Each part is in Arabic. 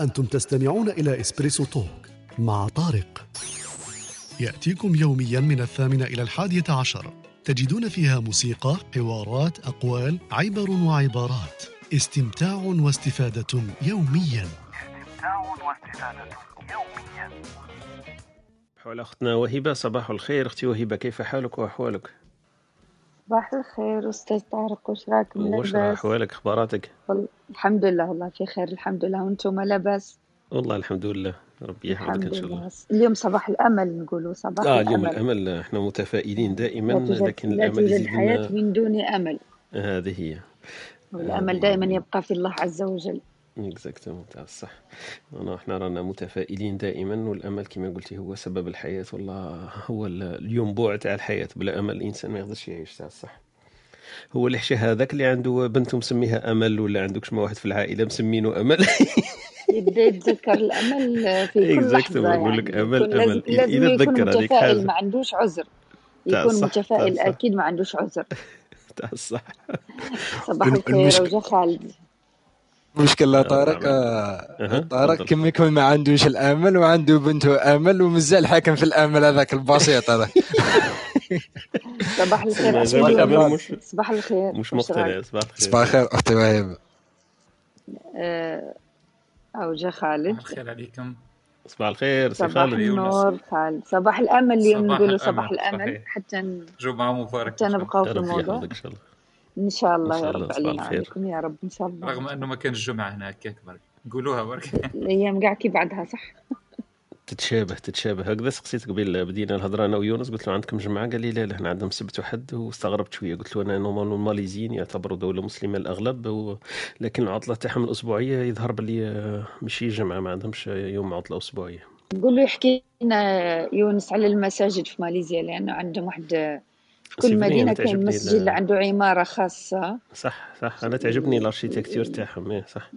أنتم تستمعون إلى إسبريسو توك مع طارق. يأتيكم يوميا من الثامنة إلى الحادية عشر. تجدون فيها موسيقى، حوارات، أقوال، عبر وعبارات. استمتاع واستفادة يوميا. استمتاع واستفادة يوميا حول أختنا وهبة صباح الخير. أختي وهبة كيف حالك وأحوالك؟ صباح الخير أستاذ طارق وش راكم وش لاباس؟ أحوالك أخباراتك؟ وال- الحمد لله والله في خير الحمد لله. وأنتم لاباس؟ والله الحمد لله ربي يحفظك الحمد إن شاء الله. لله. اليوم صباح الأمل نقولوا صباح آه اليوم الأمل. الأمل إحنا متفائلين دائما لا توجد لكن لا الأمل توجد يزيد حياة لنا من دون أمل. هذه هي. والأمل دائما يبقى في الله عز وجل. exactement تاع الصح أنا إحنا رانا متفائلين دائما والأمل كما قلتي هو سبب الحياة والله هو ال- الينبوع تاع الحياة. بلا أمل الإنسان ما يقدرش يعيش تاع الصح هو الحشا هذاك اللي عنده بنته مسميها أمل ولا عندك شما واحد في العائلة مسمينه أمل؟ يبدأ يتذكر الأمل في كل نقول لك يعني. أمل. لازم إذا يكون تذكر هذيك. ما عندوش عذر. يكون متفائل الصح. أكيد ما عندوش عذر. تاع الصح صباح الخير وجا خالد. المشكلة طارق. آه، طارق. كم يكون ما عندوش الأمل وعنده بنته أمل ومازال حاكم في الأمل هذاك البسيط هذا. صباح الخير صباح الخير مش مقتنع؟ صباح الخير. صباح الخير أختي وهيبه آه، أو جا خالد. صباح الخير عليكم. صباح الخير سي صباح خالد. النور خالد. صباح الأمل اليوم نقولوا صباح الأمل. حتى جمعة مباركة حتى نبقاو في الموضوع. إن شاء الله. إن شاء الله إن شاء يا الله، رب صباح علينا. وعليكم يا رب إن شاء الله. رغم إنه ما كانش الجمعة هنا هكاك برك. نقولوها برك. الأيام كاع كي بعدها صح؟ تتشابه تتشابه. هكذا سقسيت قبيل بدينا الهضرة أنا ويونس. قلت له عندكم جمعة؟ قال لي لا لا إحنا عندهم سبت وحد. واستغربت شوية. قلت له أنا normalement الماليزيين يعتبروا دولة مسلمة الأغلب و... لكن العطلة تاعهم الاسبوعيه يظهر بلي ماشي جمعة ما عندهمش يوم عطلة أسبوعية. نقول له يحكي لنا يونس على المساجد في ماليزيا لأنه عندهم واحد كل سيبني، مدينة تعجبني مسجد عنده عمارة خاصة. صح صح. أنا تعجبني ال architecture تاعهم إيه، صح.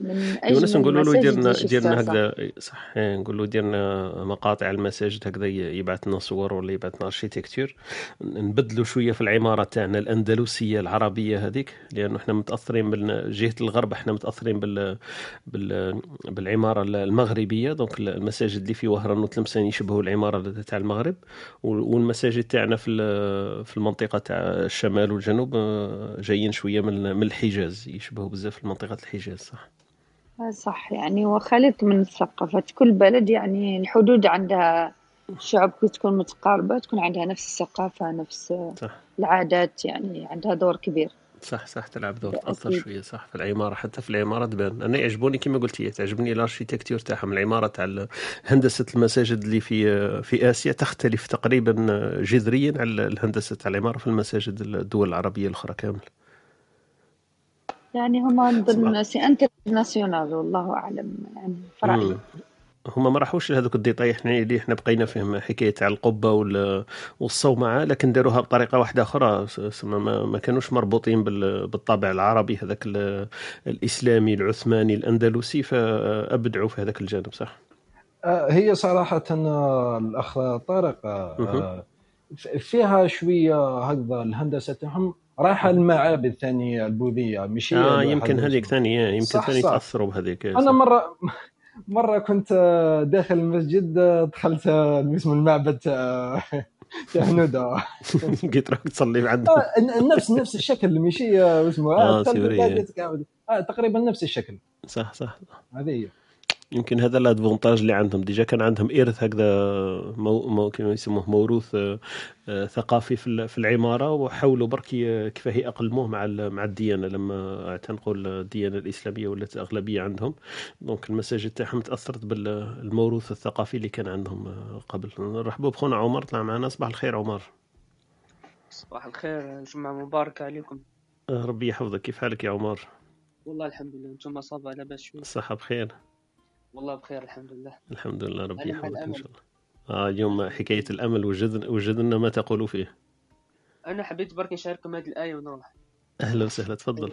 يونس نقول له شفتها صح. هكذا صح. نقول له يدير لنا مقاطع المساجد هكذا يبعث لنا صور ولا يبعث لنا architecture نبدلوا شوية في العمارة تاعنا الأندلسية العربية هذيك لأنه إحنا متأثرين من جهة الغرب إحنا متأثرين بال, بال بالعمارة المغربية. donc المساجد اللي في وهران وتلمسان يشبهوا العمارة تاع المغرب. وال- والمساجد تاعنا في في المنطقة تاع الشمال والجنوب آه، جايين شوية من من الحجاز. يشبهوا بزاف منطقه الحجاز صح؟ صح. يعني وخلط من الثقافات كل بلد يعني الحدود عندها الشعوب كي تكون متقاربة تكون عندها نفس الثقافة نفس صح. العادات يعني عندها دور كبير. صح صح تلعب دور. تأثر شوية صح في العمارة حتى في العمارة تبان. أنا يعجبوني كما قلتي تعجبني الأركيتكتور تاعهم. العمارة تاع هندسة المساجد اللي في في آسيا تختلف تقريبا جذريا على الهندسة تاع العمارة في المساجد الدول العربية الأخرى كامل يعني هما نظن c'est international والله أعلم يعني مم. هما ما راحوش لهذوك les détails إحنا اللي إحنا بقينا فيهم حكاية تاع القبة وال- والصومعه لكن داروها بطريقة واحدة أخرى ما, ما كانوش مربوطين بال- بالطابع العربي هذاك ال- الإسلامي العثماني الأندلسي فأبدعوا في هذاك الجانب صح آه، هي صراحة آه، الأخ طارق آه، فيها شوية هكذا الهندسة تاعهم رايحة المعابد ثاني البوذية ماشي آه يمكن هذيك اسمه. ثاني يمكن ثاني. تأثروا بهذيك أنا صح. مرة مرة كنت آه، داخل المسجد آه، دخلت اسمه المعبد تاع تاع هنودة قلت راك تصلي عندهم آه، نفس نفس الشكل ماشي اسمه تقريبا نفس الشكل. صح صح. هذه هي. يمكن هذا l'avantage اللي عندهم. déjà كان عندهم إرث هكذا مو مو كما يسموه موروث آه، آه، ثقافي في ال- في العمارة وحاولوا برك كيفاه يأقلموه مع مع الديانة. لما اعتنقوا الديانة الإسلامية ولات أغلبية عندهم دونك المساجد تاعهم تأثرت بالموروث الثقافي اللي كان عندهم آه، قبل. نرحبوا بخونا عمر. طلع معنا صباح الخير عمر. صباح الخير جمعة مباركة عليكم. ربي يحفظك. كيف حالك يا عمر؟ والله الحمد لله أنتم صابة لاباس شوي. الصحه بخير. والله بخير الحمد لله. الحمد لله ربي يحفظك إن. شاء الله. آه اليوم حكاية الأمل وجد وجدنا ما تقول فيه. أنا حبيت برك نشارككم هذه الآية ونروح. أهلا وسهلا تفضل.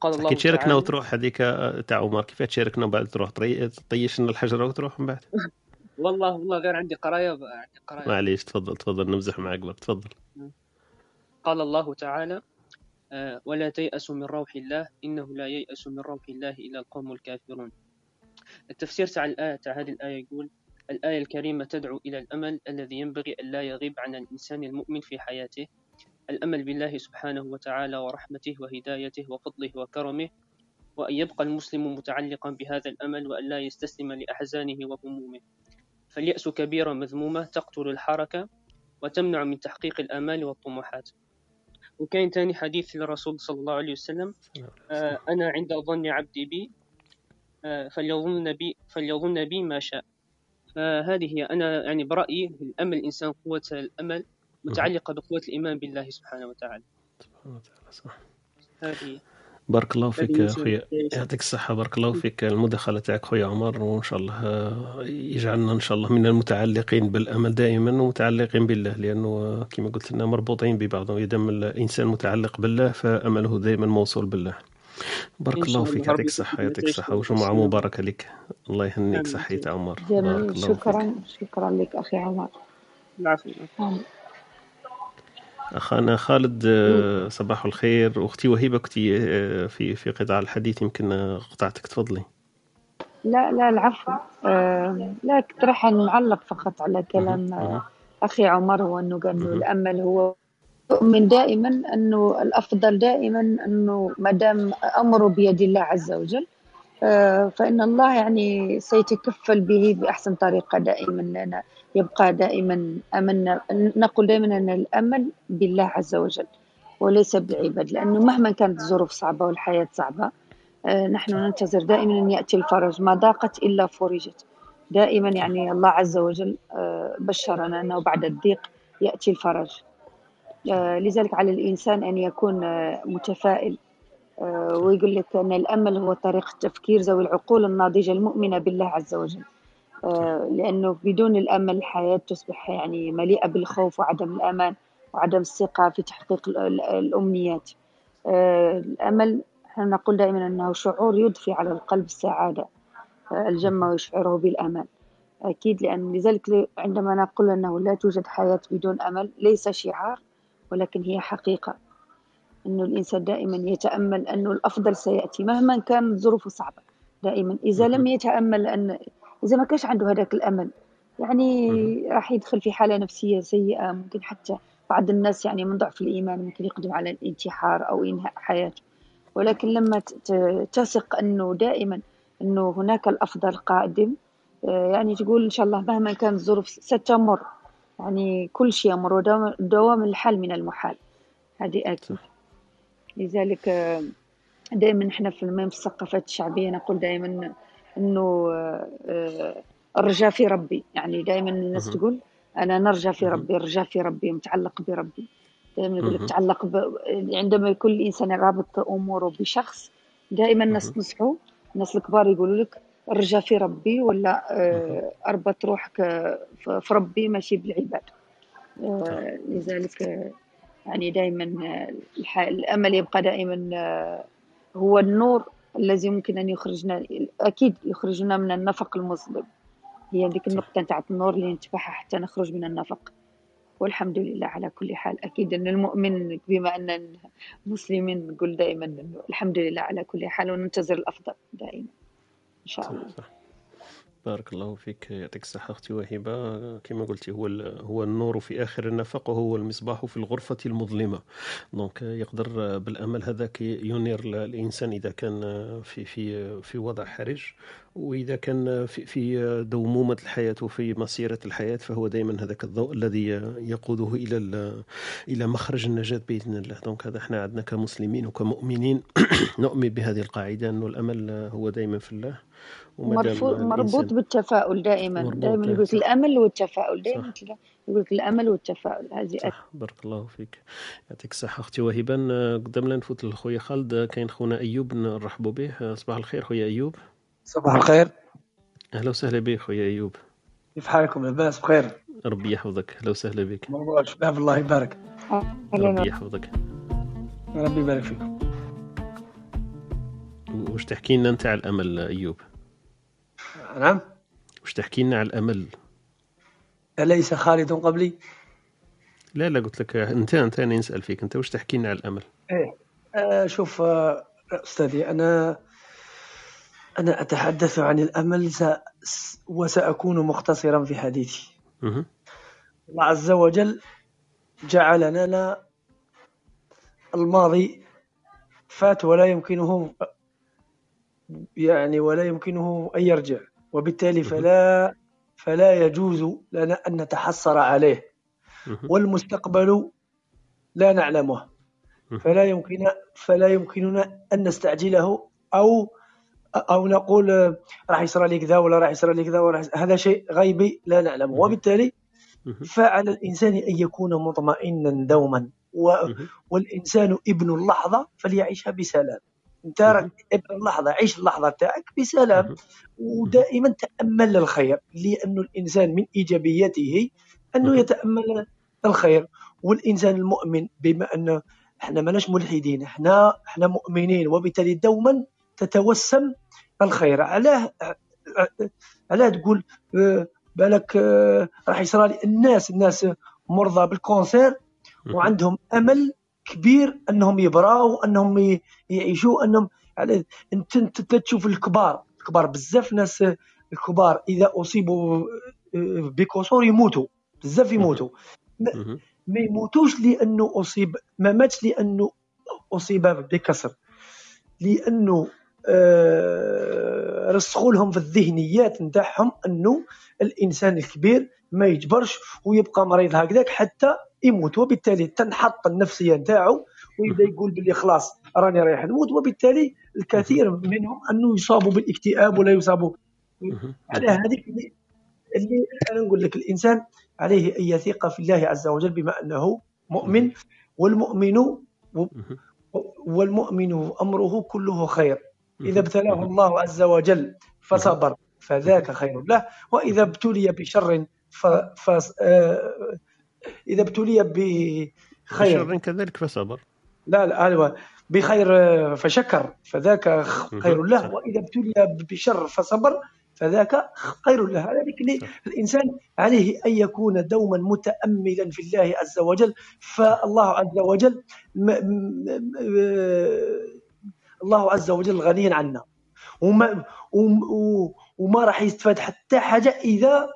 قال الله كي تشاركنا وتروح هذيك آه، تاع عمر؟ كيف تشاركنا وبعد تروح؟ تطيش لنا الحجره وتروح من بعد. والله والله غير عندي قراية عندي قراية. معليش تفضل تفضل نمزح معك تفضل. قال الله تعالى ولا تيأسوا من روح الله إنه لا ييأس من روح الله إلا القوم الكافرون. التفسير تاع الآية تاع هذه الآية يقول الآية الكريمة تدعو إلى الأمل الذي ينبغي أن لا يغيب عن الإنسان المؤمن في حياته. الأمل بالله سبحانه وتعالى ورحمته وهدايته وفضله وكرمه وأن يبقى المسلم متعلقا بهذا الأمل وأن لا يستسلم لأحزانه وهمومه. فاليأس كبيرة مذمومة تقتل الحركة وتمنع من تحقيق الآمال والطموحات. وكاين تاني حديث للرسول صلى الله عليه وسلم آه، أنا عند ظن عبدي بي آه، فليظن بي فليظن بي ما شاء. فهذه هي أنا يعني برأيي الأمل الإنسان قوة الأمل متعلقة بقوة الإيمان بالله سبحانه وتعالى. سبحانه وتعالى صح. هذه. بارك الله فيك هذه خويا هي- يعطيك الصحة. بارك الله فيك. المداخلة تاعك خويا عمر وإن شاء الله آه، يجعلنا إن شاء الله من المتعلقين بالأمل دائما ومتعلقين بالله لأنه آه، كما قلت لنا مربوطين ببعض إذا دام الإنسان متعلق بالله فأمله دائما موصول بالله. بارك الله فيك. يعطيك الصحة يعطيك الصحة. فيك. وجمعة. مباركة لك. الله يهنيك. صحيت عمر. بارك الله فيك. شكرا. شكرا لك أخي عمر. العفو. أخانا خالد آه، صباح الخير أختي وهبة كنت آه، في في قطاع الحديث يمكن قطعتك تفضلي لا لا العفو آه لا كنت راح نعلق فقط على كلام. آه أخي عمر هو أنه قال إنه مهم. الأمل هو يؤمن دائما أنه الأفضل دائما أنه ما دام أمره بيد الله عز وجل فإن الله يعني سيتكفل به بأحسن طريقة دائما لنا يبقى دائما أمنا نقول دائما أن الأمل بالله عز وجل وليس بالعباد لأنه مهما كانت الظروف صعبة والحياة صعبة آه، نحن ننتظر دائما أن يأتي الفرج. ما ضاقت إلا فرجت. دائما يعني الله عز وجل آه، بشرنا أنه بعد الضيق يأتي الفرج. آه، لذلك على الإنسان أن يكون آه، متفائل. آه، ويقول لك أن الأمل هو طريقة تفكير ذوي العقول الناضجة المؤمنة بالله عز وجل. آه، لأنه بدون الأمل الحياة تصبح يعني مليئة بالخوف وعدم الأمان وعدم الثقة في تحقيق ال- ال- الأمنيات. آه، الأمل إحنا نقول دائما أنه شعور يضفي على القلب السعادة آه، الجمة ويشعره بالأمان. أكيد لأن لذلك عندما نقول أنه لا توجد حياة بدون أمل ليس شعار ولكن هي حقيقة. أنه الإنسان دائما يتأمل أنه الأفضل سيأتي مهما كانت ظروفه صعبة دائما. إذا لم يتأمل أن إذا ما كانش عنده هذاك الأمل يعني راح يدخل في حالة نفسية سيئة ممكن حتى بعض الناس يعني من ضعف الإيمان ممكن يقدم على الانتحار أو إنهاء حياته. ولكن لما تثق أنه دائما أنه هناك الأفضل قادم آه، يعني تقول إن شاء الله مهما كانت الظروف ستمر. يعني كل شيء يمر ودوام دوام الحال من المحال. هذه أكيد لذلك آه، دائما إحنا في المهم في الثقافات الشعبية نقول دائما إنه آه، الرجاء في ربي يعني دائما الناس. تقول أنا نرجى في. ربي الرجاء في ربي متعلق بربي دائما يقول لك مهم. تعلق ب... عندما يكون الإنسان رابط أموره بشخص دائما الناس مهم. تنصحوا الناس الكبار يقولوا لك الرجاء في ربي ولا آه، أربط روحك في ربي ماشي بالعباد لذلك يعني دائما الأمل يبقى دائما آه، هو النور الذي يمكن أن يخرجنا أكيد يخرجنا من النفق المظلم. هي ديك النقطة نتاع النور اللي نتبعها حتى نخرج من النفق. والحمد لله على كل حال. أكيد أن المؤمن بما أن المسلمين نقول دائما الحمد لله على كل حال وننتظر الأفضل دائما إن شاء الله. بارك الله فيك يعطيك الصحة أختي وهبة كما قلتي هو هو النور في آخر النفق وهو المصباح في الغرفة المظلمة. دونك يقدر بالأمل هذاك ينير الإنسان إذا كان في في في وضع حرج وإذا كان في في دومومة الحياة وفي مسيرة الحياة فهو دائما هذاك الضوء الذي يقوده إلى إلى مخرج النجاة بإذن الله. دونك هذا إحنا عندنا كمسلمين وكمؤمنين. نؤمن بهذه القاعدة أنه الأمل هو دائما في الله. مربوط بالتفاؤل دائما. مربوط دائما يقول لك. الأمل والتفاؤل. دائما كذا يقول لك الأمل والتفاؤل. هذه صح. بارك الله فيك. يعطيك الصحة أختي وهبة. آه، قدام لا نفوت لخويا خالد. كاين خونا أيوب نرحبوا به. صباح الخير خويا أيوب. صباح الخير. أهلا وسهلا بك خويا أيوب. كيف حالكم لاباس؟ بخير. ربي يحفظك. أهلا وسهلا بك. موضوع الشباب الله يبارك. أهلا ربي يحفظك. ربي يبارك فيكم. وش تحكي لنا أنت على الأمل آه، أيوب؟ نعم. وش تحكي لنا على الأمل؟ أليس خالد قبلي؟ لا لا قلت لك أنت أنا نسأل فيك. أنت وش تحكي لنا على الأمل؟ إيه. آه شوف آه أستاذي أنا أنا أتحدث عن الأمل س... وسأكون مختصرا في حديثي. الله عز وجل جعل لنا الماضي فات ولا يمكنه يعني ولا يمكنه أن يرجع. وبالتالي فلا فلا يجوز لنا أن نتحسر عليه. والمستقبل لا نعلمه. فلا يمكن فلا يمكننا أن نستعجله أو أو نقول راح يصير لي كذا ولا راح يصير لي كذا ولا هذا شيء غيبي لا نعلمه. وبالتالي. فعلى الإنسان أن يكون مطمئنا دوما. والإنسان ابن اللحظة فليعيشها بسلام انت. راك ابن اللحظة عيش اللحظة تاعك بسلام. ودائما تأمل الخير لأن الإنسان من إيجابيته أنه مهم. يتأمل الخير والإنسان المؤمن بما أن إحنا ماناش ملحدين إحنا إحنا مؤمنين وبالتالي دوما تتوسم الخير علاه علاه تقول آه، بالك آه، راح يصرى لي الناس الناس مرضى بالكونسير. وعندهم أمل كبير أنهم يبراو أنهم يعيشوا أنهم على أنت أنت تشوف الكبار الكبار بزاف ناس الكبار إذا أصيبوا آه، بكسور يموتوا بزاف يموتوا. ما يموتوش لأنه أصيب ما ماتش لأنه أصيب بكسر لأنه آه، رسخوا لهم في الذهنيات نتاعهم أنه الإنسان الكبير ما يجبرش ويبقى مريض هكذاك حتى يموت وبالتالي تنحط النفسية نتاعو ويبدأ يقول باللي خلاص راني رايح نموت وبالتالي الكثير منهم أنه يصابوا بالاكتئاب ولا يصابوا. على هذيك اللي, اللي أنا نقول لك الإنسان عليه أن يثق في الله عز وجل بما أنه مؤمن والمؤمن. والمؤمن أمره كله خير إذا. ابتلاه. الله عز وجل فصبر فذاك خير له وإذا ابتلي بشر ف... ف... آه، إذا ابتلي بخير بشر كذلك فصبر لا لا أيوة بخير آه، فشكر فذاك خير. له. وإذا ابتلي بشر فصبر فذاك خير له ذلك. الإنسان عليه أن يكون دوما متاملا في الله عز وجل فالله عز وجل م... م... م... الله عز وجل غني عنا وما وما راح يستفاد حتى حاجة إذا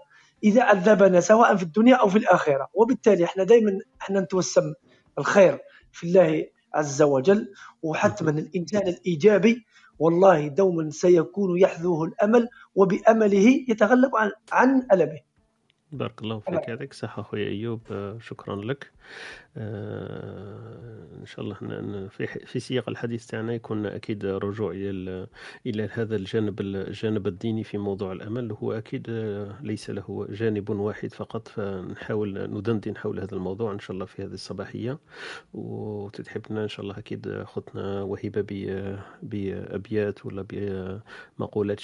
إذا عذبنا سواء في الدنيا أو في الآخرة. وبالتالي إحنا دائما إحنا نتوسم الخير في الله عز وجل. وحتما الإنسان الإيجابي والله دوما سيكون يحذوه الأمل وبأمله يتغلب عن عن ألمه. بارك الله فيك يعطيك الصحة أخويا أيوب آه، شكرا لك. آه، إن شاء الله في في سياق الحديث تاعنا يكون أكيد رجوع إلى ال- إلى هذا الجانب ال- الجانب الديني في موضوع الأمل. هو أكيد آه، ليس له جانب واحد فقط فنحاول ندندن حول هذا الموضوع إن شاء الله في هذه الصباحية. وتتحفنا إن شاء الله أكيد أختنا وهيبة ب- بأبيات ولا بمقولات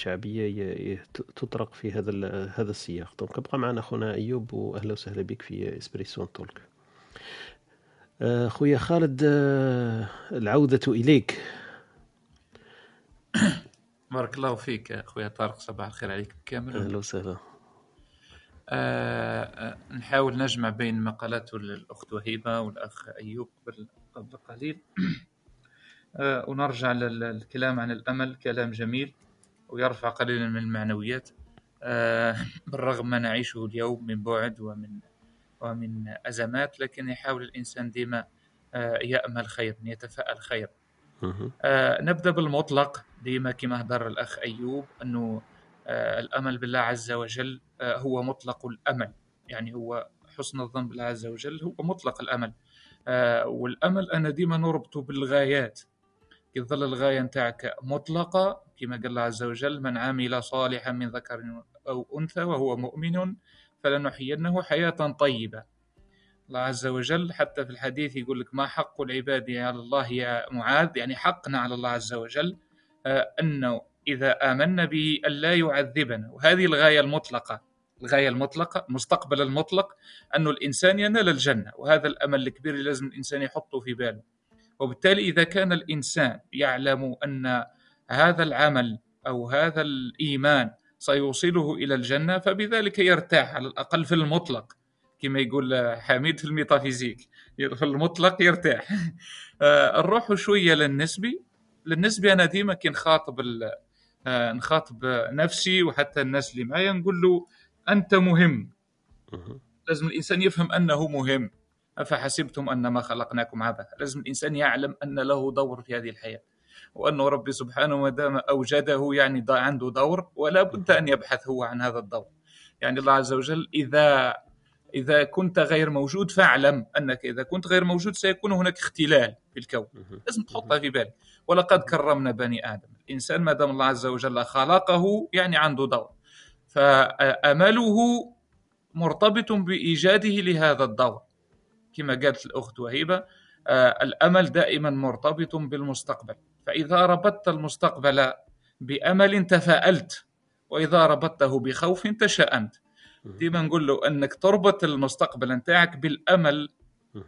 ي- تطرق في هذا هذا السياق. donc ابقى معنا أخونا أيوب وأهلا وسهلا بك في Espresso Talk. خويا خالد آه، العودة إليك. بارك الله فيك أخويا طارق صباح الخير عليكم كامل أهلا وسهلا. آه آه، نحاول نجمع بين مقالات الأخت وهيبة والأخ أيوب قبل قليل ونرجع لل- للكلام عن الأمل كلام جميل ويرفع قليلا من المعنويات. بالرغم ما نعيشه اليوم من بعد ومن ومن أزمات لكن يحاول الإنسان ديما آه يأمل خير يتفائل خير. آه نبدأ بالمطلق ديما كما هدر الأخ أيوب أنه آه الأمل بالله عز وجل هو مطلق الأمل. يعني هو حسن الظن بالله عز وجل هو مطلق الأمل. آه والأمل أنا ديما نربطه بالغايات. كي تظل الغاية نتاعك مطلقة كما قال الله عز وجل من عمل صالحا من ذكر أو أنثى وهو مؤمن فلنحيينه حياة طيبة. الله عز وجل حتى في الحديث يقول لك ما حق العباد على الله يا معاذ؟ يعني حقنا على الله عز وجل آه، أنه إذا آمنا به ألا يعذبنا. وهذه الغاية المطلقة. الغاية المطلقة المستقبل المطلق أنه الإنسان ينال الجنة. وهذا الأمل الكبير اللي لازم الإنسان يحطه في باله. وبالتالي إذا كان الإنسان يعلم أن هذا العمل أو هذا الإيمان سيوصله إلى الجنة فبذلك يرتاح على الأقل في المطلق كما يقول حميد في ال métaphysique. في المطلق يرتاح. آه، نروح شوية للنسبي للنسبي أنا ديما كي نخاطب ال- آه، نخاطب نفسي وحتى الناس اللي معايا نقول له أنت مهم. مهم. لازم الإنسان يفهم أنه مهم. أفحسبتم انما خلقناكم عبثا؟ لازم الإنسان يعلم أن له دور في هذه الحياة. وأنه ربي سبحانه ما دام أوجده يعني دا عنده دور ولا بد أن يبحث هو عن هذا الدور. يعني الله عز وجل اذا إذا كنت غير موجود فاعلم أنك إذا كنت غير موجود سيكون هناك اختلال في الكون. لازم تحطها في بالك. ولقد كرمنا بني آدم. الإنسان ما دام الله عز وجل خلقه يعني عنده دور. فأمله مرتبط بإيجاده لهذا الدور. كما قالت الأخت وهيبة آه، الأمل دائما مرتبط بالمستقبل. فإذا ربطت المستقبل بأمل تفاءلت وإذا ربطته بخوف تشاءمت ديما نقول له أنك تربط المستقبل نتاعك بالأمل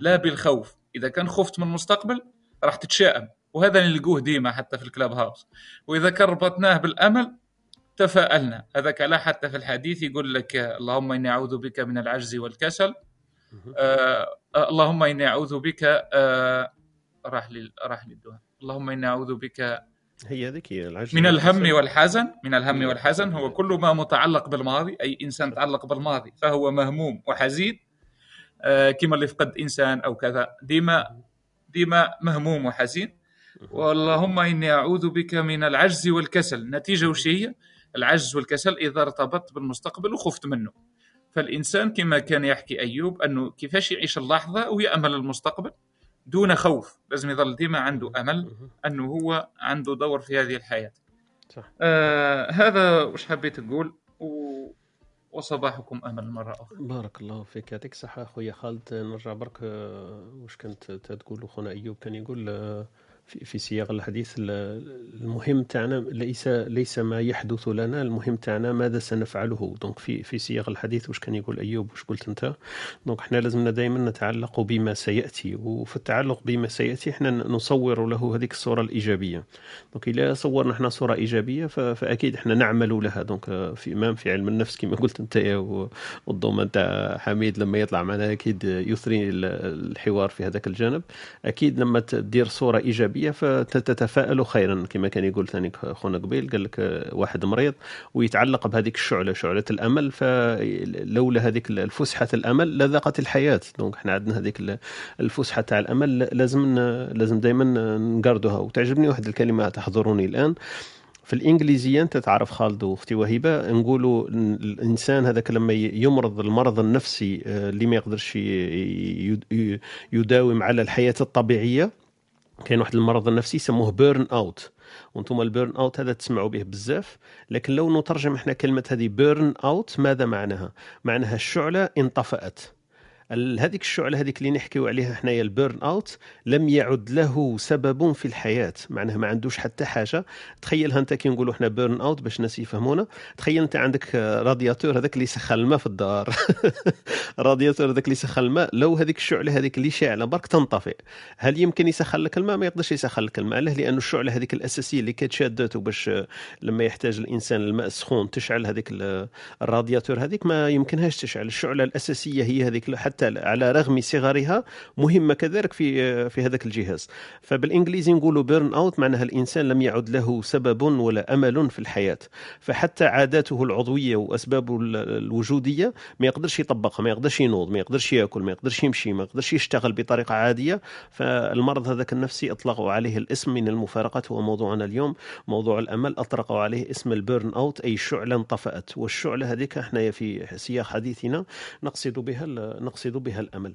لا بالخوف. إذا كان خفت من المستقبل راح تتشائم وهذا اللي نلقوه ديما حتى في الكلاب هاوس. وإذا كان ربطناه بالأمل تفاءلنا. هذاك لا حتى في الحديث يقول لك اللهم إني أعوذ بك من العجز والكسل. آه آه، اللهم إني أعوذ بك آه راح لي راح لي اللهم إني أعوذ بك هي العجز. من الهم. والحزن من الهم والحزن هو كل ما متعلق بالماضي أي إنسان تعلق بالماضي فهو مهموم وحزين. آه، كما اللي فقد إنسان أو كذا ديما ديما مهموم وحزين. واللهم إني أعوذ بك من العجز والكسل. النتيجه وش هي؟ العجز والكسل إذا ارتبطت بالمستقبل وخفت منه. فالإنسان كما كان يحكي أيوب أنه كيفاش يعيش اللحظة ويأمل المستقبل؟ دون خوف. لازم يظل ديما عنده أمل. أنه هو عنده دور في هذه الحياة. صح. آه هذا وش حبيت تقول؟ و... وصباحكم أمل مرة أخرى. بارك الله فيك. يعطيك الصحة أخويا خالد. نرجع برك آه، واش كنت تقول؟ أخونا أيوب كان يقول آه، في في سياق الحديث ال- المهم تاعنا ليس ليس ما يحدث لنا. المهم تاعنا ماذا سنفعله. donc في في سياق الحديث واش كان يقول أيوب واش قلت أنت. donc إحنا لازمنا دائما نتعلق بما سيأتي. وفي التعلق بما سيأتي إحنا نصور له هذيك الصورة الإيجابية. donc إذا صورنا إحنا صورة إيجابية ف- فأكيد إحنا نعمل لها. donc في إمام في علم النفس كما قلت أنت يا و- والضوء تاع حميد لما يطلع معنا أكيد يثري ال- الحوار في هذاك الجانب. أكيد لما تدير صورة إيجابية فتتفائل خيرا كما كان يقول ثاني خونا قبيل قال لك واحد مريض ويتعلق بهذيك الشعلة شعلة الأمل فلولا هذيك الفسحة الأمل لضاقت الحياة. donc إحنا عندنا هذيك الفسحة تاع الأمل لازم لازم دائما نقردها وتعجبني واحد الكلمة تحضرني الآن. في الإنجليزية أنت تعرف خالد وأختي وهيبة نقولوا الإنسان هذاك لما يمرض المرض النفسي آه، اللي ما يقدرش يداوم على الحياة الطبيعية كاين واحد المرض النفسي يسموه burn out وأنتم ال burn out هذا تسمعوا به بزاف لكن لو نترجم إحنا كلمة هذه burn out ماذا معناها؟ معناها الشعلة انطفأت. هذيك الشعله هذيك اللي نحكيو عليها حنايا ال burn out لم يعد له سبب في الحياة. معناها ما عندوش حتى حاجة. تخيلها انت كي نقولوا إحنا burn out باش الناس يفهمونا. تخيل انت عندك رادياتور هذاك اللي يسخن الماء في الدار. رادياتور هذاك اللي يسخن الماء. لو هذيك الشعله هذيك اللي شاعلة برك تنطفئ هل يمكن يسخن لك الماء؟ ما يقدرش يسخن لك الماء. علاه لأنه الشعله هذيك الأساسية اللي كانت شادته باش لما يحتاج الإنسان الماء السخون تشعل هذيك ال- الرادياتور هذيك ما يمكنهاش تشعل. الشعلة الأساسية هي هذيك. حتى على رغم صغرها مهمة كذلك في في هذاك الجهاز. فبالإنجليزي نقولوا burn out معناها الإنسان لم يعد له سبب ولا أمل في الحياة. فحتى عاداته العضوية وأسبابه ال- الوجودية ما يقدرش يطبقها ما يقدرش ينوض ما يقدرش يأكل ما يقدرش يمشي ما يقدرش يشتغل بطريقة عادية. فالمرض هذاك النفسي أطلقوا عليه الاسم من المفارقات. هو موضوعنا اليوم موضوع الأمل. اطلقوا عليه اسم ال burn out أي شعلة انطفأت. والشعلة هذيك إحنا في سياق حديثنا نقصد بها ال- نقصد بها الأمل.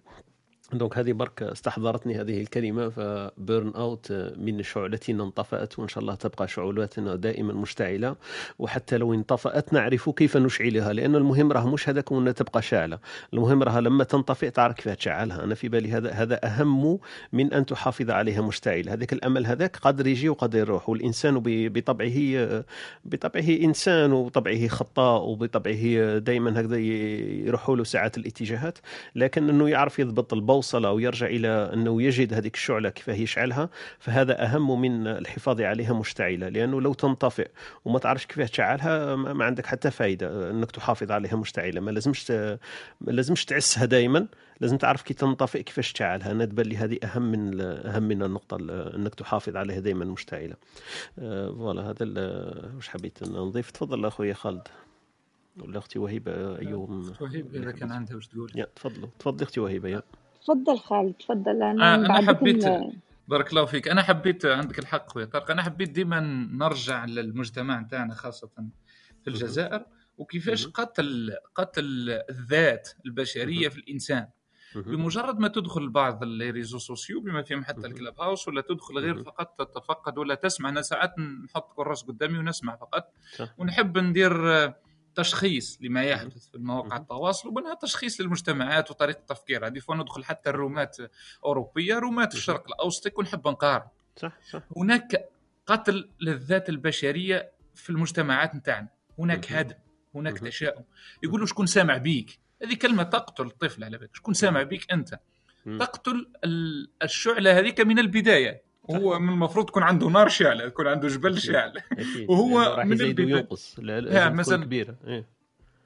donc هذه برك استحضرتني هذه الكلمة ف burn out من شعلتنا انطفأت وإن شاء الله تبقى شعلاتنا دائما مشتعلة. وحتى لو انطفأت نعرف كيف نشعلها لأن المهم راه مش هذاك وأنها تبقى شاعلة. المهم راه لما تنطفئ تعرف كيف تشعلها. أنا في بالي هذا هذا أهم من أن تحافظ عليها مشتعلة. هذاك الأمل هذاك قادر يجي وقادر يروح. والإنسان بطبعه بطبعه إنسان وبطبعه خطاء وبطبعه دائما هكذا يروحوا له ساعات الاتجاهات. لكن إنه يعرف يضبط البوصله ويرجع إلى أنه يجد هذيك الشعلة كيف يشعلها فهذا أهم من الحفاظ عليها مشتعلة لأنه لو تنطفئ وما تعرفش كيف تشعلها ما عندك حتى فائده أنك تحافظ عليها مشتعلة. ما لازمش ما لازمش تعسها دائما لازم تعرف كي تنطفئ كيفاش تشعلها. أنا تبان لي هذه أهم من أهم من النقطة ال- أنك تحافظ عليها دائما مشتعلة. آه، فوالا هذا ال- واش حبيت نضيف؟ تفضل أخويا خالد. ولا أختي وهيبة أيوم. وهيب إذا كان عندها واش تقول. تفضلوا. تفضلي أختي وهيبة يا. تفضل خالد تفضل آه، أنا أنا بعد حبيت بارك الله فيك. أنا حبيت عندك الحق خويا طارق أنا حبيت ديما نرجع للمجتمع نتاعنا خاصة في الجزائر وكيفاش قتل قتل الذات البشرية في الإنسان. بمجرد ما تدخل بعض ال réseaux sociaux بما فيهم حتى ال Clubhouse ولا تدخل غير فقط تتفقد ولا تسمع. أنا ساعات نحط كراس قدامي ونسمع فقط. ونحب ندير آه، تشخيص لما يحدث في مواقع التواصل ومنها تشخيص للمجتمعات وطريقة التفكير. هذه ندخل حتى الرومات أوروبية رومات الشرق الاوسطي ونحب نقارن صح صح. هناك قتل للذات البشرية في المجتمعات نتاعنا. هناك هدم هناك تشاؤم. يقولوا شكون سامع بيك؟ هذه كلمة تقتل الطفل على فكرة. شكون سامع بيك أنت؟ تقتل ال- الشعلة هذيك من البداية. هو من المفروض تكون عنده نار شاعله يكون عنده جبل شاعل. وهو راح من ها، لازم مثلاً كبيرة. إيه.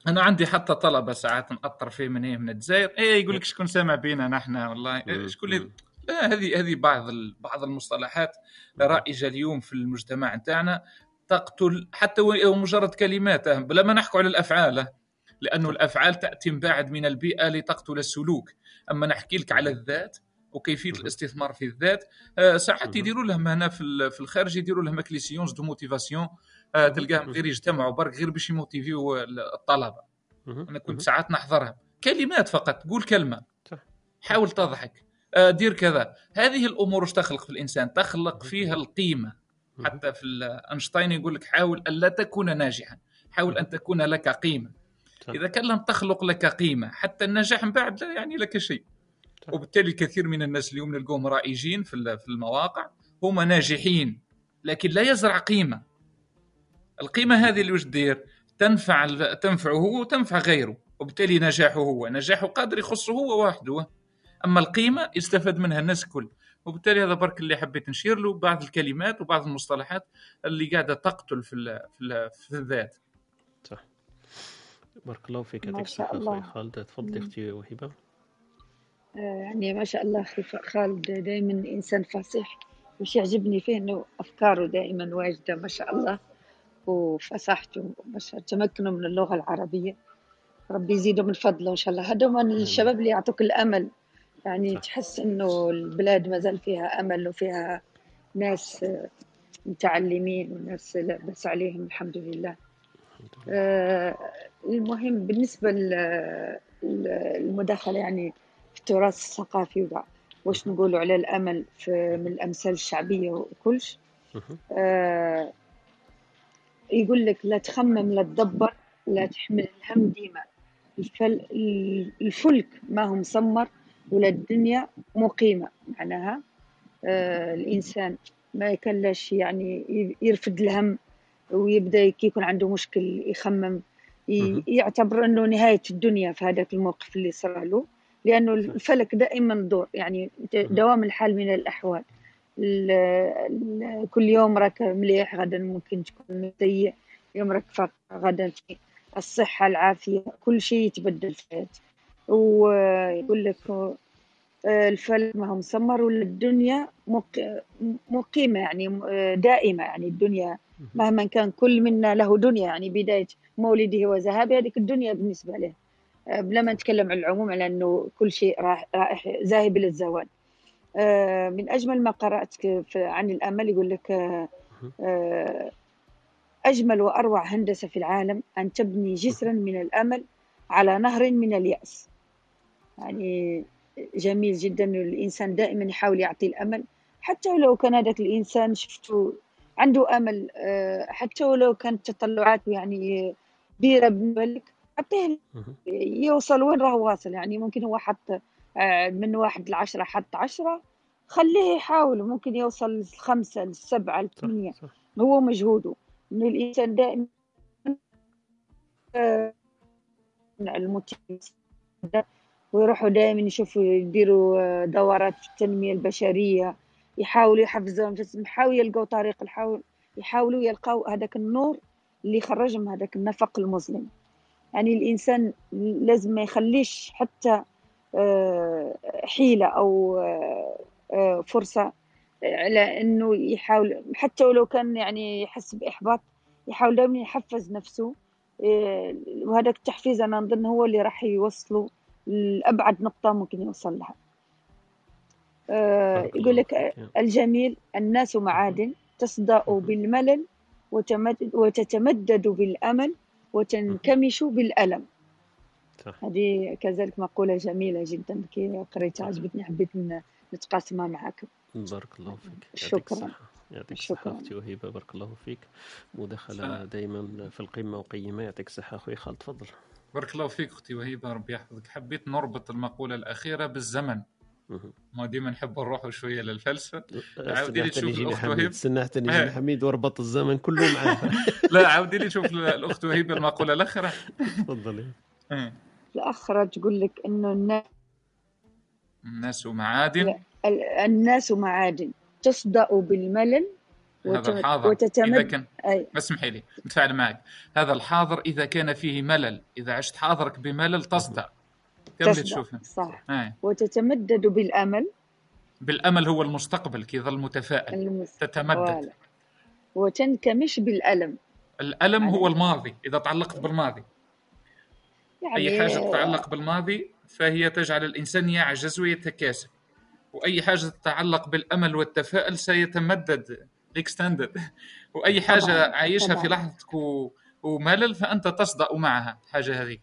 أنا عندي حتى طلبة ساعات نأطر فيه من هي من الجزائر. إيه يقول لك شكون سامع بينا نحن والله. إيه شكون اللي لا هذه هذه بعض ال- بعض المصطلحات رائجة اليوم في المجتمع نتاعنا تقتل حتى مجرد كلمات. بلا ما نحكوا على الأفعال لأنه الأفعال تأتي من بعد من البيئة لتقتل السلوك. أما نحكي لك على الذات وكيفية الاستثمار في الذات. آه، ساعات يديروا لهم هنا في ال- في الخارج يديروا لهم ك les séances de motivation تلقاهم غير يجتمعوا برك غير باش يموتيفيو الطلبة. أنا كنت ساعات نحضرها. كلمات فقط قول كلمة. حاول تضحك. آه، دير كذا. هذه الأمور إيش تخلق في الإنسان؟ تخلق فيها القيمة. حتى في أينشتاين يقول لك حاول الا تكون ناجحا. حاول أن تكون لك قيمة. إذا كان لم تخلق لك قيمة حتى النجاح من بعد لا يعني لك شيء. وبالتالي كثير من الناس اليوم نلقوهم رائجين في ال- في المواقع. هم ناجحين لكن لا يزرع قيمة. القيمة هذه اللي وش دير تنفع ال- تنفعه هو وتنفع غيره وبالتالي نجاحه هو. نجاحه قادر يخصه هو وحده أما القيمة يستفاد منها الناس الكل. وبالتالي هذا برك اللي حبيت نشير له بعض الكلمات وبعض المصطلحات اللي قاعدة تقتل في ال في, ال في الذات. صح. بارك الله فيك يعطيك الصحة. أخوي خالد. تفضلي. أختي وهبة. يعني ما شاء الله أخي خالد دائما إنسان فصيح. وش يعجبني فيه إنه أفكاره دائما واجدة ما شاء الله. وفصاحته ما شاء تمكنه من اللغة العربية. ربي يزيده من فضله إن شاء الله. هذا من الشباب اللي يعطوك الأمل. يعني تحس إنه البلاد ما زال فيها أمل وفيها ناس آه، متعلمين وناس لا بأس عليهم الحمد لله. آه، المهم بالنسبة للمداخلة يعني التراث الثقافي وكاع. واش نقولوا على الأمل في من الأمثال الشعبية وكلش. آه، يقول لك لا تخمم لا تدبر لا تحمل الهم ديما. الفل الفلك ما هو مسمر ولا الدنيا مقيمة. معناها آه، الإنسان ما يكلاش يعني يرفد الهم ويبدأ كي يكون عنده مشكل يخمم يعتبر أنه نهاية الدنيا في هذاك الموقف اللي صار له. لأنه الفلك دائما دور يعني دوام الحال من الأحوال. ال- ال- كل يوم راك مليح غدا ممكن تكون سيء. يوم راك فقر غدا في الصحة العافية كل شيء يتبدل في الحياة ويقول لك آه، الفلك ما هو مسمر ولا الدنيا مق- مقيمة يعني دائمة يعني الدنيا. مهما كان كل منا له دنيا يعني بداية مولده وذهابه هذيك الدنيا بالنسبة له. بلا ما نتكلم عن العموم على أنه كل شيء رائح ذاهب إلى الزوال. آه، من أجمل ما في- عن الأمل يقول لك آه، آه، أجمل وأروع هندسة في العالم أن تبني جسرا من الأمل على نهر من اليأس. يعني جميل جدا إنه الإنسان دائما يحاول يعطي الأمل. حتى ولو كان هذاك الإنسان شفته عنده آه، حتى ولو كانت تطلعاته يعني كبيرة بالنسبة لك أعطيه يوصل وين راه واصل؟ يعني ممكن هو حط آه، من واحد لعشرة حط عشرة خليه يحاول ممكن يوصل للخمسة للسبعة للثمانية هو مجهوده. إنه الإنسان دائما آه، الموتيفيشن ويروحوا دائما يشوفوا يديروا آه، دورات في التنمية البشرية يحاولوا يحفزوا أنفسهم يحاولوا يلقوا طريق يحاول يحاولوا يلقوا هذاك النور اللي يخرجهم من هذاك النفق المظلم. يعني الإنسان لازم ما يخليش حتى آه، حيلة أو آه، آه، فرصة على إنه يحاول حتى ولو كان يعني يحس بإحباط يحاول دائما يحفز نفسه آه، وهذا التحفيز أنا أظن هو اللي راح يوصله لأبعد نقطة ممكن يوصل لها. يقول لك الجميل الناس معادن تصدأ بالملل وتتمدد بالأمل وتنكمش بالألم. صح. هذه كذلك مقولة جميلة جدا كي قريتها عجبتني حبيت نتقاسمها معكم بارك الله فيك. يعطيك شكرا. الصحة. يعطيك الصحة شكرا. أختي وهيبة بارك الله فيك. مداخلة دائما في القمة وقيمة. يعطيك الصحة أخوي خالد تفضل. بارك الله فيك أختي وهيبة ربي يحفظك. حبيت نربط المقولة الأخيرة بالزمن. ما ديما نحب نروح شوية للفلسفة. عاودي استنى لي تشوف الأخت وهيب. يجيني إيه. حميد واربط الزمن كله معاه لا عاودي لي تشوف الأخت وهيبه المقولة الأخيرة. تفضلي. إيه. الأخرى تقول لك إنه النا- الناس معادن. الناس معادن. تصدأ بالملل هذا الحاضر. إذا وتتمد كان أي. اسمحي لي نتفاعل معك. هذا الحاضر إذا كان فيه ملل. إذا عشت حاضرك بملل تصدع تصدأ تشوفها صح. إيه. وتتمدد بالأمل. بالأمل هو المستقبل كي يظل متفائل. تتمدد. وتنكمش بالألم. الألم يعني هو الماضي. إذا تعلقت بالماضي. يعني أي حاجة تتعلق بالماضي فهي تجعل الإنسان يعجز ويتكاسل. وأي حاجة تتعلق بالأمل والتفاؤل سيتمدد extended وأي حاجة طبعاً، عايشها في. لحظتك و... وملل فأنت تصدأ معها. حاجة هذه.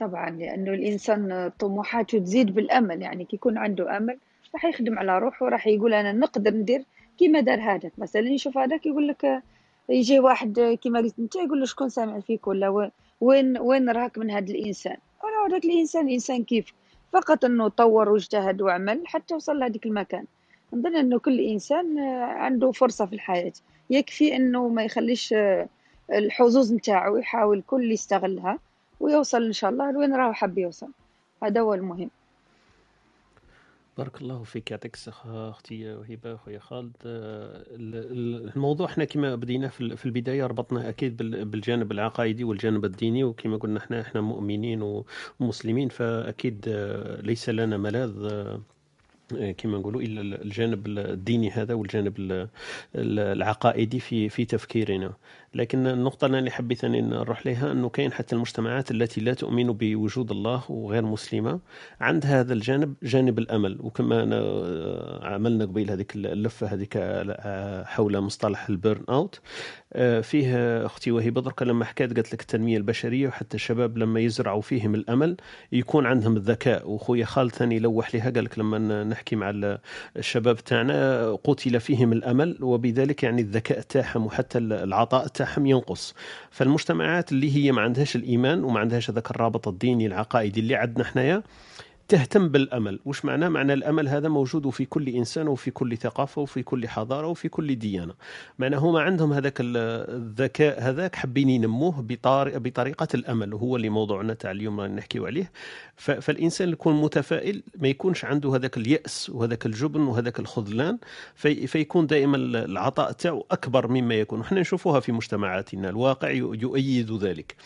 طبعا لأنه الإنسان طموحاته تزيد بالأمل. يعني كي يكون عنده أمل راح يخدم على روحه راح يقول أنا نقدر ندير كيما دار هذاك. مثلا يشوف هذاك يقول لك يجي واحد كيما قلت أنت يقول له شكون سامع فيك ولا وين- وين راك من هذا الإنسان؟ ولا هذاك الإنسان إنسان كيف؟ فقط أنه طور واجتهد وعمل حتى وصل لهذيك المكان. نظن أنه كل إنسان آه، عنده فرصة في الحياة. يكفي أنه ما يخليش الحظوظ نتاعو يحاول كل يستغلها. ويوصل إن شاء الله لوين راهو حاب يوصل. هذا هو المهم. بارك الله فيك يعطيك الصحة أختي وهبة أخويا خالد. آه، ال- ال- الموضوع إحنا كما بدينا في ال- في البداية ربطنا أكيد بال- بالجانب العقائدي والجانب الديني وكما قلنا إحنا إحنا مؤمنين ومسلمين فأكيد آه، ليس لنا ملاذ آه، كما نقولوا إلا الجانب الديني هذا والجانب ال- ال- العقائدي في في تفكيرنا. لكن النقطة اللي حبيت أني نروح لها أنه كاين حتى المجتمعات التي لا تؤمن بوجود الله وغير مسلمة عندها هذا الجانب جانب الأمل. وكما أنا عملنا قبيل هذيك اللفة هذيك حول مصطلح البيرن أوت. فيه أختي وهبة درك لما حكيت قالت لك التنمية البشرية وحتى الشباب لما يزرعوا فيهم الأمل يكون عندهم الذكاء. وخويا خالد ثاني لوح لها قال لك لما نحكي مع ال- الشباب تاعنا قتل فيهم الأمل وبذلك يعني الذكاء تاعهم وحتى العطاء تاعهم ينقص. فالمجتمعات اللي هي ما عندهاش الإيمان وما عندهاش هذاك الرابط الديني العقائدي اللي عندنا حنايا تهتم بالأمل. وش معناه؟ معنى الأمل هذا موجود في كل إنسان وفي كل ثقافة وفي كل حضارة وفي كل ديانة. معناه هما عندهم هذاك ال- الذكاء هذاك حابين ينموه بطريقة الأمل. وهو اللي موضوعنا تاع اليوم نحكيو عليه. فالإنسان اللي يكون متفائل ما يكونش عنده هذاك اليأس وهذاك الجبن وهذاك الخذلان. في فيكون دائما العطاء تاعو أكبر مما يكون. وحنا نشوفوها في مجتمعاتنا. الواقع يؤ- يؤيد ذلك.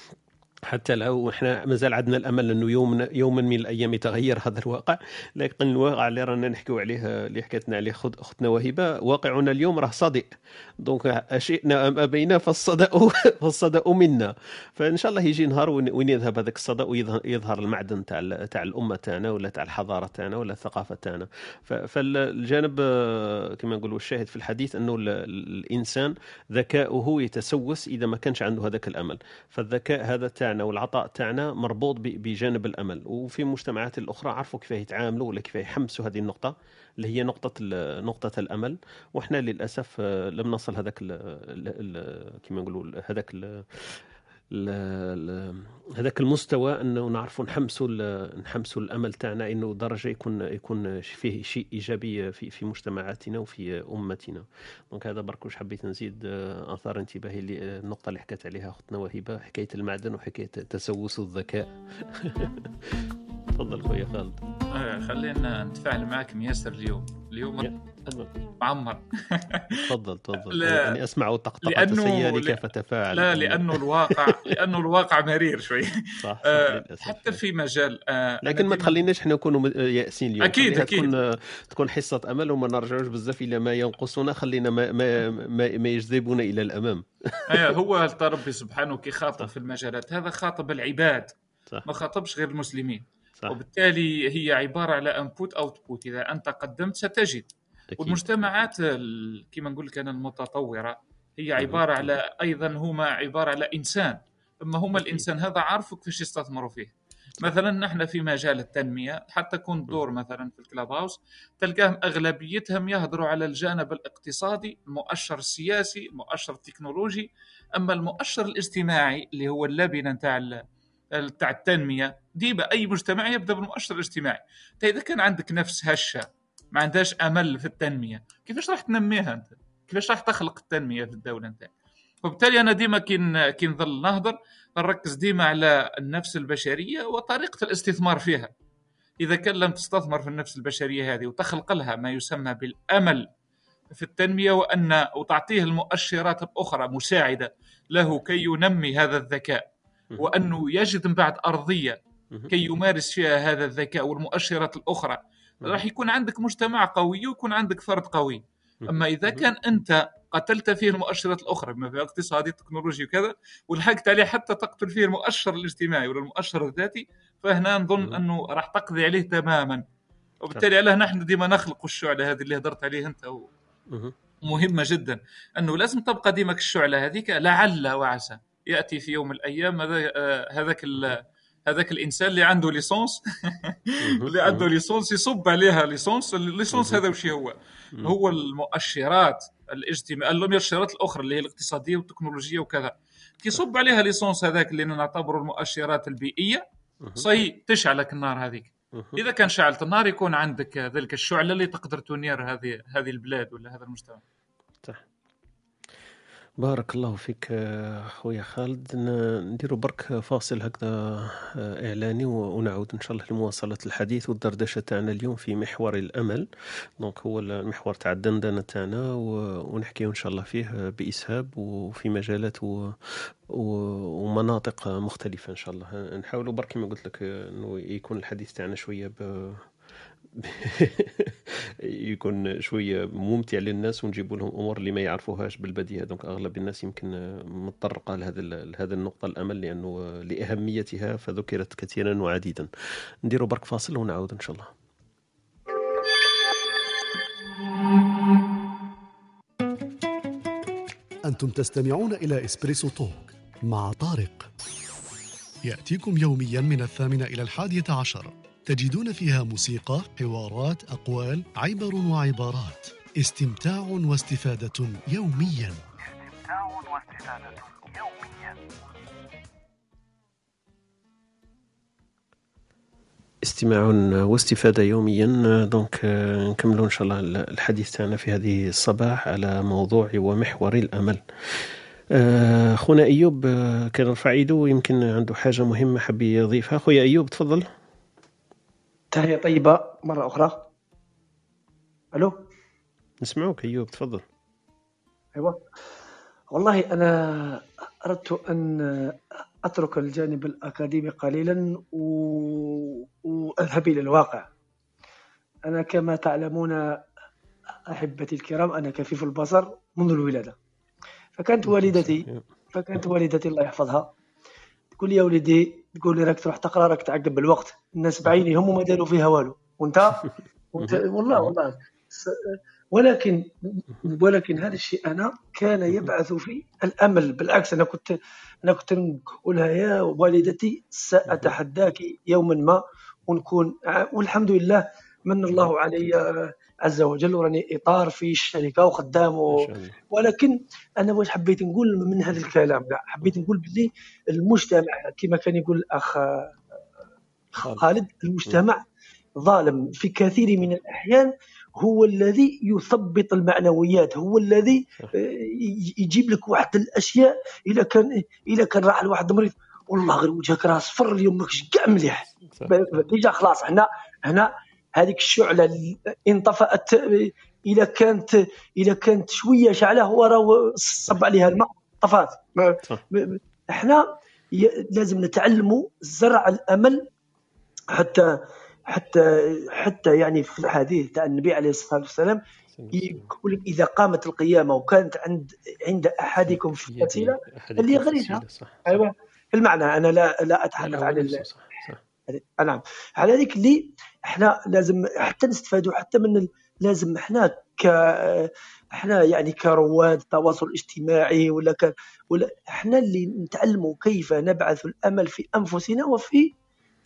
حتى لو إحنا مازال عندنا الأمل أنه يوم يوما من الأيام يتغير هذا الواقع. لكن الواقع اللي رانا نحكيو عليه اللي حكيتنا عليه أختنا وهبه واقعنا اليوم راه صدئ دونك أشئنا أم أبينا فالصدأ فالصدأ منا. فإن شاء الله يجي نهار وين يذهب هذاك الصدأ ويظهر يظهر المعدن تاع تاع الأمة تاعنا ولا تاع الحضارة تاعنا ولا الثقافة تاعنا. فالجانب كما نقولوا الشاهد في الحديث أنه ال- ال- الإنسان ذكاؤه يتسوس إذا ما كانش عنده هذاك الأمل. فالذكاء هذا تاعنا والعطاء تاعنا مربوط بجانب الأمل. وفي المجتمعات الأخرى عرفوا كيف يتعاملوا ولا كيف يحمسوا هذه النقطة اللي هي نقطة نقطة الأمل. وحنا للأسف آه، لم نصل هذاك كما نقولوا هذاك هذاك المستوى أنه نعرفوا نحمسوا نحمسوا الأمل تاعنا إنه درجة يكون يكون فيه شيء إيجابي في في مجتمعاتنا وفي أمتنا. دونك هذا برك واش حبيت نزيد آه، أثار انتباهي للنقطه اللي حكت عليها اختنا وهبه حكاية المعدن وحكاية تسوس الذكاء. تفضل خويا خالد. آه، خلينا نتفاعل معك مياسر اليوم. اليوم معمر. تفضل تفضل. يعني أسمع طقطقة لأنه- سيالك لا- فتفاعل لا لأنه الواقع لأنه الواقع مرير شوي. صح, صح آه،. حتى في مجال آه، لكن ما تخليناش إحنا نكونوا م- يائسين اليوم. أكيد، خليها أكيد. تكون تكون حصة أمل وما نرجعوش بزاف إلى ما ينقصنا خلينا ما ما ما, ما يجذبنا إلى الأمام. آه، هو ربي سبحانه كي خاطب في المجالات. هذا خاطب العباد صح. ما خاطبش غير المسلمين. صح. وبالتالي هي عبارة على input output إذا أنت قدمت ستجد. أكيد. والمجتمعات ال- كما نقول لك أنا المتطورة هي. عبارة على أيضا هما عبارة على إنسان أما هما أكيد. الإنسان هذا عارفوا كيفاش يستثمروا فيه مثلا نحن في مجال التنمية حتى كون دور مثلا في ال Clubhouse تلقاهم أغلبيتهم يهضروا على الجانب الاقتصادي المؤشر السياسي المؤشر التكنولوجي أما المؤشر الاجتماعي اللي هو اللبنة نتاع تاع التنمية ديما أي مجتمع يبدأ بالمؤشر الاجتماعي إذا كان عندك نفس هشة ما عندهاش أمل في التنمية كيفاش راح تنميها أنت كيفاش راح تخلق التنمية في الدولة نتاعك وبالتالي أنا ديما كي كي نظل نهضر نركز ديما على النفس البشرية وطريقة الاستثمار فيها إذا كان لم تستثمر في النفس البشرية هذه وتخلق لها ما يسمى بالأمل في التنمية وأن وتعطيه المؤشرات الاخرى مساعدة له كي ينمي هذا الذكاء. وأنه يجد من بعد أرضية. كي يمارس فيها هذا الذكاء والمؤشرات الأخرى. راح يكون عندك مجتمع قوي ويكون عندك فرد قوي. أما إذا. كان أنت قتلت فيه المؤشرات الأخرى بما في الاقتصادي التكنولوجي وكذا ولحقت عليه حتى تقتل فيه المؤشر الاجتماعي ولا المؤشر الذاتي فهنا نظن. أنه راح تقضي عليه تماما وبالتالي علاه نحن ديما نخلق الشعلة هذه اللي هدرت عليه أنت و- مهم. مهمة جدا أنه لازم تبقى ديما الشعلة هذيك لعل وعسى يأتي في يوم من الأيام آه، هذاك ال- هذاك الإنسان اللي عنده l'essence. اللي عنده l'essence يصب عليها l'essence ال essence. هذا وش هو. هو المؤشرات الاجتماعية المؤشرات الأخرى اللي هي الاقتصادية والتكنولوجية وكذا كي يصب عليها l'essence هذاك اللي نعتبره المؤشرات البيئية. صي تشعلك النار هذيك. إذا كان شعلت النار يكون عندك ذلك الشعلة اللي تقدر تنير هذه هذه البلاد ولا هذا المجتمع بارك الله فيك خويا خالد. ن- نديروا برك فاصل هكذا آه، إعلاني و- ونعود إن شاء الله لمواصلة الحديث والدردشة تاعنا اليوم في محور الأمل. دونك هو المحور تاع الدندنة تاعنا ونحكيو إن شاء الله فيه بإسهاب وفي مجالات و... ومناطق مختلفة إن شاء الله. نحاولوا برك كما قلت لك إنه يكون الحديث تاعنا شوية ب... يكون شوية ممتع للناس ونجيب لهم أمور اللي ما يعرفوهاش بالبديهه دونك أغلب الناس يمكن متطرقة لهذا لهذا النقطة الأمل لأنه لأهميتها فذكرت كثيرا وعديدا. نديروا برك فاصل ونعود إن شاء الله. أنتم تستمعون إلى إسبريسو توك مع طارق. يأتيكم يوميا من الثامنة إلى الحادية عشر. تجدون فيها موسيقى، حوارات، أقوال، عبر وعبارات. استمتاع واستفادة يوميا. استمتاع واستفادة يوميا. استماع واستفادة يوميا. donc آه، نكملوا إن شاء الله الحديث تاعنا في هذه الصباح على موضوع ومحور الأمل. آه، خونا أيوب آه، كان رفع إيده يمكن عنده حاجة مهمة حب يضيفها. خويا أيوب تفضل. تحية طيبة مرة أخرى؟ ألو؟ نسمعوك أيوب تفضل. أيوة. والله أنا أردت أن أترك الجانب الأكاديمي قليلا و... وأذهب إلى الواقع. أنا كما تعلمون أحبتي الكرام أنا كفيف البصر منذ الولادة. فكانت والدتي فكانت والدتي الله يحفظها. تقول لي يا ولدي تقول لي راك تروح تقرا راك تعقب بالوقت. الناس بعيني هم ما داروا فيها والو. وانت؟ والله والله. ولكن ولكن هذا الشيء أنا كان يبعث في الأمل. بالعكس أنا كنت أنا كنت نقولها يا والدتي سأتحداك يوما ما ونكون والحمد لله من الله علي عز وجل وراني إطار في الشركة وخدام ولكن أنا واش حبيت نقول من هذا الكلام؟ كاع حبيت نقول باللي المجتمع كما كان يقول الاخ خالد. المجتمع ظالم في كثير من الأحيان هو الذي يثبط المعنويات هو الذي يجيب لك واحد الأشياء إذا كان إذا كان راح لواحد مريض. والله غير وجهك راه صفر اليوم ماكش كاع مليح. ديجا خلاص هنا هنا هذيك الشعلة اللي انطفأت اذا كانت اذا كانت شوية شعلة هو راه صب عليها الماء طفات. إحنا لازم نتعلموا زرع الأمل حتى حتى حتى يعني في الحديث تاع النبي عليه الصلاة والسلام يقول إذا قامت القيامة وكانت عند عند أحدكم أحدكم اللي صح أيوه. المعنى أنا لا لا أتحدث عن نعم. على ذلك اللي إحنا لازم حتى نستفادوا حتى من. لازم إحنا ك إحنا يعني كرواد التواصل الاجتماعي ولا ك... ولا إحنا اللي نتعلموا كيف نبعث الأمل في أنفسنا وفي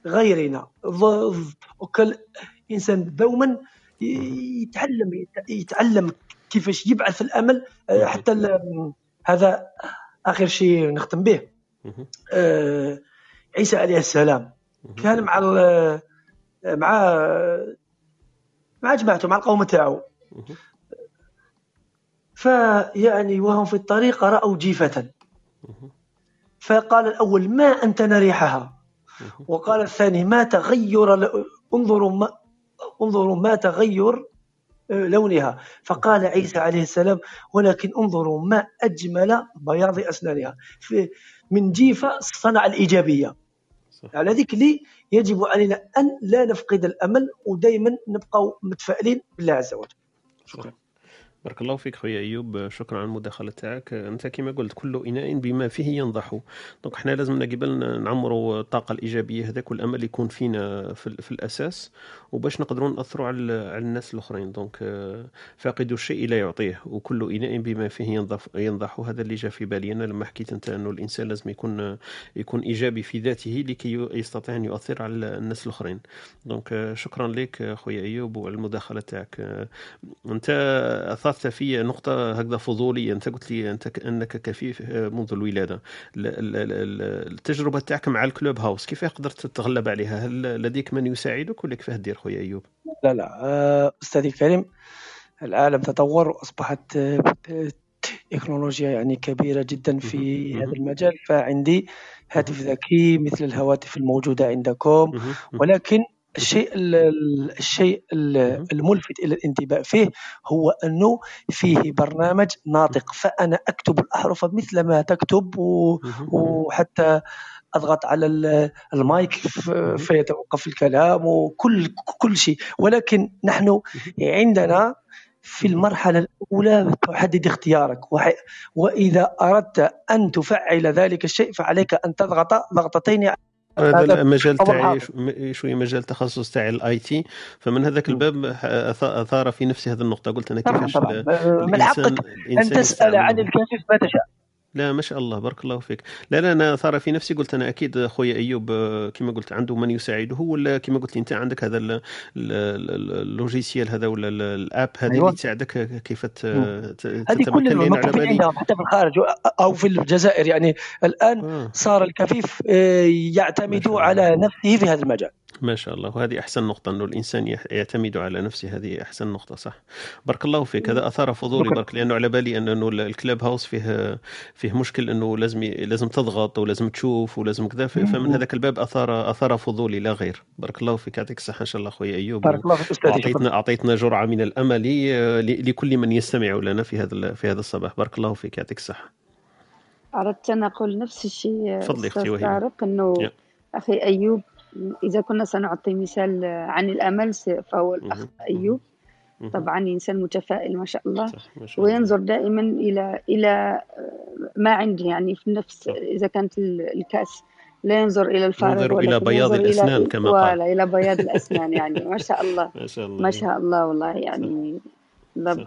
غيرنا. وكل إنسان دوما يتعلم يتعلم كيفاش يبعث الأمل آه، حتى ال- هذا آخر شيء نختم به. آه، عيسى عليه السلام. كان مع ال- مع مع جماعته مع القوم تاعو. فيعني وهم في الطريق رأوا جيفة مهم. فقال الأول ما أنتن ريحها مهم. وقال الثاني ما تغير انظروا ما انظروا ما تغير آه، لونها فقال عيسى عليه السلام ولكن انظروا ما أجمل بياض أسنانها في- من جيفة صنع الإيجابية. على ذيك اللي يجب علينا أن لا نفقد الأمل ودائما نبقى متفائلين بالله عز وجل. شكرا. بارك الله فيك خويا أيوب شكرا على المداخلة تاعك. أنت كما قلت كل إناء بما فيه ينضح. donc حنا لازمنا قبل نعمروا الطاقة الإيجابية هذاك والأمل يكون فينا في, في الأساس. وباش نقدروا نأثروا على, على الناس الأخرين. donc فاقد الشيء لا يعطيه. وكل إناء بما فيه ينضح ينضح. هذا اللي جاء في بالي أنا لما حكيت أنت إنه الإنسان لازم يكون يكون إيجابي في ذاته لكي يستطيع أن يؤثر على الناس الأخرين. donc شكرا لك خويا أيوب وعلى المداخلة تاعك. أنت اثرت في نقطة هكذا فضولية. أنت قلت لي أنت أنك كفيف آه، منذ الولادة. ال- ال- ال- التجربة تاعك مع الكلوب هاوس كيف قدرت تتغلب عليها؟ هل لديك من يساعدك ولا كيفاه دير خويا أيوب؟ لا لا آه، أستاذي الكريم العالم تطور وأصبحت آه، تكنولوجيا يعني كبيرة جدا في. هذا المجال فعندي هاتف ذكي مثل الهواتف الموجودة عندكم. ولكن الشيء ال- ال- الشيء. الملفت إلى الانتباه فيه هو أنه فيه برنامج ناطق فأنا أكتب الأحرف مثل ما تكتب. وحتى أضغط على ال- المايك فيتوقف الكلام وكل كل شيء. ولكن نحن عندنا في المرحلة الأولى تحدد اختيارك. وإذا أردت أن تفعل ذلك الشيء فعليك أن تضغط ضغطتين هذا المجال تاعي شوية مجال تخصص تاعي ال IT فمن هذاك. الباب أثار في نفسي هذه النقطة. قلت أنا كيفاش من حقك تسأل يستعمل. عن الكاشف ما تشاء. لا ما شاء الله بارك الله فيك لا لا أنا ثار في نفسي قلت أنا أكيد خويا أيوب آه، كما قلت عنده من يساعده ولا كما قلت لي أنت عندك هذا ال- ال- ال- اللوجيسيال هذا ولا ال- الأب هذه أيوة. اللي تساعدك كيف هذه كل عندهم حتى في الخارج أو في الجزائر يعني الآن آه. صار الكفيف آه، يعتمد. على نفسه في هذا المجال ما شاء الله. وهذه أحسن نقطة انه الإنسان يح- يعتمد على نفسه. هذه أحسن نقطة صح. بارك الله فيك. هذا أثار فضولي. برك لأنه على بالي أنه الكلاب هاوس فيه فيه مشكل أنه لازم لازم تضغط ولازم تشوف ولازم كذا. فمن هذاك الباب أثار أثار فضولي لا غير. بارك الله فيك. يعطيك الصحة إن شاء الله خويا أيوب. بارك الله فيك أستاذي شكرا وأعطيتنا أعطيتنا جرعة من الأمل آه، ل- لكل من يستمع لنا في هذا في هذا الصباح. بارك الله فيك. يعطيك الصحة. أردت أن أقول نفس الشيء تفضلي وهيبه طارق أنه. أخي أيوب إذا كنا سنعطي مثال عن الأمل فهو الأخ. أيوب. طبعا إنسان متفائل ما شاء الله. وينظر دائما إلى إلى ما عنده يعني في نفس صح. إذا كانت ال- الكأس لا ينظر إلى الفارغ ينظر إلى ولكن بياض إلى كما قال. ولا إلى بياض الأسنان يعني. ما شاء الله. ما شاء الله. ما شاء الله والله يعني.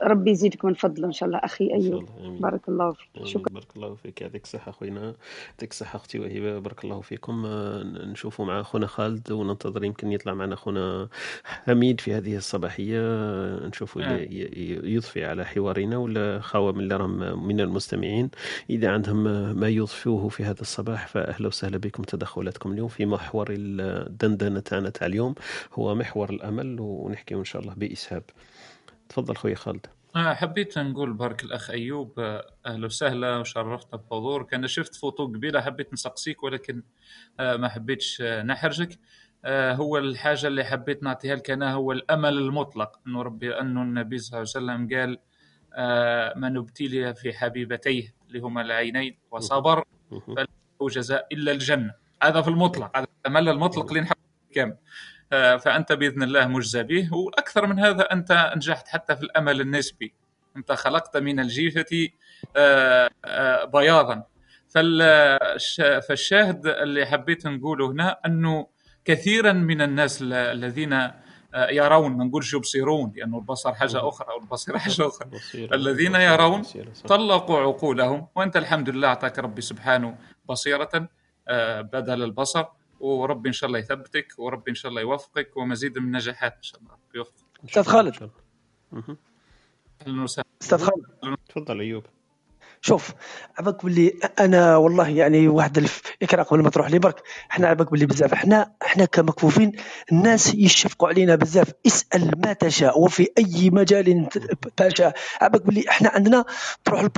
ربي يزيدك من فضله إن شاء الله أخي إن شاء الله آمين. بارك الله فيك. شكرا. بارك الله فيك. يعطيك الصحة خوينا يعطيك الصحة أختي وهبة. بارك الله فيكم. آه، نشوفوا مع أخونا خالد وننتظر يمكن يطلع معنا أخونا حميد في هذه الصباحية. آه، نشوفوا آه. ي- ي- يضفي على حوارنا ولا خاوة من اللي راهم من المستمعين. إذا عندهم ما يضفوه في هذا الصباح فأهلا وسهلا بكم تدخلاتكم اليوم في محور الدندنة تاعنا تاع اليوم. هو محور الأمل ونحكي إن شاء الله بإسهاب. تفضل خويا خالد. آه، حبيت نقول بارك الأخ أيوب آه، أهلا وسهلا وشرفتنا بحضورك. أنا شفت فوتو قبيلة حبيت نسقسيك ولكن آه، ما حبيتش نحرجك. هو الحاجة اللي حبيت نعطيها لك أنا هو الأمل المطلق. أنه ربي أنه النبي صلى الله عليه وسلم قال من ابتلي في حبيبتيه اللي هما العينين وصبر. فله جزاء إلا الجنة. هذا في المطلق هذا الأمل المطلق اللي نحب كم آه، فأنت بإذن الله مجزى به. وأكثر من هذا أنت نجحت حتى في الأمل النسبي. أنت خلقت من الجيفة آه، آه، بياضا. فالش- فالشاهد اللي حبيت نقوله هنا أنه كثيرا من الناس ال- الذين يرون ما نقولش يبصرون لأنه البصر حاجة أخرى والبصيرة حاجة أخرى. بصيرة. الذين يرون. طلقوا عقولهم وأنت الحمد لله أعطاك ربي سبحانه بصيرة بدل البصر. وربي إن شاء الله يثبتك وربي إن شاء الله يوفقك ومزيد من النجاحات إن شاء الله. ربي يوفقك أستاذ خالد. أهلا وسهلا. أستاذ خالد. تفضل أيوب. شوف عباك باللي أنا والله يعني واحد الف يكره قبل ما تروح لي برك إحنا عباك باللي بزاف. إحنا إحنا كمكفوفين الناس يشفقوا علينا بزاف. اسأل ما تشاء وفي أي مجال تشاء. عباك باللي إحنا عندنا تروح الب...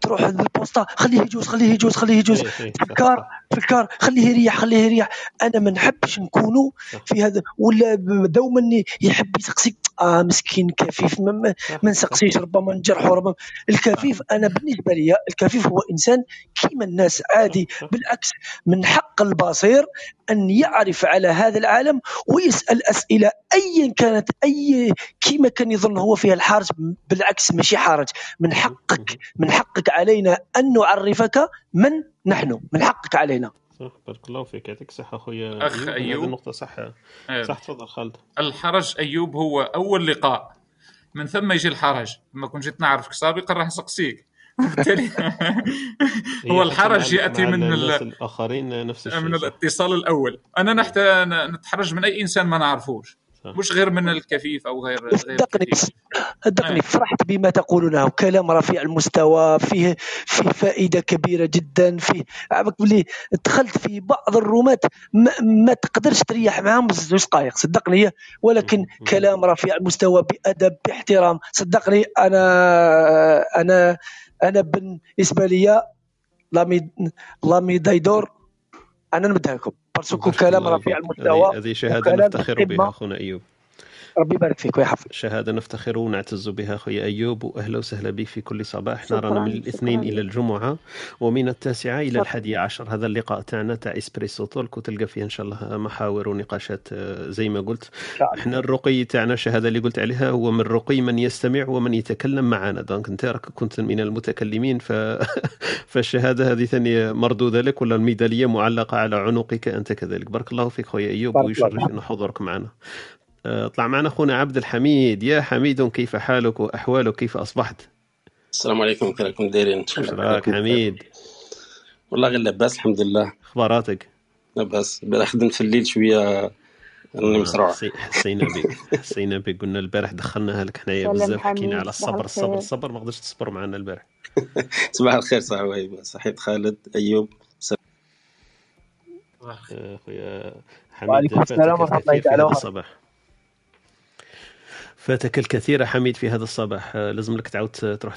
تروح البوسطة خليه يجوز خليه يجوز خليه يجوز. إيه، إيه، في الكار. في الكار خليه يريح خليه يريح. أنا ما نحبش نكونوا. في هذا ولا دوما يحب يسقسي. آه مسكين كفيف ما. نسقسيش ربما نجرحه ربما الكفيف أنا بالنسبة لي الكفيف هو إنسان كيما الناس عادي. بالعكس من حق البصير أن يعرف على هذا العالم ويسأل أسئلة ايا كانت أي كيما كان يظن هو فيها الحرج بالعكس ماشي حرج من حقك من حقك علينا أن نعرفك من نحن من حقك علينا صح؟ بارك الله فيك. يعطيك الصحة أخويا أخ هذه أيوب. النقطة صح؟ آه، صح تفضل خالد. الحرج أيوب هو أول لقاء. من ثم يجي الحرج. لما كنت جيت نعرفك سابقا راح نسقسيك. وبالتالي هو الحرج يأتي من الناس ال- الآخرين نفس الشيء من. الاتصال الأول. أنا نحت نتحرج من أي إنسان ما نعرفوش. صح. مش غير من الكفيف أو غير غير صدقني صدقني آه. فرحت بما تقولونه كلام رفيع المستوى فيه فيه فائدة كبيرة جدا فيه عبك بلي دخلت في بعض الرومات ما, ما تقدرش تريح معاهم زوج دقائق صدقني ولكن مم. كلام رفيع المستوى بأدب باحترام صدقني أنا أنا أنا بالنسبة لي لامي la médaille d'or أنا نمدها لكم parce que كلام رفيع. المستوى هذه وكلام نفتخر. بها أخونا أيوب ربي يبارك فيك ويحفظك شهادة نفتخر ونعتز بها. أخوي أيوب وأهلا وسهلا بك في كل صباح. إحنا شكراً، رانا من الاثنين شكراً. إلى الجمعة ومن التاسعة إلى شكراً. الحادية عشر. هذا اللقاء تاعنا تاع إسبريسو توك وتلقى فيه إن شاء الله محاور ونقاشات آه، زي ما قلت. شاء الله. إحنا الرقي تاعنا الشهادة اللي قلت عليها هو من رقي من يستمع ومن يتكلم معنا. donc أنت راك كنت من المتكلمين ف... فالشهادة هذه ثانية مردودة لك ولا الميدالية معلقة على عنقك أنت كذلك. بارك الله فيك خويا أيوب ويشرفنا حضورك معنا. طلع معنا. أخونا عبد الحميد. يا حميد كيف حالك وأحوالك؟ كيف أصبحت؟ السلام عليكم. كيف راكم دايرين؟ واش راك حميد؟ والله غير لاباس الحمد لله. أخباراتك؟ لاباس. البارح خدمت في الليل شوية راني مسروع. حسي- حسينا بك. حسينا بك. قلنا البارح دخلناها لك حنايا سلام بزاف حكينا على صباح الصبر الصبر الخير. الصبر ما قدرتش تصبر معنا البارح. صباح الخير صاحبي. صحيت خالد أيوب. آه، أخويا وعليكم حميد السلام فاتك ورحمة الله تعالى وبركاته. فاتك الكثير حميد في هذا الصباح. آه، لازم لك تعاود تروح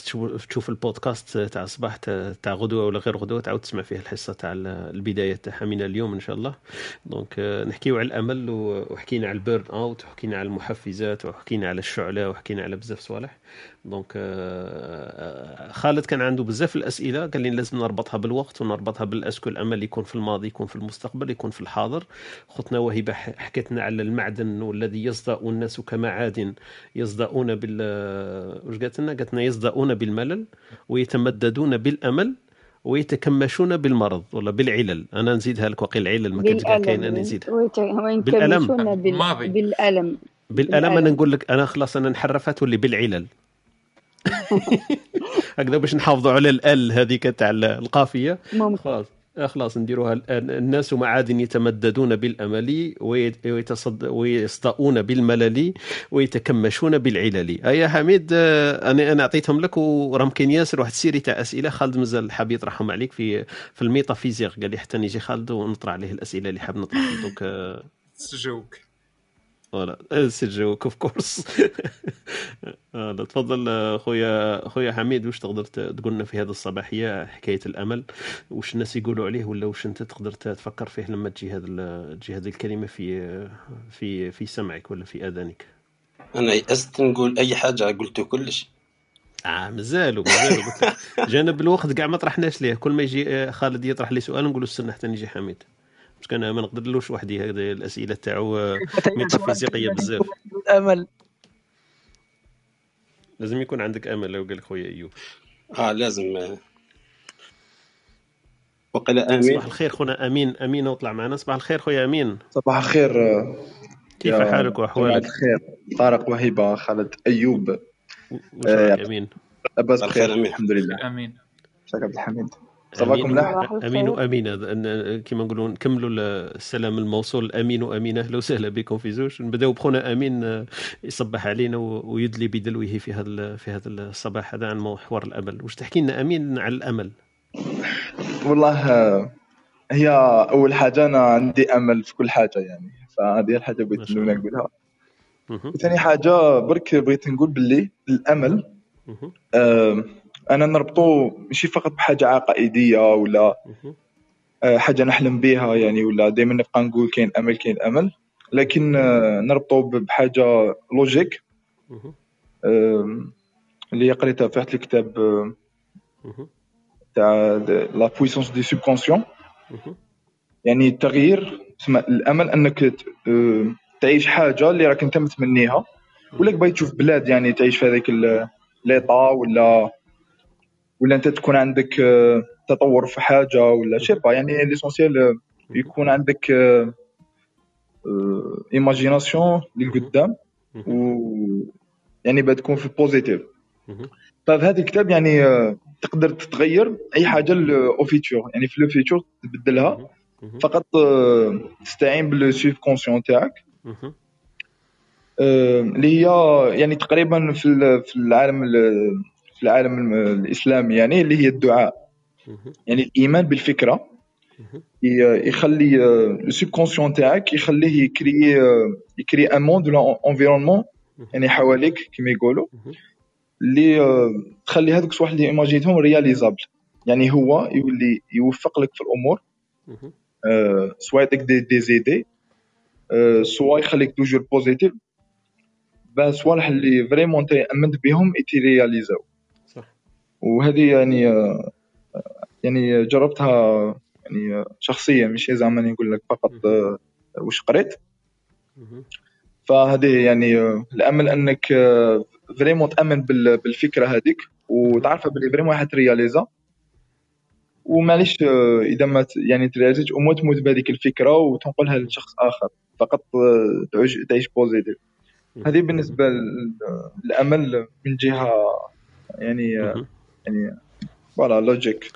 تشوف البودكاست تاع الصباح تاع غدوة ولا غير غدوة. تعاود تسمع فيه الحصة تاع البداية تاعها من اليوم إن شاء الله. donc آه، نحكيو على الأمل وحكينا على ال burn out وحكينا على المحفزات وحكينا على الشعلة وحكينا على بزاف صوالح. donc خالد كان عنده بزاف الأسئلة قال لي لازم نربطها بالوقت ونربطها بالاسكو الامل يكون في الماضي يكون في المستقبل يكون في الحاضر خطنا وهبه حكت لنا على المعدن والذي يصدأ الناس كمعادن يصدؤون بال واش قالت لنا؟ قالت لنا يصدؤون بالملل ويتمددون بالأمل ويتكمشون بالمرض ولا بالعلل أنا نزيدها لك وقيل العلل ما كاع كاين أنا نزيدها ويت- بالألم. وينكمشون بال... ماضي. بالألم بالألم أنا. نقول لك أنا خلاص أنا نحرفها تولي بالعلل هكذا باش نحافظوا على ال هذيك تاع القافية. ممكن. خلاص. آه، خلاص نديروها الآن الناس معادن يتمددون بالأمل ويت- ويتصد ويصدؤون بالملل ويتكمشون بالعلل. أي يا حميد آه، أنا أنا أعطيتهم لك وراهم كاين ياسر واحد ال série تاع أسئلة. خالد مازال حاب يطرحهم عليك في في ال métaphysique قال لي حتى نيجي خالد ونطرح عليه الأسئلة اللي حاب نطرحها دوك آه، سجوك. ف voilà سي جاوبك of course تفضل آه، خويا خويا حميد واش تقدر تقول لنا في هذه الصباحية حكاية الأمل؟ واش الناس يقولوا عليه ولا واش أنت تقدر تفكر فيه لما تجي هذا ال- تجي هذه الكلمة في في في سمعك ولا في آذانك؟ أنا يأست نقول أي حاجة قلت كلش. آه قلت لك. جانب الوقت كاع ما طرحناش ليه. كل ما يجي آه، خالد يطرح لي سؤال نقولوا استنى حتى نجي حميد. باش كان ما نقدرلوش وحدي هذه الأسئلة تاعو آه، ميتافيزيقيه بزاف. الامل لازم يكون عندك أمل لو قال لك خويا أيوب. آه لازم. وقال آمين. صباح الخير خونا أمين. أمين وطلع معنا. صباح الخير خويا أمين. صباح الخير آه، كيف حالك وأحوالك؟ الخير. طارق وهبة خالد أيوب. وش آه، أمين؟ لاباس بخير أمين. الحمد لله. أمين. شكرا عبد الحميد. صباحكم ملاح صباح أمين الخير. وامين هذا أن- كما نقولوا نكملوا السلام الموصول. أمين وامين أهلا وسهلا بكم في زوج. نبدأو بخونا أمين آه، يصبح علينا ويدلي بدلوه في هذا في هذا الصباح. هذا عن محور الأمل. واش تحكي لنا أمين على الأمل؟ والله آه، هي أول حاجة أنا عندي أمل في كل حاجة يعني. فهذه ما بغيت نقولها. وثاني حاجة برك بغيت نقول باللي الأمل أنا نربطو ماشي فقط بحاجة عقائدية ولا. آه، حاجة نحلم بها يعني ولا دائما نبقى نقول كاين أمل كاين أمل لكن آه، نربطو بحاجة logique اللي قريتها في واحد الكتاب آه،. تاع la puissance du subconscient. يعني التغيير تسمى الأمل أنك تعيش حاجة اللي راك أنت متمنيها ولا باغي تشوف بلاد يعني تعيش في هذاك l'état ولا ولا أنت تكون عندك آه، تطور في حاجة ولا je sais pas يعني l'essentiel يكون عندك imagination للقدام مهم. و يعني بتكون في positif مهم. ففي هذا الكتاب يعني آه، تقدر تتغير أي حاجة au futur يعني في le futur تبدلها. فقط آه، تستعين بال subconscient تاعك. آه، اللي هي يعني تقريبا في ال- في العالم ال- في العالم الم- الإسلامي يعني اللي هي الدعاء. يعني الإيمان بالفكرة. يخلي ال subconscient تاعك يخليه يكري يكري un monde ولا environnement يعني حواليك كما يقولوا. اللي آه، تخلي هذوك الصوالح اللي ايماجينيتهم réalisables يعني هو يولي يوفق لك في الأمور. مهم. آه، soit يعطيك des, des idées آه، soit يخليك toujours positif باه صوالح اللي vraiment انت امنت بهم يتيرياليزاو صح وهذه يعني يعني جربتها يعني شخصيا ماشي زعما نقول لك فقط واش قريت. فهذه يعني الأمل أنك vraiment تامن بال- بالفكرة هذيك وتعرفها باللي vraiment حترياليزا ومعليش إذا ما يعني ترياليزيت وما تموت بهذيك الفكرة وتنقلها لشخص آخر. فقط تعيش positif هذه بالنسبة لل- للأمل من جهة يعني. يعني voilà logique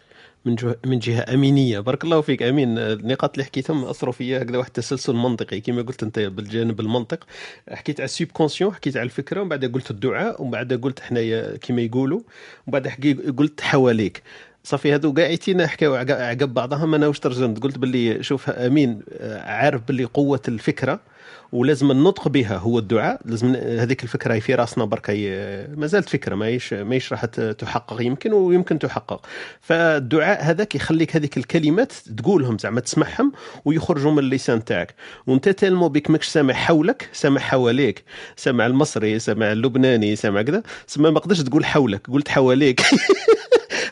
من جهه من جهة أمينية. بارك الله فيك أمين. النقاط اللي حكيتهم اثروا فيا هكذا واحد التسلسل منطقي. كما قلت أنت بالجانب المنطق حكيت على ال subconscient حكيت على الفكرة ومن بعد قلت الدعاء ومن بعد قلت حنايا كما يقولوا ومن بعد قلت حواليك. صافي هادو كاع عيتينا حكاو عق- عقب بعضهم. أنا واش ترجمت؟ قلت باللي شوف أمين عارف باللي قوة الفكرة. ولازم النطق بها هو الدعاء. لازم هذيك الفكرة هي في راسنا برك ما زالت فكرة ماهيش ماهيش راح تحقق يمكن ويمكن تحقق. فالدعاء هذاك يخليك هذيك الكلمات تقولهم زعما تسمعهم ويخرجوا من اللسان تاعك. وانت تلمو بك ماكش سامع حولك سامع حواليك سامع المصري سامع اللبناني سامع كذا سما ما قدرتش تقول حولك قلت حواليك.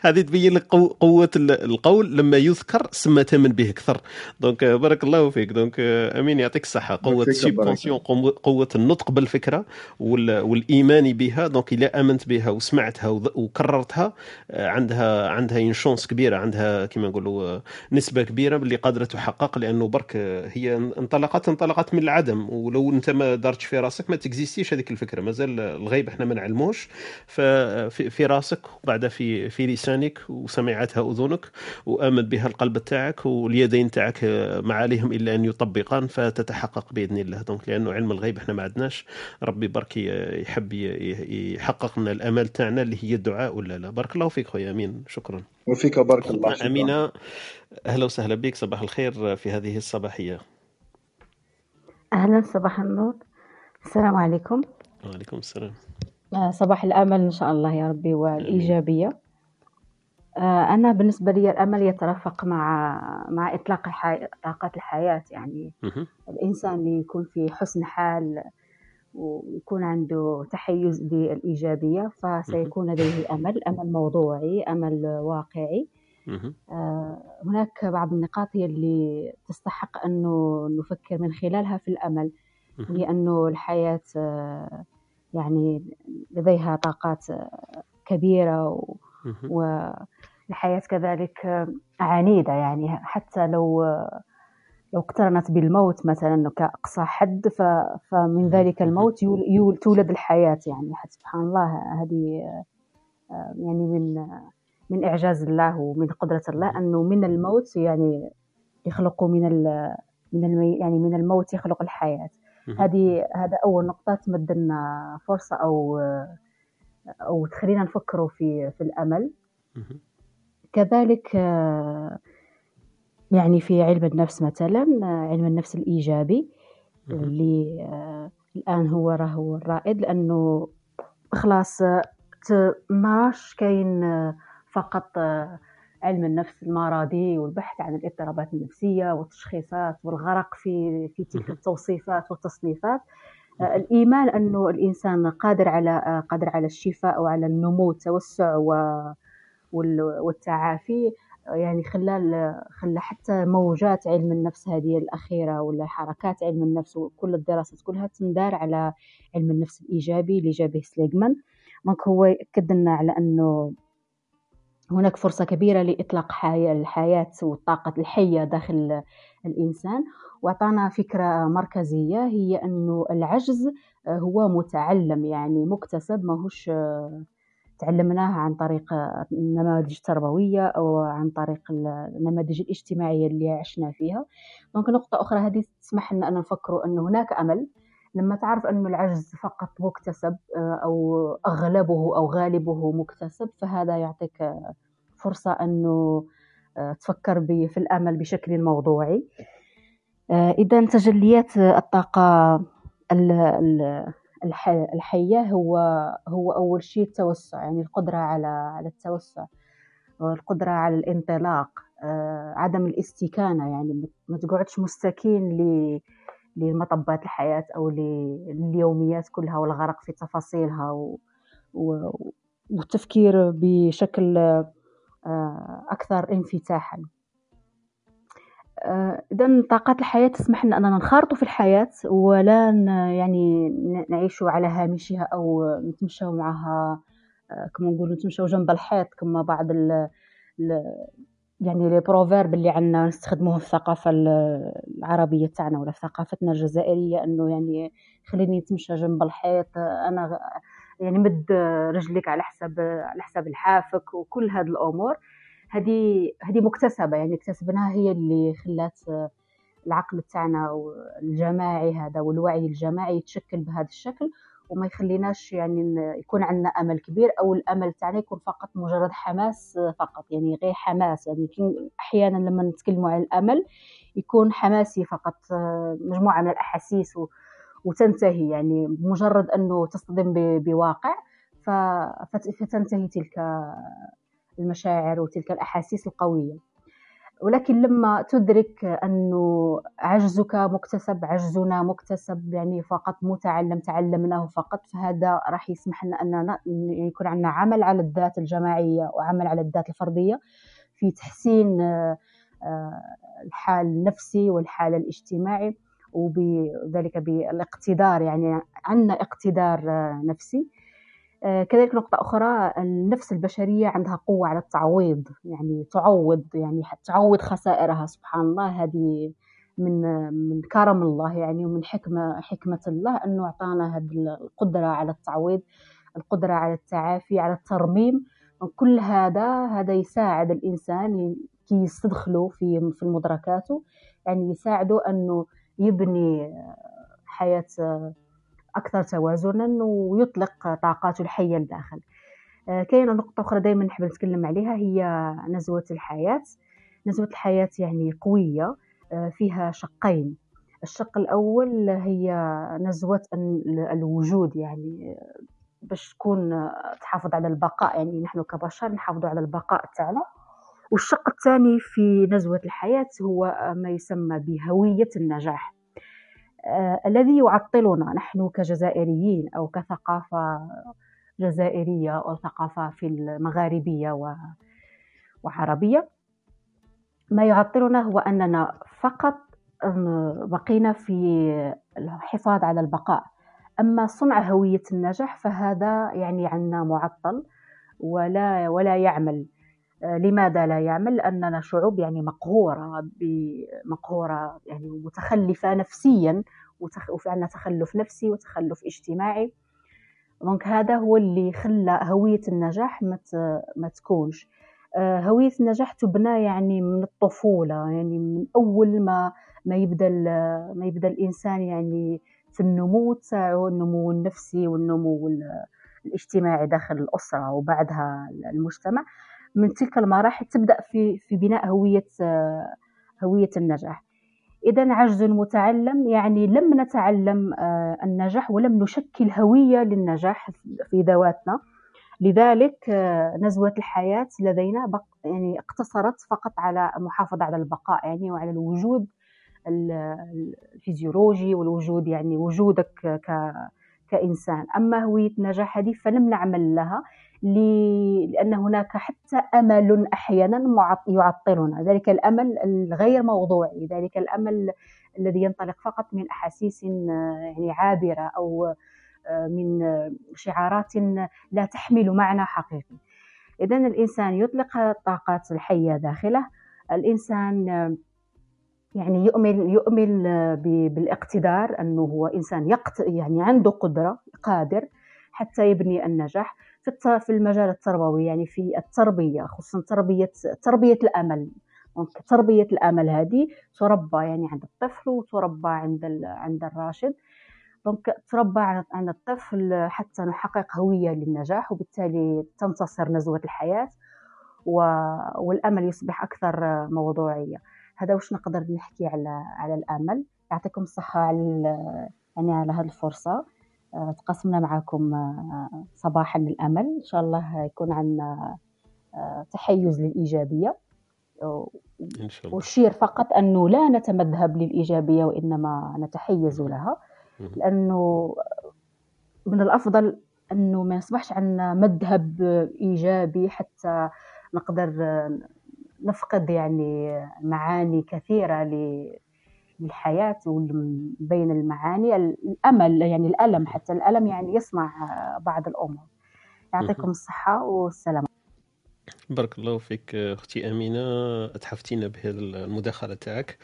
هذه تبين لك قو- قوة ال- القول لما يذكر سما تمن به أكثر. donc بارك الله فيك. donc آه، أمين يعطيك الصحة. قوة conscient قوه النطق بالفكرة وال- والإيمان بها donc إلا آمنت بها وسمعتها وكررتها آه، عندها عندها une chance كبيرة عندها كما نقولوا آه، نسبة كبيرة باللي قادرة تحقق لأنه برك آه، هي انطلقت انطلقت من العدم. ولو أنت ما دارتش في راسك ما ت existi ش هذيك الفكرة. مازال الغيب إحنا ما نعلموش. ففي في راسك وبعد في في لسانك وسمعتها أذنك وآمن بها القلب تاعك واليدين تاعك ما عليهم إلا أن يطبقان فتتحقق بإذن الله. دونك لأنه علم الغيب إحنا ما عندناش ربي برك يحب يحقق لنا الأمال تاعنا اللي هي الدعاء ولا لا. بارك الله فيك خويا. آمين. شكرا. وفيك بارك الله شكرا امينه أهلا وسهلا بك. صباح الخير في هذه الصباحية. أهلا. صباح النور. السلام عليكم. وعليكم السلام. آه، صباح الأمل إن شاء الله يا ربي والإيجابية. آه، أنا بالنسبة لي الأمل يترافق مع مع إطلاق الحي... طاقات الحياة يعني. الإنسان اللي يكون في حسن حال ويكون عنده تحيز للإيجابية فسيكون لديه أمل أمل موضوعي أمل واقعي. آه، هناك بعض النقاط هي اللي تستحق أنه نفكر من خلالها في الأمل. وهي أنه الحياة آه، يعني لديها طاقات آه، كبيرة و-. والحياة كذلك عنيدة يعني. حتى لو لو اقترنت بالموت مثلا كأقصى حد فمن ذلك الموت يول يول تولد الحياة يعني. حتى سبحان الله هذه يعني من من إعجاز الله ومن قدرة الله أنه من الموت يعني يخلق من ال من المي يعني من الموت يخلق الحياة. هذه هذا أول نقطة تمد لنا فرصة أو أو تخلينا نفكروا في في الأمل مهم. كذلك آه، يعني في علم النفس مثلا آه، علم النفس الإيجابي مهم. اللي آه، الآن هو راه هو الرائد لأنه خلاص ماش كاين فقط علم النفس المرضي والبحث عن الاضطرابات النفسية والتشخيصات والغرق في في تلك. التوصيفات والتصنيفات الإيمان أنه الإنسان قادر على قادر على الشفاء وعلى النمو وال- والتعافي يعني خلال خلى حتى موجات علم النفس هذه الأخيرة ولا حركات علم النفس وكل الدراسات كلها تندار على علم النفس الإيجابي اللي جابه سليغمان دونك هو يأكد لنا على أنه هناك فرصة كبيرة لإطلاق حياة الحياة والطاقة الحية داخل الإنسان. وأعطانا فكرة مركزية هي أنه العجز آه، هو متعلم يعني مكتسب ماهوش آه، تعلمناه عن طريق آه، النماذج التربوية أو عن طريق النماذج الاجتماعية اللي عشنا فيها. ممكن نقطة أخرى هذه تسمح لنا أن نفكر أن هناك أمل. لما تعرف أن العجز فقط مكتسب أو أغلبه أو غالبه مكتسب فهذا يعطيك فرصة أنه تفكر في الأمل بشكل موضوعي. إذا تجليات الطاقة ال- ال- الح- الحية هو هو أول شيء التوسع يعني القدرة على على التوسع والقدرة على الانطلاق آه، عدم الاستكانة يعني ما تقعدش مستكين لمطبات الحياة أو لليوميات كلها والغرق في تفاصيلها. و... والتفكير بشكل آه، أكثر انفتاحا إذا طاقات الحياة تسمح لنا أننا ننخرطوا في الحياة ولا يعني نعيشوا على هامشها أو نتمشوا معها آه، كما نقولوا نتمشوا جنب الحيط كما بعض ال يعني لي بروفيرب اللي عندنا نستخدموهم في الثقافة ال- العربية تاعنا ولا في ثقافتنا الجزائرية أنه يعني خليني نتمشى جنب الحيط آه، أنا غ- يعني مد رجليك على حساب على حساب الحافك وكل هذه الأمور. هذه هذه مكتسبة يعني اكتسبناها هي اللي خلات العقل تاعنا الجماعي هذا والوعي الجماعي يتشكل بهذا الشكل وما يخليناش يعني يكون عندنا أمل كبير أو الأمل تاعنا يكون فقط مجرد حماس فقط يعني غير حماس يعني أحيانا لما نتكلموا عن الأمل يكون حماسي فقط مجموعة من الأحاسيس وتنتهي يعني مجرد أنه تصطدم بواقع فتنتهي تلك المشاعر وتلك الأحاسيس القوية. ولكن لما تدرك أنه عجزك مكتسب عجزنا مكتسب يعني فقط متعلم تعلمناه فقط فهذا راح يسمح لنا أننا يكون عندنا عمل على الذات الجماعية وعمل على الذات الفردية في تحسين آه، آه، الحال النفسي والحال الاجتماعي وبذلك بالاقتدار يعني عندنا إقتدار آه، نفسي. كذلك نقطة أخرى النفس البشرية عندها قوة على التعويض يعني تعوض يعني تعوض خسائرها سبحان الله. هذه من من كرم الله يعني ومن حكمة حكمة الله أنه أعطانا هذه القدرة على التعويض القدرة على التعافي على الترميم. كل هذا هذا يساعد الإنسان كي يستدخله في في مدركاته. يعني يساعده أنه يبني آه، حياة آه، أكثر توازنا ويطلق طاقاته الحية لداخل. آه، كاينة نقطة أخرى دائما نحب نتكلم عليها هي نزوة الحياة. نزوة الحياة يعني قوية آه، فيها شقين. الشق الأول هي نزوة الوجود يعني باش تكون تحافظ على البقاء. يعني نحن كبشر نحافظ على البقاء تاعنا. والشق الثاني في نزوة الحياة هو ما يسمى بهوية النجاح. آه الذي يعطلنا. نحن كجزائريين أو كثقافة جزائرية أو ثقافة في المغاربية وعربية ما يعطلنا هو أننا فقط بقينا في الحفاظ على البقاء. أما صنع هوية النجاح فهذا يعني عنا معطل ولا ولا يعمل. آه، لماذا لا يعمل؟ لأننا شعوب يعني مقهورة مقهورة يعني متخلفة نفسيا وعندنا تخلف نفسي وتخلف اجتماعي. دونك هذا هو اللي خلى هوية النجاح ما تكونش. آه، هوية النجاح تبنى يعني من الطفولة يعني من أول ما ما يبدأ ما يبدأ الإنسان يعني في النمو تاعو النمو النفسي والنمو الاجتماعي داخل الأسرة وبعدها المجتمع. من تلك المراحل تبدأ في في بناء هوية هوية النجاح. إذا عجز المتعلم يعني لم نتعلم آه، النجاح ولم نشكل هوية للنجاح في ذواتنا. لذلك آه، نزوة الحياة لدينا يعني اقتصرت فقط على المحافظة على البقاء يعني وعلى الوجود الفيزيولوجي والوجود يعني وجودك ك كإنسان. أما هوية النجاح هذه فلم نعمل لها. لأن هناك حتى أمل أحيانا يعطلنا ذلك الأمل الغير موضوعي ذلك الأمل الذي ينطلق فقط من أحاسيس يعني عابرة أو من شعارات لا تحمل معنى حقيقي. إذا الإنسان يطلق الطاقات الحية داخله. الإنسان يعني يؤمن يؤمن بالاقتدار أنه هو إنسان يقت يعني عنده قدرة قادر حتى يبني النجاح. في في المجال التربوي يعني في التربية خصوصا تربية تربية الأمل. تربية الأمل هذه تربى يعني عند الطفل وتربى عند عند الراشد. دونك تربى عند الطفل حتى نحقق هوية للنجاح وبالتالي تنتصر نزوة الحياة والأمل يصبح أكثر موضوعية. هذا واش نقدر نحكي على على الأمل؟ يعطيكم الصحة على يعني على هذه الفرصة. تقاسمنا معكم آه، صباحا الامل إن شاء الله يكون عندنا آه، تحيز للإيجابية. إن شاء الله. أشير فقط أنه لا نتمذهب للإيجابية وإنما نتحيز لها. لأنه من الأفضل أنه ما يصبحش عندنا مذهب إيجابي حتى نقدر نفقد يعني معاني كثيرة للحياة بين المعاني الأمل يعني الألم حتى الألم يعني يصنع بعض الأمور. يعطيكم الصحة والسلامة. بارك الله فيك أختي أمينة. أتحفتينا بهذه المداخلة تاعك.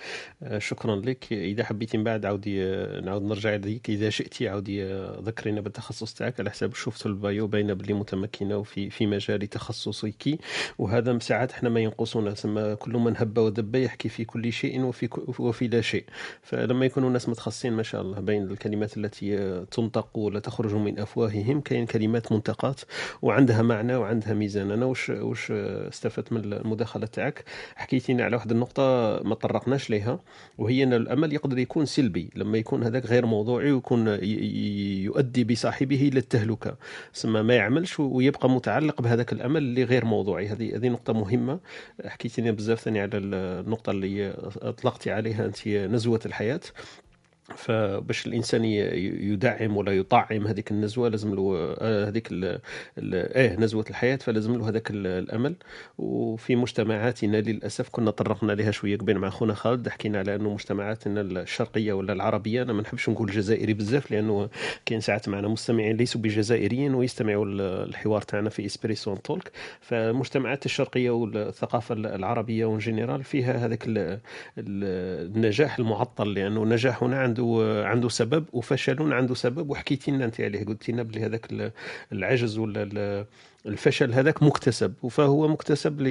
آه، شكرا لك. إذا حبيتي من بعد عاودي آه، نعاود نرجع لك إذا شئتي عاودي آه، ذكرينا بالتخصص تاعك. على حساب شفت البايو باينه بلي متمكنة وفي في مجال تخصصك. وهذا ساعات إحنا ما ينقصنا ثم كل من هب ودب يحكي في كل شيء وفي وفي لا شيء. فلما يكونوا الناس متخصصين ما شاء الله بين الكلمات التي تنطق ولا تخرج من أفواههم كاين كلمات منتقات وعندها معنى وعندها ميزان أنا وش وش استفدت من المداخلة تاعك. حكيتينا على واحد النقطة ما طرقناش ليها وهي إن الأمل يقدر يكون سلبي. لما يكون هذاك غير موضوعي ويكون يؤدي بصاحبه إلى التهلكه ثم ما يعملش ويبقى متعلق بهذاك الأمل اللي غير موضوعي. هذه هذه نقطة مهمة. حكيتيني بزاف ثاني على النقطة اللي أطلقتي عليها أنت نزوة الحياة. فباش الإنسان يدعم ولا يطعم هذيك النزوة لازم له آه، هذيك آه نزوة الحياة فلازم له هذاك الأمل. وفي مجتمعاتنا للأسف كنا طرقنا لها شوية قبل مع خونا خالد حكينا على أنه مجتمعاتنا الشرقية ولا العربية أنا ما نحبش نقول الجزائري بزاف لأنه كاين ساعات معنا مستمعين ليسوا بجزائريين ويستمعوا الحوار تاعنا في Espresso Talk. فالمجتمعات الشرقية والثقافة العربية و en général فيها هذاك النجاح المعطل لأنه نجاحنا عنده عنده عنده سبب وفشل عنده سبب وحكيتي لنا أنت عليه قلتي لنا بلي هذاك العجز ولا الفشل هذاك مكتسب فهو مكتسب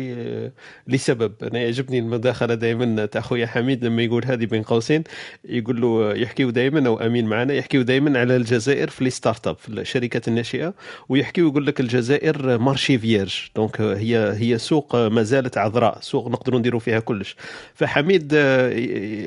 لسبب. أنا يعجبني المداخلة دائما تاع خويا حميد لما يقول هذه بين قوسين يقول له يحكيو دائما أو أمين معنا يحكيو دائما على الجزائر في les start-up في الشركات الناشئة ويحكيو يقول لك الجزائر marché vierge donc هي هي سوق ما زالت عذراء سوق نقدروا نديروا فيها كلش. فحميد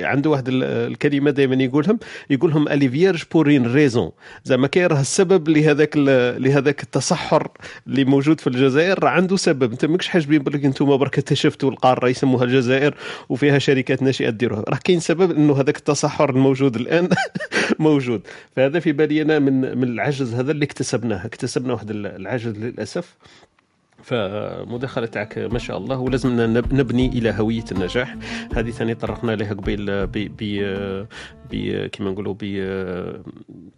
عنده واحد ال- الكلمة دائما يقولهم يقولهم elle est vierge pour une raison زعما كاين راه السبب لهذاك لهذاك التصحر اللي موجود في الجزائر عنده سبب. انت ماكش حاجبين بالك أنتم برك اكتشفتوا القارة يسموها الجزائر وفيها شركات ناشئة ديروها. راه كاين سبب انه هذاك التصحر الموجود الآن موجود. فهذا في بالي أنا من من العجز هذا اللي اكتسبناه. اكتسبنا واحد العجز للأسف. فمداخلة تاعك ما شاء الله ولازم نب- نبني إلى هوية النجاح. هذه ثاني طرقنا لها قبيل ب ب ب كما نقولوا ب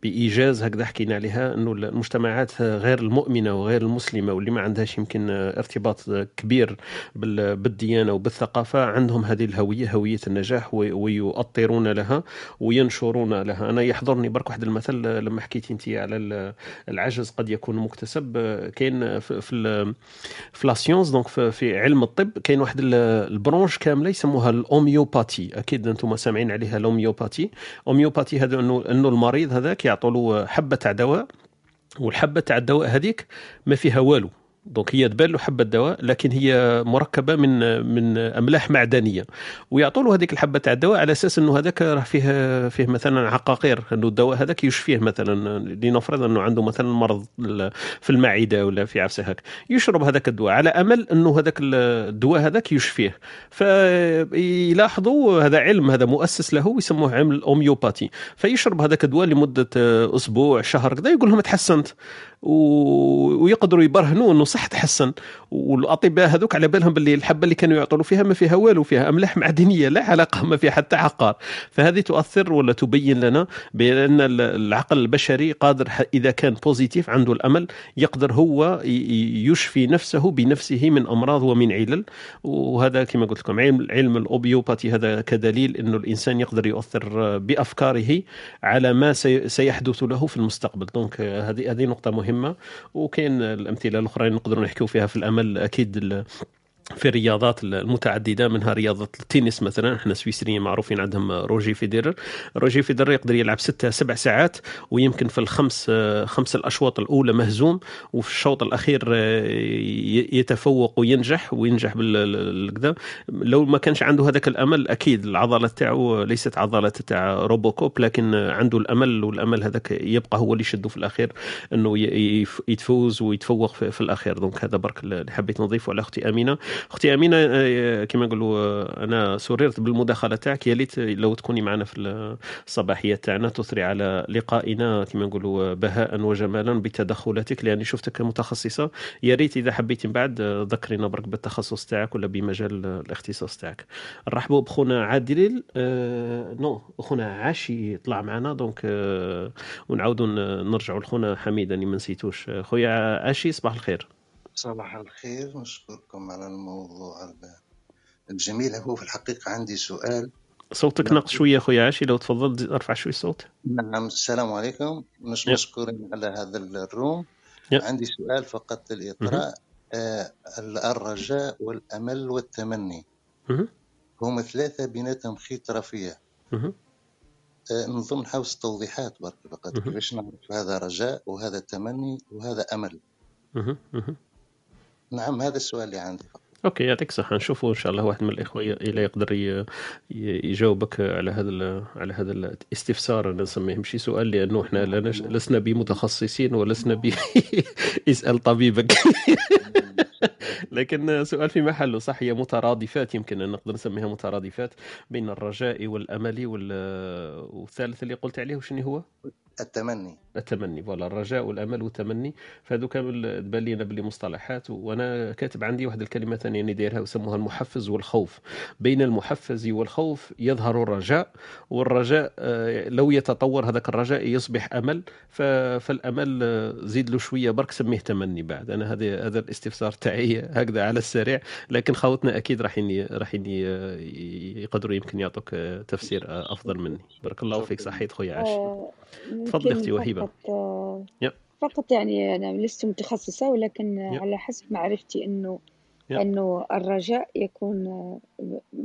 بإيجاز هكذا حكينا عليها أنه المجتمعات غير المؤمنة وغير المسلمة واللي ما عندهاش يمكن ارتباط كبير بال- بالديانة وبالثقافة عندهم هذه الهوية هوية النجاح وي- ويؤطرون لها وينشرون لها. أنا يحضرني برك واحد المثل لما حكيتي أنت على ال- العجز قد يكون مكتسب كاين في في la science donc في, علم الطب كاين واحد ال- ال branche كاملة يسموها ال homéopathie أكيد أنتم سامعين عليها ال homéopathie homéopathie هذا إنه إنه المريض هذاك يعطوا له حبة تاع دواء والحبة تاع الدواء هذيك ما فيها والو. donc هي تبان له حبة دواء لكن هي مركبة من من أملاح معدنية. ويعطوا له هذيك الحبة تاع الدواء على أساس إنه هذاك راه فيه فيه مثلا عقاقير إنه الدواء هذاك يشفيه مثلا لنفرض إنه عنده مثلا مرض في المعدة ولا في عفسه هك يشرب هذاك الدواء على أمل إنه هذاك الدواء هذاك يشفيه. فيلاحظوا هذا علم هذا مؤسس له يسموه علم ال homéopathie فيشرب هذاك الدواء لمدة أسبوع شهر كذا يقول لهم تحسنت ويقدروا يبرهنوا انه صح تحسن والاطباء هذوك على بالهم باللي الحبة اللي كانوا يعطوا فيها ما فيها والو فيها أملاح معدنية لا علاقة ما فيها حتى عقار. فهذه تؤثر ولا تبين لنا بأن ال- العقل البشري قادر إذا كان positif عنده الأمل يقدر هو يشفي نفسه بنفسه من أمراض ومن علل. وهذا كما قلت لكم علم علم ال homéopathie هذا كدليل إنه الإنسان يقدر يؤثر بأفكاره على ما سي- سيحدث له في المستقبل. donc هذه هذه نقطة مهمة. وكاين الأمثلة الأخرى نقدروا نحكيو فيها في الأمل أكيد في الرياضات المتعددة منها رياضة التنس مثلا. إحنا سويسريين معروفين عندهم روجي فيديرر. روجي فيديرر يقدر يلعب ستة سبع ساعات ويمكن في الخمس خمس الأشواط الأولى مهزوم وفي الشوط الأخير آه، يتفوق وينجح وينجح بالكذا لو ما كانش عنده هذاك الأمل أكيد العضلات تاعو ليست عضلات تاع روبوكوب لكن عنده الأمل والأمل هذاك يبقى هو اللي يشده في الأخير إنه يتفوز ويتفوق في الأخير. donc هذا برك اللي حبيت نضيفه على أختي أمينة. أختي أمينة آه، كما نقولوا آه، أنا سررت بالمداخلة تاعك. يا ليت لو تكوني معنا في الصباحية تاعنا تثري على لقائنا كما نقولوا بهاء وجمالا بتدخلاتك لأني شفتك متخصصه يا ريت إذا حبيتي من بعد آه، ذكرينا برك بالتخصص تاعك ولا بمجال آه، الاختصاص تاعك. نرحبوا بخونا عادل آه non اخونا عاشي طلع معنا. donc آه ونعاودوا نرجعوا لخونا حميد اني ما نسيتوش. آه، خويا عاشي صباح الخير. صباح الخير نشكركم على الموضوع ال- الجميل هو في الحقيقة عندي سؤال صوتك ناقص شوية خويا عاشي لو تفضل أرفع شوي الصوت نعم السلام عليكم مش. مشكورين على هذا الروم يب. عندي سؤال فقط للإطراء آه الرجاء والأمل والتمني مهم. هم ثلاثة بيناتهم خيط رفيع. آه نظن حوس توضيحات برك فقط. كيفاش نعرف هذا رجاء وهذا تمني وهذا أمل مهم. مهم. نعم هذا السؤال اللي عندي. أوكي يعطيك الصحة. نشوفوا إن شاء الله واحد من الإخوة إلى يقدر يجاوبك على هذا على هذا الاستفسار أنا نسميه. ماشي سؤال لأنه إحنا لسنا بمتخصصين ولسنا ب اسال طبيبك. لكن سؤال في محله. صح هي مترادفات. يمكن أن نقدر نسميها مترادفات بين الرجاء والأمل وال- والثالث اللي قلت عليه شنو هو؟ التمني. التمني فوالا الرجاء والأمل والتمني فهذو كامل تبان لي أنا باللي مصطلحات. وأنا كاتب عندي واحد الكلمة ثانية اللي دايرها وسموها المحفز والخوف. بين المحفز والخوف يظهر الرجاء والرجاء آه، لو يتطور هذاك الرجاء يصبح أمل. فالأمل آه، زيد له شوية برك سميه تمني بعد. أنا هذا هذا الاستفسار تاعي هكذا على السريع. لكن خوتنا أكيد راح راح ين- يقدروا يمكن يعطوك آه، تفسير آه، أفضل مني. بارك الله فيك صحيت خويا عاش. آه، تفضلي أختي وهيبة. فقط آه، يب. فقط يعني أنا لست متخصصة ولكن يب. على حسب معرفتي إنه يب. إنه الرجاء يكون آه،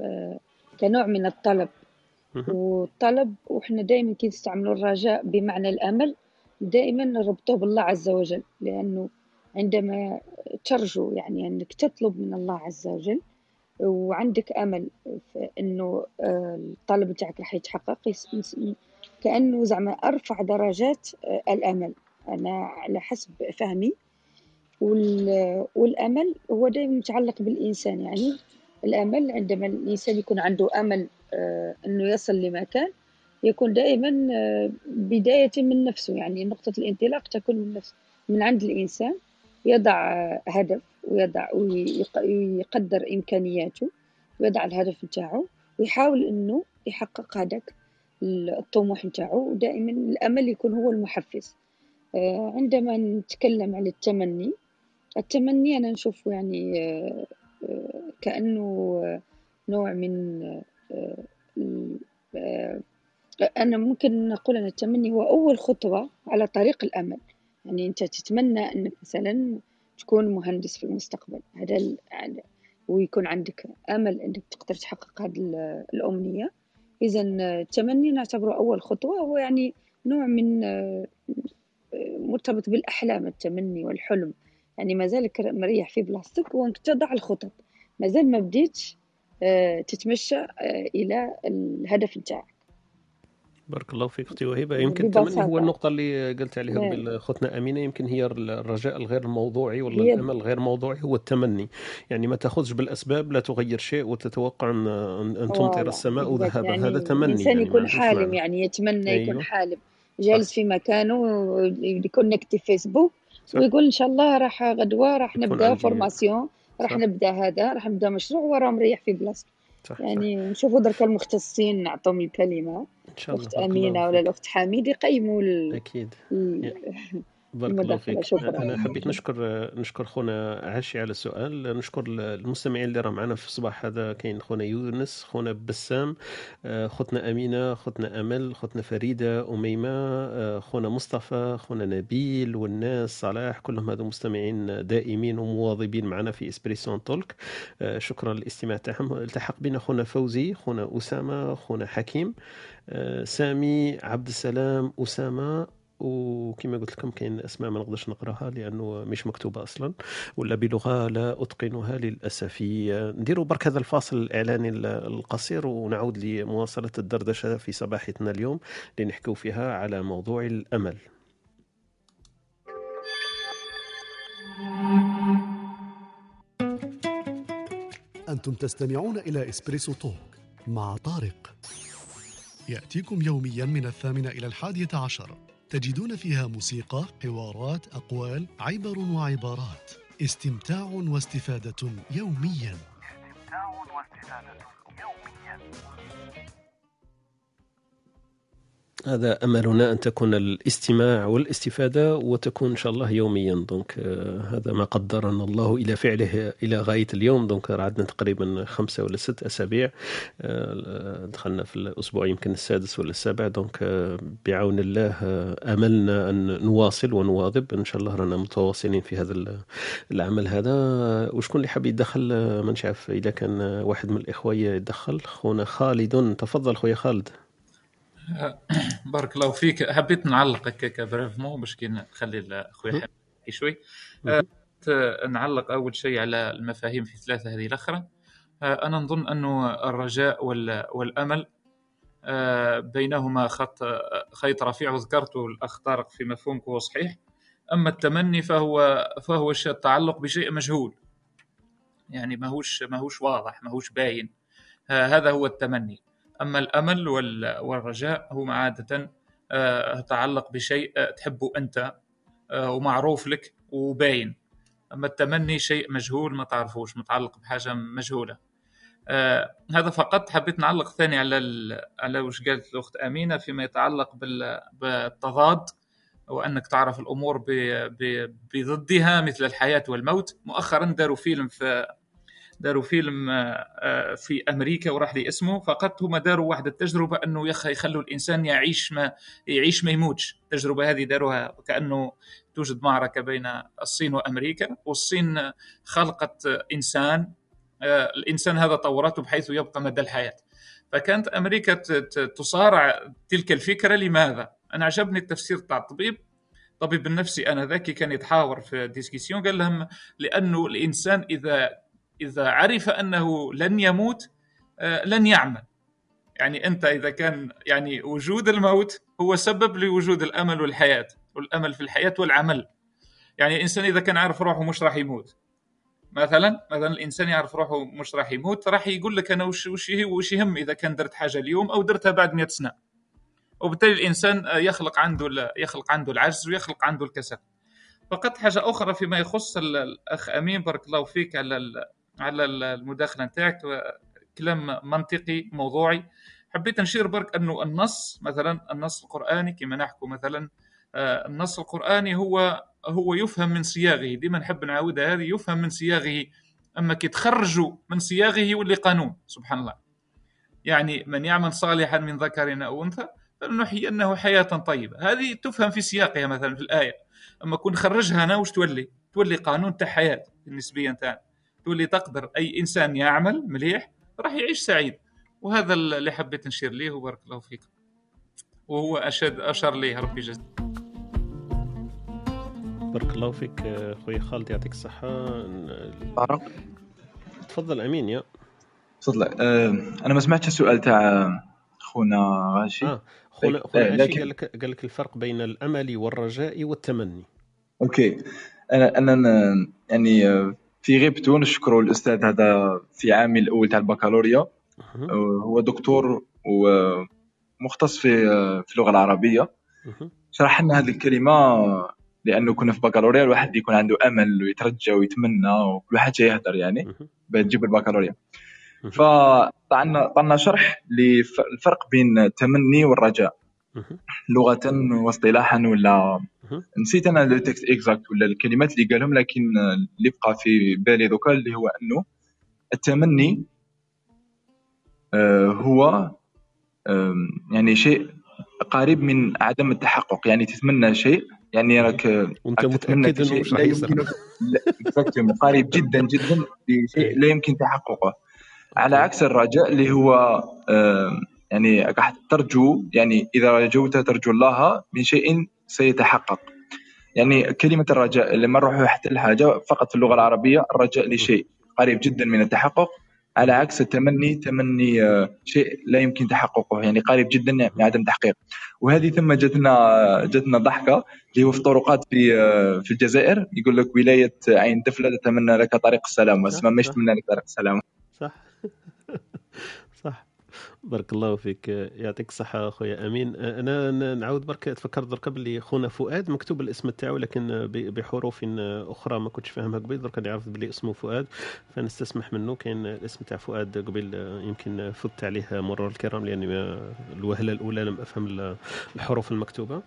آه، كنوع من الطلب. والطلب وإحنا دائما كي نستعملوا الرجاء بمعنى الأمل دائما نربطه بالله عز وجل لأنه عندما ترجو يعني أنك تطلب من الله عز وجل وعندك أمل في أنه آه، الطلب بتاعك راح يتحقق كأنه زعما أرفع درجات آه، الأمل. أنا على حسب فهمي. وال- والأمل هو دائما متعلق بالإنسان يعني الأمل عندما الإنسان يكون عنده أمل آه، أنه يصل لمكان يكون دائما آه، بداية من نفسه. يعني نقطة الانطلاق تكون من نفسه من عند الإنسان. يضع هدف ويضع ويق- ويقدر إمكانياته ويضع الهدف نتاعو ويحاول إنه يحقق هذاك الطموح نتاعو ودائما الأمل يكون هو المحفز. آه، عندما نتكلم عن التمني التمني أنا نشوفه يعني آه، آه، كأنه نوع من أنا ممكن نقول أن التمني هو أول خطوة على طريق الأمل. يعني أنت تتمنى أنك مثلا تكون مهندس في المستقبل. هذا هذا- ويكون عندك أمل أنك تقدر تحقق هذه ال- الأمنية. إذا التمني نعتبره أول خطوة. هو يعني نوع من آه، آه، مرتبط بالأحلام التمني والحلم. يعني ما زالك مريح في بلاصتك وانك تضع الخطط. ما زال ما بديتش آه، تتمشى آه، إلى الهدف نتاعك. بارك الله فيك أختي وهبة. يمكن التمني هو النقطة اللي قلت عليها نعم. اختنا أمينة. يمكن هي الرجاء الغير موضوعي ولا الأمل الغير موضوعي هو التمني. يعني ما تأخذش بالأسباب لا تغير شيء وتتوقع ان ان تمطر السماء ذهبا يعني هذا تمني الإنسان يعني يكون حالم يعني يتمنى يكون أيوه. حالم. جالس في مكانه ي connecte في فيسبوك ويقول إن شاء الله راح غدوة راح يكون عندي. formation راح صح. نبدأ هذا راح نبدأ مشروع وراه مريح في بلاصته صح يعني نشوفوا درك المختصين نعطيهم الكلمة إن شاء الله الله أمينة ولا فيك الأخت حميد يقيموا ال- أكيد. ال- بارك الله فيك. شكرا. أنا حبيت نشكر نشكر خونا عاشي على السؤال. نشكر المستمعين اللي راه معنا في الصباح. هذا كاين خونا يونس خونا بسام آه، خوتنا أمينة خوتنا أمل خوتنا فريدة أميمة آه، خونا مصطفى خونا نبيل والناس صلاح كلهم هذو مستمعين دائمين ومواظبين معنا في إسبريسون تولك. آه، شكرا للاستماع تاعهم. التحق بنا خونا فوزي خونا أسامة خونا حكيم سامي عبد السلام أسامة وكما قلت لكم كاين أسماء ما نقدرش نقراها لأنه مش مكتوبة أصلا ولا بلغة لا أتقنها للأسف. نديروا برك هذا الفاصل الإعلاني القصير ونعود لمواصلة الدردشة في صباحتنا اليوم لنحكوا فيها على موضوع الأمل. أنتم تستمعون إلى Espresso Talk مع طارق. يأتيكم يوميا من الثامنة إلى الحادية عشر. تجدون فيها موسيقى حوارات أقوال عبر وعبارات. استمتاع واستفادة يوميا. استمتاع واستفادة يوميا. هذا أملنا أن تكون الاستماع والاستفادة وتكون إن شاء الله يوميا. donc آه، هذا ما قدرنا الله إلى فعله إلى غاية اليوم. donc راه عندنا تقريبا خمسة ولا ست أسابيع. آه، دخلنا في الأسبوع يمكن السادس ولا السابع. donc آه، بعون الله آه، أملنا أن نواصل ونواظب. إن شاء الله رانا متواصلين في هذا ال- العمل هذا. آه، وشكون اللي حاب يدخل آه، ما نعرف إذا كان آه، واحد من الإخوة يدخل خونا خالد. تفضل خويا خالد. بارك الله فيك. حبيت نعلق هكاك brièvement باش كي نخلي يحكي شوي. آه، نعلق أول شيء على المفاهيم في ثلاثة هذه الأخرى. آه، أنا نظن أنه الرجاء وال- والأمل آه، بينهما خط خيط رفيع وذكرته الاخ طارق في مفهومك وهو صحيح. أما التمني فهو فهو التعلق بشيء مجهول. يعني ماهوش ماهوش واضح ماهوش باين. هذا هو التمني. أما الأمل وال- والرجاء هو عادة آه، يتعلق بشيء آه، تحبه أنت آه، ومعروف لك وباين أما التمني شيء مجهول ما تعرفوش متعلق بحاجة مجهولة آه هذا فقط حبيت نعلق ثاني على. على وش قالت الأخت أمينة فيما يتعلق بال... بالتضاد وأنك تعرف الأمور. بضدها مثل الحياة والموت مؤخرا داروا فيلم في داروا فيلم آه، آه، في أمريكا وراح لي اسمه فقط هم داروا واحد التجربة أنه يخ يخلوا الإنسان يعيش ما يعيش ما يموتش. التجربة هذه داروها كأنه توجد معركة بين الصين وأمريكا والصين خلقت إنسان آه، الإنسان هذا طورته بحيث يبقى مدى الحياة. فكانت أمريكا تصارع تلك الفكرة لماذا؟ أنا عجبني التفسير تاع الطبيب. الطبيب النفسي أنا ذكي كان يتحاور في ديسكسيون قال لهم لأنه الإنسان إذا إذا عرف أنه لن يموت آه، لن يعمل. يعني أنت إذا كان يعني وجود الموت هو سبب لوجود الأمل والحياة والأمل في الحياة والعمل. يعني الإنسان إذا كان عارف روحه مش راح يموت. مثلا مثلا الإنسان يعرف روحه مش راح يموت راح يقول لك أنا وش وش وش يهم إذا كان درت حاجة اليوم أو درتها بعد 100 سنة. وبالتالي الإنسان آه، يخلق عنده يخلق عنده العجز ويخلق عنده الكسل. فقط حاجة أخرى فيما يخص ال- الأخ أمين بارك الله فيك على على ال- المداخلة نتاعك كلام منطقي موضوعي. حبيت نشير برك أنه النص مثلا النص القرآني كما نحكوا مثلا آه، النص القرآني هو هو يفهم من صياغه. ديما نحب نعاودها هذه يفهم من صياغه. أما كي تخرجوا من صياغه يولي قانون سبحان الله. يعني من يعمل صالحا من ذكر أو أنثى فلنحيينه حياة طيبة. هذه تفهم في سياقها مثلا في الآية. أما كون نخرجها أنا وش تولي؟ تولي قانون تاع حياة النسبيه نتاعنا. تولي تقدر أي إنسان يعمل مليح راح يعيش سعيد. وهذا اللي حبيت نشير ليه وبارك الله فيك. وهو أشد اشار ليه ربي يجزيه بارك الله فيك آه، خويا خالد يعطيك طارق تفضل أمين يا. تفضل. آه، أنا ما سمعتش السؤال تاع خونا غاشي. آه خونا خونا آه، عاشي لكن قال لك قال لك الفرق بين الأمل والرجاء والتمني. أوكي. أنا أنا يعني آه، في غيبته نشكروا الأستاذ هذا في عامي الأول تاع البكالوريا. آه، هو دكتور ومختص في آه، في اللغة العربية. شرح لنا هذه الكلمة لأنه كنا في بكالوريا الواحد يكون عنده أمل ويترجى ويتمنى وكل واحد يهدر يعني مهم. بتجيب البكالوريا. فطعنا طعنا شرح للفرق بين التمني والرجاء. لغة واصطلاحا ولا. نسيت أنا le texte exact ولا الكلمات اللي قالهم لكن اللي بقى في بالي دوكا اللي هو أنه التمني آه، هو يعني شيء قريب من عدم التحقق. يعني تتمنى شيء يعني راك وأنت متأكد إنه شيء مش لا راح يصير. قريب جدا جدا لشيء لا يمكن تحققه. على عكس الرجاء اللي هو يعني راح ترجو يعني إذا رجوت ترجو الله من شيء سيتحقق. يعني كلمة الرجاء لما نروح حتى الحاجة فقط في اللغة العربية الرجاء لشيء قريب جدا من التحقق على عكس التمني تمني آه، شيء لا يمكن تحققه يعني قريب جدا من عدم تحقيق. وهذه ثم جتنا جتنا ضحكة اللي هو في طرقات في آه، في الجزائر يقول لك ولاية عين دفلة تتمنى لك طريق السلام بس ما مش صح. تتمنى لك طريق السلام. صح. بارك الله فيك. يعطيك الصحة أخويا. أمين. أنا نعاود برك تفكرت درك باللي خونا فؤاد مكتوب الاسم تاعو لكن بحروف أخرى ما كنتش فاهمها قبيل. درك عرفت باللي اسمه فؤاد فنستسمح منه. كاين الاسم تاع فؤاد قبيل يمكن فت عليه مرور الكرام لأني الوهلة الأولى لم أفهم ال- الحروف المكتوبة.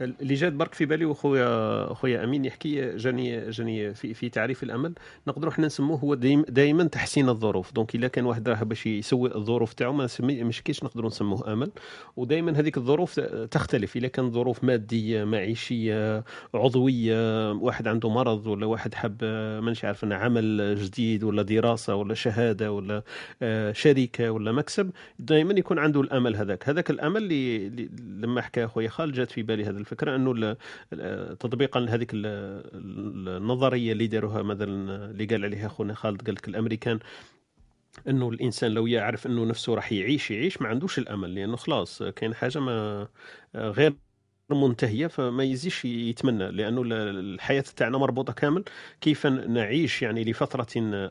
اللي جات برك في بالي وخويا خويا أمين يحكي جاني جاني في, في تعريف الأمل. نقدروا حنا نسموه هو دائما تحسين الظروف. donc إلا كان واحد راه باش يسوي الظروف تاعو ما نسمي مش كيش نقدروا نسموه أمل. ودائما هذيك الظروف تختلف. إلا كان ظروف مادية معيشية عضوية واحد عنده مرض ولا واحد حب مانيش عارف أنا عمل جديد ولا دراسة ولا شهادة ولا آه، شركة ولا مكسب دائما يكون عنده الأمل هذاك. هذاك الأمل اللي لما حكى خويا خالد جات في بالي هذه الفكرة أنه تطبيقا لهذيك ال- ال- النظرية اللي داروها مثلا اللي قال عليها خونا خالد قال لك الأمريكان أنه الإنسان لو يعرف أنه نفسه راح يعيش يعيش ما عندوش الأمل لأنه خلاص كاين حاجة ما غير منتهية فما يزيش يتمنى لأنه ال- الحياة تاعنا مربوطة كامل كيف نعيش يعني لفترة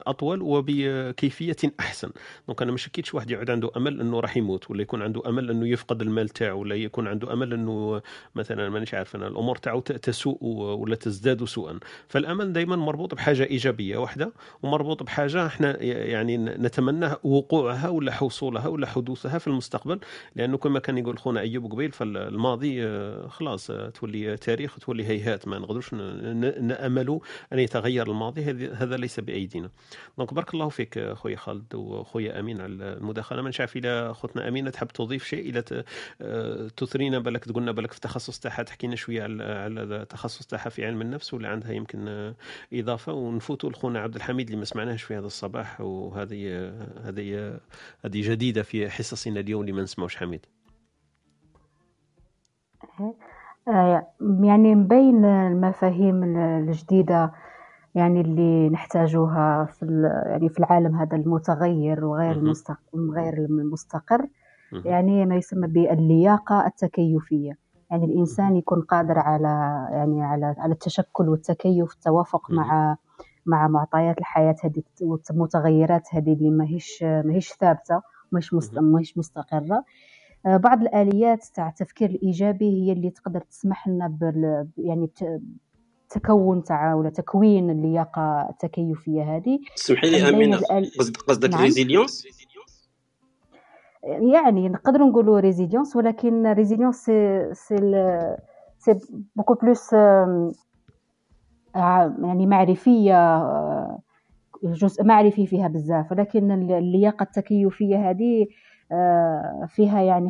أطول وبكيفية أحسن. دونك أنا ما شكيتش واحد يقعد عنده أمل إنه راح يموت ولا يكون عنده أمل إنه يفقد المال تاعو ولا يكون عنده أمل إنه مثلا مانيش عارف أنا الأمور تاعو تسوء ولا تزداد سوءا. فالأمل دائما مربوط بحاجة إيجابية واحدة ومربوط بحاجة إحنا يعني نتمنى وقوعها ولا حصولها ولا حدوثها في المستقبل لأنه كما كان يقول خونا أيوب قبيل فالماضي خلاص تولي تاريخ تولي هيهات ما نقدروش ن- ن- نأملوا أن يتغير الماضي هذا ليس بأيدينا. donc بارك الله فيك خويا خالد وخويا أمين على المداخلة. ما نعرف إلى خوتنا أمينة تحب تضيف شيء إلى آه، تثرينا بالك تقولنا بالك في التخصص تاعها تحكينا شوية على التخصص تاعها في علم النفس ولا عندها يمكن آه، إضافة؟ ونفوتوا لخونا عبد الحميد اللي ما سمعناهش في هذا الصباح وهذه آه، هذه هذه جديدة في حصصنا اليوم اللي ما نسمعوش حميد. يعني من بين المفاهيم الجديدة يعني اللي نحتاجوها في يعني في العالم هذا المتغير وغير. المستقر غير المستقر. يعني ما يسمى باللياقة التكيفية يعني الإنسان يكون قادر على يعني على على التشكل والتكيف التوافق. مع مع معطيات الحياة هذه والمتغيرات هذه اللي ماهيش ماهيش ثابتة مهم. ماهيش مستقرة آه، بعض الآليات تاع التفكير الإيجابي هي اللي تقدر تسمح لنا بال يعني تكون تاع ولا تكوين اللياقة التكيفية هذه. اسمحي لي أمينة قصدك نعم. ريزيليونس يعني نقدروا نقولوا ريزيليونس ولكن ريزيليونس سي سي ال- سي بوكو بلوس يعني معرفية آه، جزء معرفي فيها بزاف. ولكن اللياقة التكيفية هذه آه، فيها يعني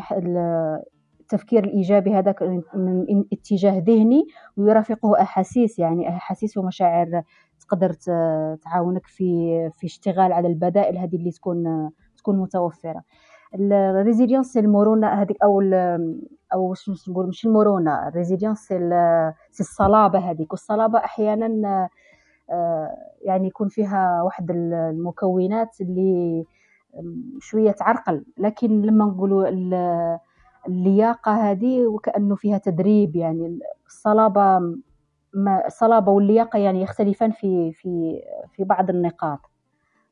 التفكير الإيجابي هذاك من اتجاه ذهني ويرافقه أحاسيس يعني أحاسيس ومشاعر تقدر تعاونك في في اشتغال على البدائل هذه اللي تكون تكون متوفرة. ال résilience المرونة هذيك أو أو شنو نقول مش المرونة ال résilience c'est ال- c'est الصلابة هذيك. والصلابة أحيانا آه، يعني يكون فيها واحد المكونات اللي شوية تعرقل لكن لما نقولوا ال- اللياقة هذه وكأنه فيها تدريب يعني الصلابة ما الصلابة واللياقة يعني يختلفان في في في بعض النقاط.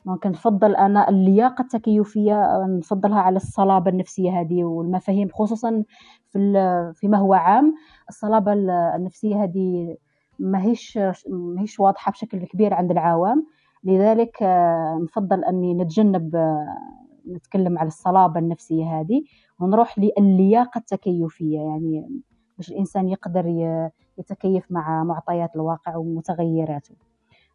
ممكن نفضل أنا اللياقة التكيفية نفضلها على الصلابة النفسية هذه والمفاهيم خصوصا في فيما هو عام الصلابة ال- النفسية هذه ماهيش ماهيش واضحة بشكل كبير عند العوام. لذلك آه، نفضل أني نتجنب آه، نتكلم على الصلابة النفسية هذه ونروح للياقة التكيفية. يعني باش الإنسان يقدر يتكيف مع معطيات الواقع ومتغيراته.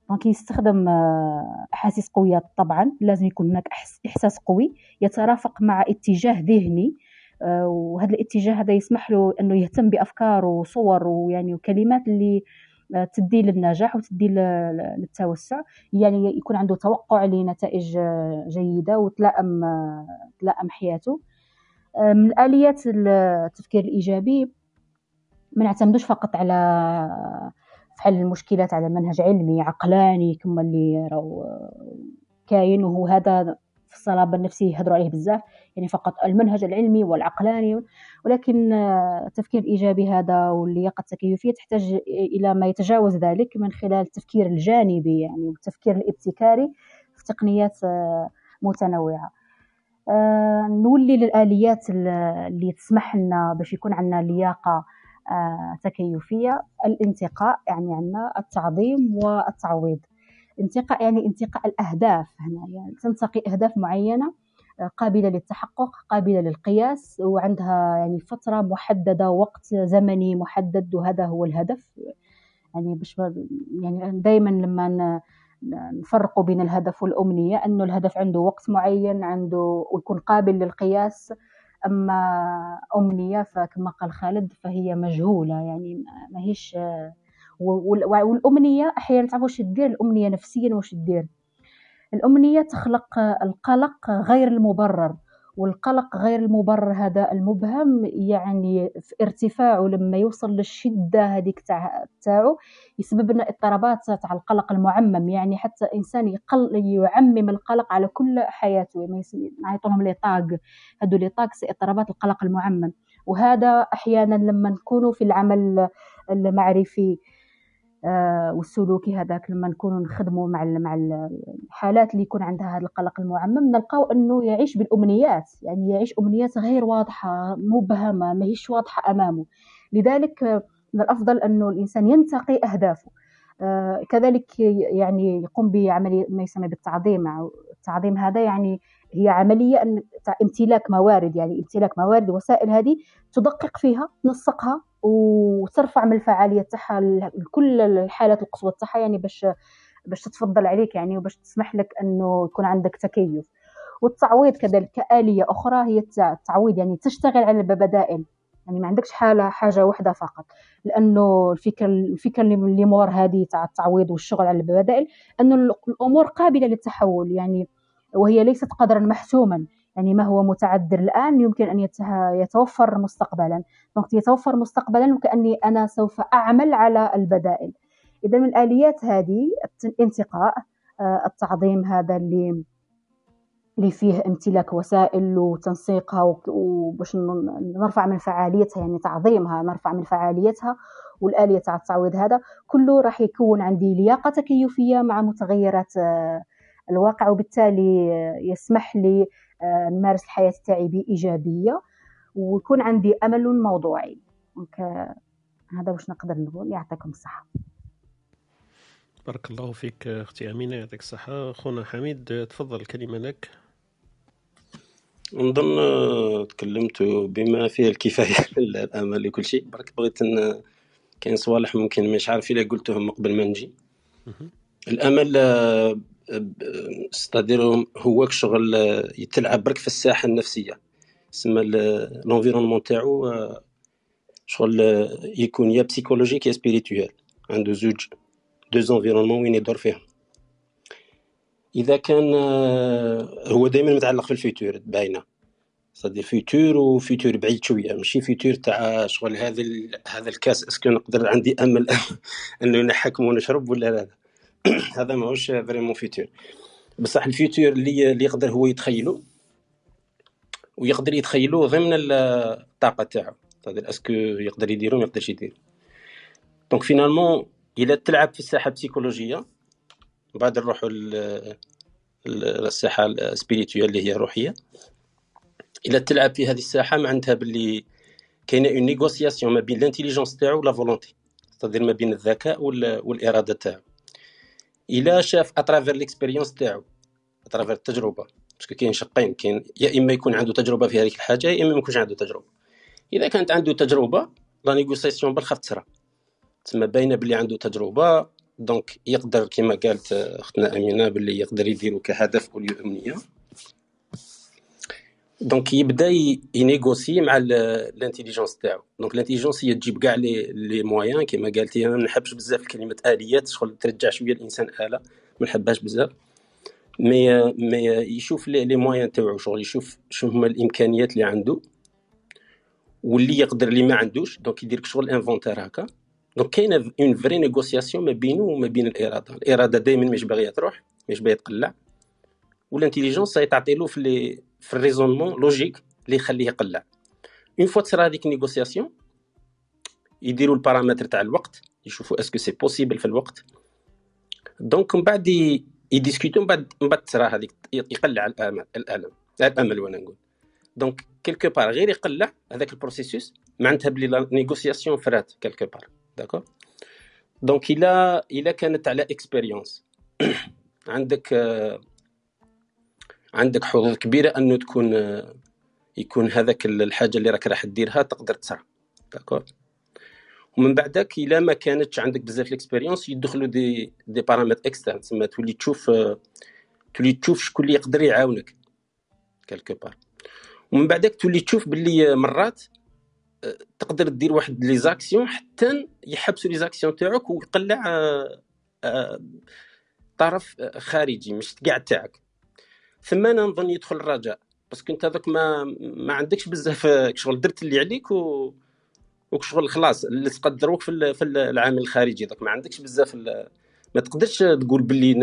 دونك يستخدم آه، أحاسيس قوية طبعا. لازم يكون هناك إحساس قوي يترافق مع اتجاه ذهني وهذا الاتجاه هذا يسمح له أنه يهتم بأفكار وصور ويعني وكلمات اللي تدي للنجاح وتدي للتوسع. يعني يكون عنده توقع لنتائج آه، جيدة وتلائم آه، تلائم حياته. آه، من آليات التفكير الإيجابي ما نعتمدوش فقط على حل المشكلات على منهج علمي عقلاني كما اللي راهو كاين وهو هذا في الصلابة النفسية يهضروا عليه بزاف يعني فقط المنهج العلمي والعقلاني. ولكن آه، التفكير الإيجابي هذا واللياقة التكيفية تحتاج إلى ما يتجاوز ذلك من خلال التفكير الجانبي يعني والتفكير الابتكاري في تقنيات آه، متنوعة. آه، نولي للآليات ال- اللي تسمح لنا باش يكون عندنا لياقة آه، تكيفية الانتقاء يعني عندنا التعظيم والتعويض. انتقاء يعني انتقاء الأهداف هنا يعني تنتقي أهداف معينة آه، قابلة للتحقق قابلة للقياس وعندها يعني فترة محددة وقت زمني محدد وهذا هو الهدف. يعني باش يعني دائما لما نفرقوا بين الهدف والأمنية أنه الهدف عنده وقت معين عنده ويكون قابل للقياس. أما أمنية فكما قال خالد فهي مجهولة. يعني ما- ماهيش وال- والأمنية أحيانا تعرفوا واش دير الأمنية نفسيا واش دير الأمنية تخلق القلق غير المبرر والقلق غير المبرر هذا المبهم يعني في ارتفاعه لما يوصل للشدة هذيك تاع تاعو يسبب لنا اضطرابات تاع القلق المعمم. يعني حتى إنسان يقل يعمم القلق على كل حياته ما لهم لي طاق هادو لي طاق اضطرابات القلق المعمم. وهذا أحيانا لما نكونوا في العمل المعرفي. والسلوكي هذاك لما نكونوا نخدموا مع مع ال- الحالات اللي يكون عندها هذا القلق المعمم نلقاو أنه يعيش بالأمنيات. يعني يعيش أمنيات غير واضحة مبهمة ماهيش واضحة أمامه. لذلك آه، من الأفضل أنه الإنسان ينتقي أهدافه. آه، كذلك يعني يقوم بعمليه ما يسمى بالتعظيم. التعظيم هذا يعني هي عملية أن امتلاك موارد يعني امتلاك موارد الوسائل هذه تدقق فيها تنسقها وترفع من الفعاليه تاعها لكل الحالات القصوى تاعها يعني باش باش تتفضل عليك يعني وباش تسمح لك أنه يكون عندك تكيف. والتعويض كذلك كآلية أخرى هي التعويض يعني تشتغل على البدائل. يعني ما عندكش حالة حاجة واحدة فقط. لأنه الفكرة الفكرة اللي مور هذه تاع التعويض والشغل على البدائل أنه الأمور قابلة للتحول. يعني وهي ليست قدرا محسوما. يعني ما هو متعذر الآن يمكن أن يتوفر مستقبلا. donc يتوفر مستقبلا وكأني أنا سوف أعمل على البدائل. إذا من الآليات هذه الانتقاء آه، التعظيم هذا اللي اللي فيه امتلاك وسائل وتنسيقها وباش نرفع من فعاليتها يعني تعظيمها نرفع من فعاليتها والآلية تاع التعويض هذا. كله راح يكون عندي لياقة تكيفية مع متغيرات آه، الواقع وبالتالي يسمح لي آه، نمارس الحياة تاعي بإيجابية ويكون عندي أمل موضوعي. دونك هذا واش نقدر نقول. يعطيكم الصحة. بارك الله فيك أختي أمينة. يعطيك الصحة. خونا حميد تفضل الكلمة لك. نظن تكلمت بما فيه الكفاية الأمل لكل شيء. برك بغيت كاين صوالح ممكن مش عارف إلا قلتهم قبل ما نجي. الأمل ستادير هو شغل يتلعب برك في الساحة النفسية. سما لونفيرونمون تاعو شغل يكون يا psychologique يا spirituel عنده زوج deux environnements وين يدور فيهم. إذا كان هو دائما متعلق في ال futur باينه ça dit futur و futur بعيد شوية. ماشي futur تاع شغل هذا هذا الكاس. est-ce que نقدر عندي أمل أنه نحكم ونشرب ولا لا؟ هذا ماهوش vraiment futur بصح ال futur اللي اللي يقدر هو يتخيله ويقدر يتخيلوه ضمن الطاقة تاعو. ça dit est-ce que يقدر يديرو ما يقدرش يدير donc finalement إلى تلعب في الساحه البسيكولوجيه بعد نروحوا للساحه ال spirituelle اللي هي روحية. إلى تلعب في هذه الساحه معناتها باللي كاينة une négociation ما بين ال intelligence تاعو و la volonté تقدر ما بين الذكاء والإرادة تاعو. إلى شاف à travers l'expérience تاعو à travers التجربة. parce que كاين شقين كاين يا إما يكون عنده تجربة في هذيك الحاجة يا إما ما يكونش عنده تجربة. إذا كانت عنده تجربة la négociation بالخف تصرى تسمى باينة باللي عنده تجربة donc يقدر كما قالت أختنا أمينة باللي يقدر يديرو كهدف اوليو أمنية. دونك يبدا ينيغوسي مع الانتيليجونس تاعو دونك الانتيليجونس هي تجيب كاع لي لي كما قالتي أنا ما نحبش بزاف كلمه آليات شغل ترجع شوية الانسان اله ما نحبهاش بزاف mais mais يشوف les moyens تاعو شغل يشوف شنو هما الامكانيات اللي عنده واللي يقدر اللي ما عندوش donc يدير شغل inventaire هكا donc كاينة une vraie négociation ما بينه وما بين الاراده الاراده دائما مش باغيه تروح مش باغيه تقلع وال intelligence تعطي له في les في ال raisonnement logique اللي يخليه يقلع. une fois تصرا هذيك ال négociation يديروا البارامتر تاع الوقت يشوفوا est-ce que c'est possible في الوقت donc من بعد ي discuter من بعد من بعد تصرا هذيك يقلع الآمل الآلم الآمل وأنا نقول. donc quelque part غير يقلع هذاك ال processus معناتها بلي la négociation فرات quelque part d'accord donc الا الا كانت على expérience عندك عندك حظوظ كبيرة أنه تكون يكون هذاك الحاجة اللي راك راح ديرها تقدر تصرى d'accord ومن بعدك إلا ما كانتش عندك بزاف ال expérience يدخلوا des des paramètres externes تسمى تولي تشوف تولي تشوف شكون اللي يقدر يعاونك quelque part ومن بعدك تولي تشوف باللي مرات تقدر دير واحد les actions حتى يحبسوا les actions تاعك ويقلع آه، آه، طرف خارجي مش كاع تاعك. ثم أنا نظن يدخل الرجاء parce que أنت هذاك ما ما عندكش بزاف شغل. درت اللي عليك و وشغل خلاص. اللي تقدروك في في العامل الخارجي. ذاك ما عندكش بزاف ما تقدرش تقول باللي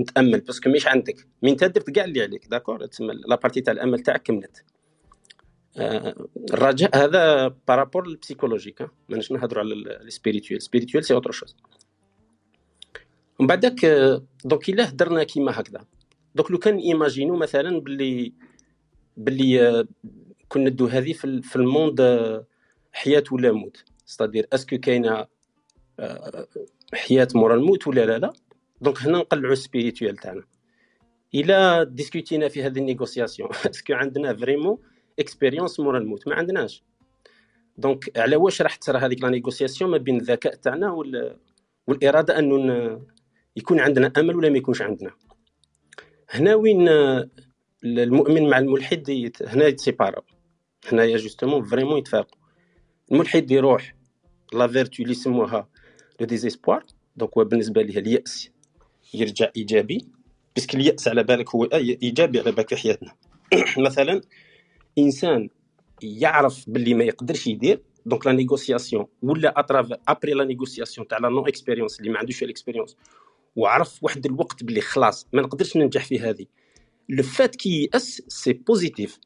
نتأمل. parce que مش عندك. من أنت درت كاع اللي عليك. d'accord؟ تسمى la partie تاع الأمل تاعك كملت. الرجاء هذا par rapport ال psychologique ماناش نهضروا على ال spirituel ال spirituel c'est autre chose ومن بعدك donc إلا هدرنا كيما هكذا. donc لو كان imaginons مثلا باللي باللي كنا ندو هذه في, في ال monde حياة ولا موت. c'est-à-dire est-ce que كاينة حياة مورا الموت ولا لا لا. donc هنا نقلعوا ال spirituel تاعنا. إلى ديسكوتينا في هذه ال négociation. est-ce que عندنا vraiment expérience مورا الموت؟ ما عندناش. donc على واش راح تصرى هذيك la négociation ما بين الذكاء تاعنا وال... والإرادة أنه. يكون عندنا أمل ولا ما يكونش عندنا؟ هنا وين المؤمن مع الملحد. هنا يتسيباراو هنايا justement vraiment يتفارقوا الملحد يروح la vertu اللي يسموها le désespoir. donc هو بالنسبة ليه اليأس يرجع إيجابي. parce que اليأس على بالك هو إيجابي على بالك في حياتنا. مثلا إنسان يعرف باللي ما يقدرش يدير. donc la négociation ولا après la négociation تاع la non expérience اللي ما عندوش ال expérience وعرف واحد الوقت باللي خلاص ما نقدرش ننجح في هذه. le fait كي يأس c'est positif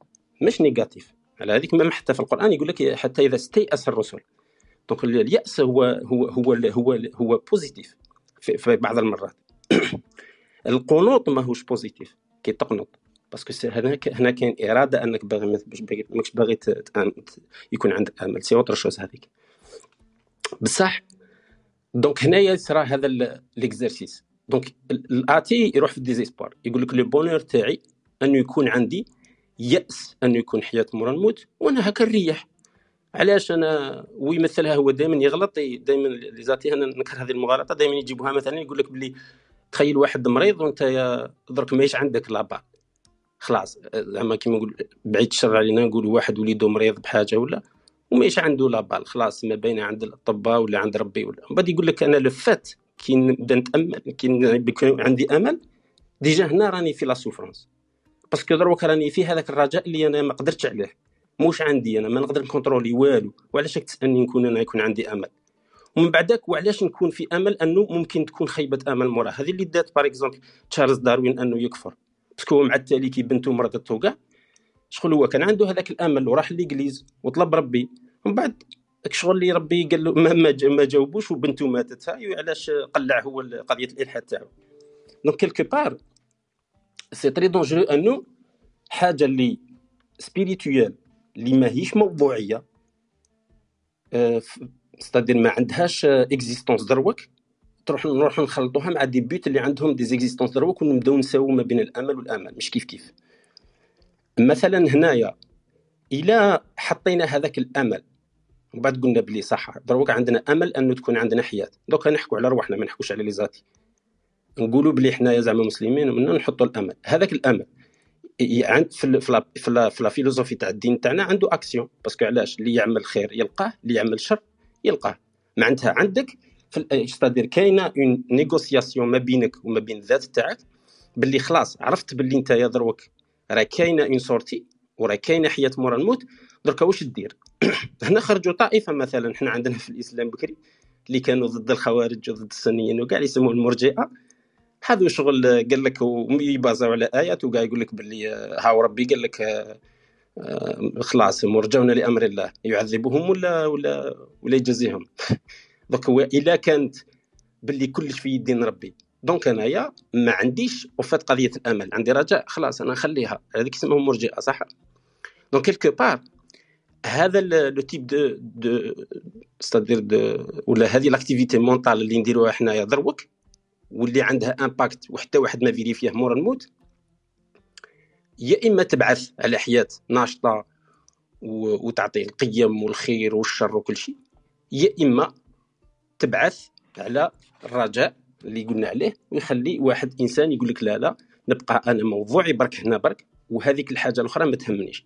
مش négatif. على هذيك ما حتى في القرآن يقول لك حتى إذا استيأس الرسل. donc اليأس هو هو هو هو هو positif في, في بعض المرات. القنوط ماهوش positif كي تقنط. parce que هنا هنا كاين إرادة أنك باغي ماكش باغي يكون عندك أمل. c'est autre chose هذيك. بصح donc هنايا صرا هذا l'exercice donc ال athée يروح في ال désespoir يقول لك le bonheur تاعي أنه يكون عندي يأس أنه يكون حياة مورا الموت وأنا هكا نريح. علاش أنا ويمثلها هو دائما يغلط دائما les athées أنا نكره هذه المغالطة دائما يجيبوها مثلا يقول لك بلي تخيل واحد مريض وأنت درك ماهيش عندك la balle خلاص زعما كيما نقول بعيد الشر علينا نقول واحد وليدو مريض بحاجة ولا. وماهيش عنده la balle خلاص ما بين عند الأطباء ولا عند ربي ولا. بعد يقول لك أنا le fait كي نبدا نتأمل كي عندي أمل déjà هنا راني في la souffrance parce que دروك راني في هذاك الرجاء اللي أنا ما قدرتش عليه. موش عندي أنا ما نقدر نكونترولي والو. وعلاش تسألني نكون أنا يكون عندي أمل؟ ومن بعدك وعلاش نكون في أمل أنه ممكن تكون خيبة أمل مورا؟ هذه اللي دات par exemple تشارلز داروين أنه يكفر. parce que مع التالي كي بنته مرضت وكاع شغل هو كان عنده هذاك الأمل وراح l'église وطلب ربي ومن بعد الشغل اللي ربي قال له ما, ما جاوبوش وبنته ماتت. هاي علاش قلع هو قضية الإلحاد تاعو. donc quelque part c'est très dangereux انه حاجة اللي spirituelle اللي ماهيش موضوعية c'est-à-dire ما عندهاش existence دروك تروح نروح نخلطوها مع des buts اللي عندهم des existences دروك ونبداو نساوو ما بين الأمل والآمل مش كيف كيف. مثلا هنايا إلى حطينا هذاك الأمل وبعد قلنا بلي صح دروك عندنا أمل أنه تكون عندنا حياة. دوكا نحكوا على روحنا ما نحكوش على les athées نقولوا بلي حنايا زعما مسلمين ومنا نحطوا الأمل. هذاك الأمل عند في في la في la philosophie تاع الدين تاعنا عنده action. parce que علاش؟ اللي يعمل خير يلقاه اللي يعمل شر يلقاه. معناتها عندك c'est-à-dire كاينة une négociation ما بينك وما بين الذات تاعك باللي خلاص عرفت باللي أنت يا دروك راه كاينة une sortie وراه كاينة حياة مورا الموت دركا واش دير؟ هنا خرجوا طائفة مثلا حنا عندنا في الإسلام بكري اللي كانوا ضد الخوارج وضد السنيين وكاع يسموه المرجئة. هذا شغل قال لك يبازاو على آيات وكاع يقول لك باللي هاو ربي قال لك آه، خلاص مرجون لأمر الله. يعذبهم ولا ولا ولا يجزيهم donc إلا كانت باللي كلش في يدين ربي. donc أنايا ما عنديش و fait قضية الأمل. عندي رجاء خلاص أنا نخليها. هذيك اسمهم مرجئة صح؟ donc quelque part هذا le type de de c'est-à-dire de ولا هذه l'activité mentale اللي نديروها حنايا دروك واللي عندها impact وحتى واحد ما فيريفيه مورا الموت يا إما تبعث على حياة ناشطة وتعطي القيم والخير والشر وكل شيء يا إما تبعث على الرجاء اللي قلنا عليه ويخلي واحد إنسان يقول لك لا لا نبقى أنا موضوعي برك هنا برك وهذيك الحاجة الأخرى ما تهمنيش.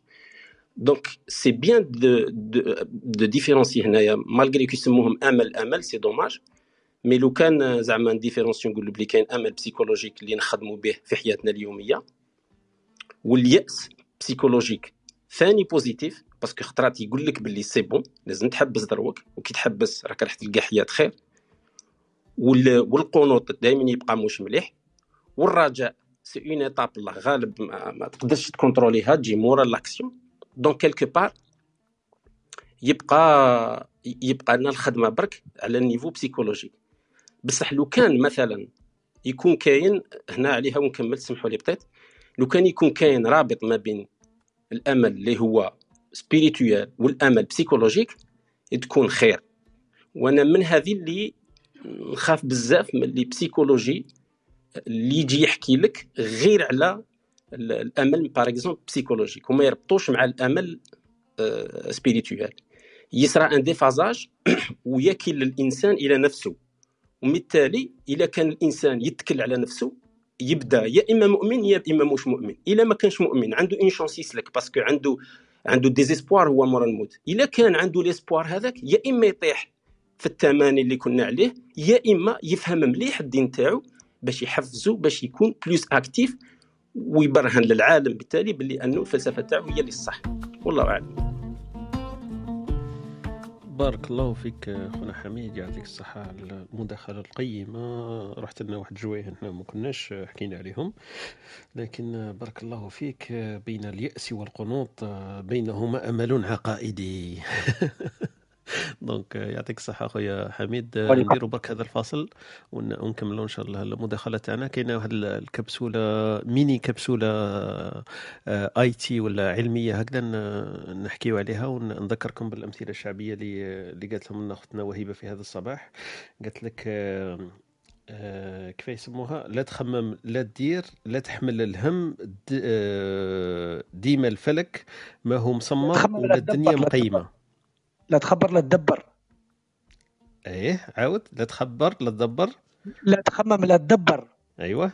donc c'est bien de de différencier هنايا malgré كيسموهم امل امل c'est dommage mais لو كان زعما différencier نقول بلي كاين امل psychologique اللي نخدموا به في حياتنا اليوميه واليأس psychologique ثاني positif parce que خطرات يقول لك باللي c'est bon لازم تحبس دروك وكي تحبس راك راح تلقى حياه خير والقنوط دائما يبقى مش مليح والرجاء c'est une étape الله غالب ما, ما تقدرش ت contrôler يها تجي مورا l'action donc quelque part يبقى يبقى لنا الخدمة برك على ال niveau psychologique. بصح لو كان مثلا يكون كاين هنا عليها ونكمل سمحوا لي بطيت لو كان يكون كاين رابط ما بين الأمل اللي هو spirituel والأمل psychologique تكون خير. وأنا من هذه اللي نخاف بزاف من اللي psychologique اللي يجي يحكي لك غير على الأمل par exemple psychologique وما يربطوش مع الأمل spirituel يصرى un déphasage ويكل الإنسان إلى نفسه. وبالتالي اذا كان الإنسان يتكل على نفسه يبدأ يا إما مؤمن يا إما مش مؤمن. إلا ما كانش مؤمن عنده une chance يسلك parce que عنده عنده désespoir هو مورا الموت. إلا كان عنده l'espoir هذاك يا إما يطيح في التمني اللي كنا عليه يا إما يفهم مليح الدين تاعو باش يحفزو باش يكون plus actif ويبرهن للعالم بالتالي باللي أنه الفلسفه تاعو هي اللي الصح. والله أعلم. بارك الله فيك خونا حميد يعطيك الصحة على المداخلة القيمة. رحت لنا واحد جويه إحنا ما كناش حكينا عليهم. لكن بارك الله فيك بين اليأس والقنوط بينهما أمل عقائدي. donc يعطيك الصحة خويا حميد. نديروا برك هذا الفاصل ون- ونكملوا إن شاء الله المداخلة تاعنا. كاينة واحد ال- الكبسولة ميني كبسولة IT ولا علمية هكذا نحكيو عليها ونذكركم بالأمثلة الشعبية اللي اللي قالت لهم أختنا وهبة في هذا الصباح. قالت لك آه، آه، كيف يسموها؟ لا تخمم لا تدير لا تحمل الهم آه، ديما الفلك ما هو لا ولا الدنيا تدبر، لا تخبر لا تدبر. إيه عاود لا تخبر لا تدبر. لا تخمم لا تدبر. أيوه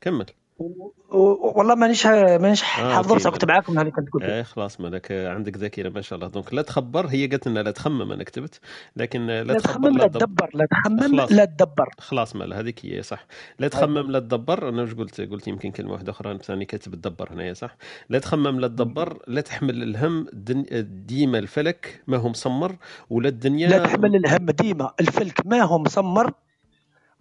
كمل. والله مانيش مانيش آه، حافظ كنت. معاكم هذه كنت قلت إيه خلاص مالك آه، عندك ذاكرة ما شاء الله. donc لا تخبر هي قالت لنا لا تخمم أنا كتبت. لكن آه، لا, لا تخمم لا تدبر. لا تخمم لا تدبر. خلاص مال هذيك هي صح. لا تخمم لا تدبر. أنا واش قلت؟ قلت يمكن كلمة واحدة أخرى. ثاني كاتب تدبر هنايا صح؟ لا تخمم لا تدبر. لا تحمل الهم ديما الفلك ما هو مسمر ولا الدنيا لا تحمل الهم ديما الفلك ما هو مسمر.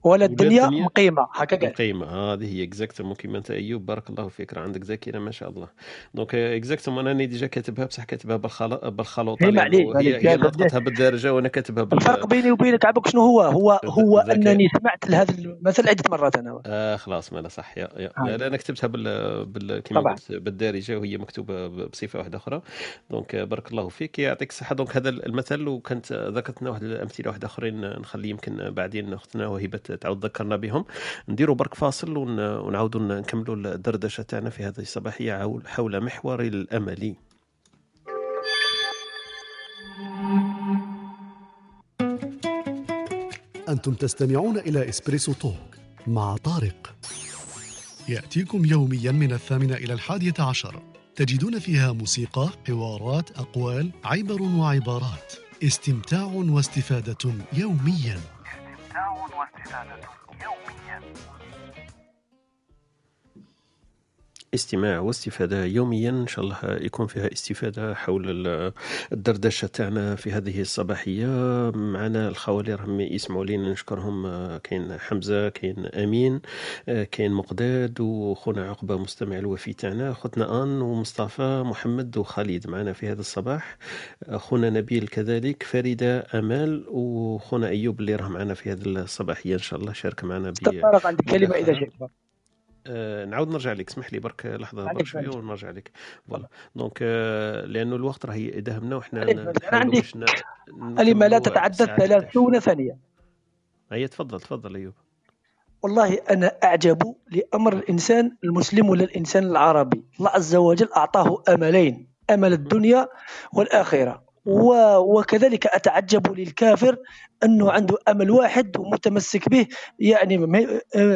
ولا الدنيا مقيمة هكا قال. قيمة هذه هي exactement كيما أنت أيوب. بارك الله فيك راه عندك ذاكرة ما شاء الله. donc exactement أنا déjà كاتبها بصح كاتبها بالخلا- بالخلوطه هي معليش نطقتها بالدارجة وأنا كاتبها بال الفرق بيني وبينك عبك شنو هو؟ هو هو أنني سمعت لهذا المثل عدة مرات أنا. آه خلاص ما لا صح. يا يا. لا أنا كتبتها بال, بال... طبعا. قلت بالدارجة وهي مكتوبة بصفة واحدة أخرى. donc آه، بارك الله فيك. يعطيك الصحة. donc هذا المثل وكانت آه، ذكرت لنا واحد الامثله واحدة أخرين آه، نخلي يمكن بعدين اختنا وهبه تعاود تذكرنا بهم. نديروا برك فاصل ون... ونعاودوا نكملوا الدردشة تاعنا في هذه الصباحية حول محور الأمل. أنتم تستمعون إلى إسبريسو توك مع طارق. يأتيكم يوميا من الثامنة إلى الحادية عشر. تجدون فيها موسيقى، حوارات، أقوال، عبر وعبارات. استمتاع واستفادة يوميا. واستفادة يوميا استماع واستفادة يوميا إن شاء الله يكون فيها استفادة حول ال- الدردشة تاعنا في هذه الصباحية. معنا الخوالي راهم يسمعوا لينا نشكرهم. كاين حمزة كاين أمين كاين مقداد وخونا عقبة مستمع الوفي تاعنا خوتنا آن ومصطفى محمد وخالد معنا في هذا الصباح. أخونا نبيل كذلك فريدة أمال وخونا أيوب اللي راه معنا في هذه الصباحية إن شاء الله شارك معنا طارق عندك إذا مداخلة. شئت. آه، نعاود نرجع لك. اسمح لي برك لحظة برك شوية. ونرجع لك. voilà. donc آه، لأنه الوقت راه يداهمنا وحنا. أنا عندي كلمه لا تتعدى 30 ثانية. هيا تفضل تفضل أيوب. والله أنا أعجب لأمر الإنسان المسلم ولا الإنسان العربي. الله عز وجل أعطاه أملين أمل الدنيا والآخرة. و- وكذلك أتعجب للكافر أنه عنده أمل واحد ومتمسك به. يعني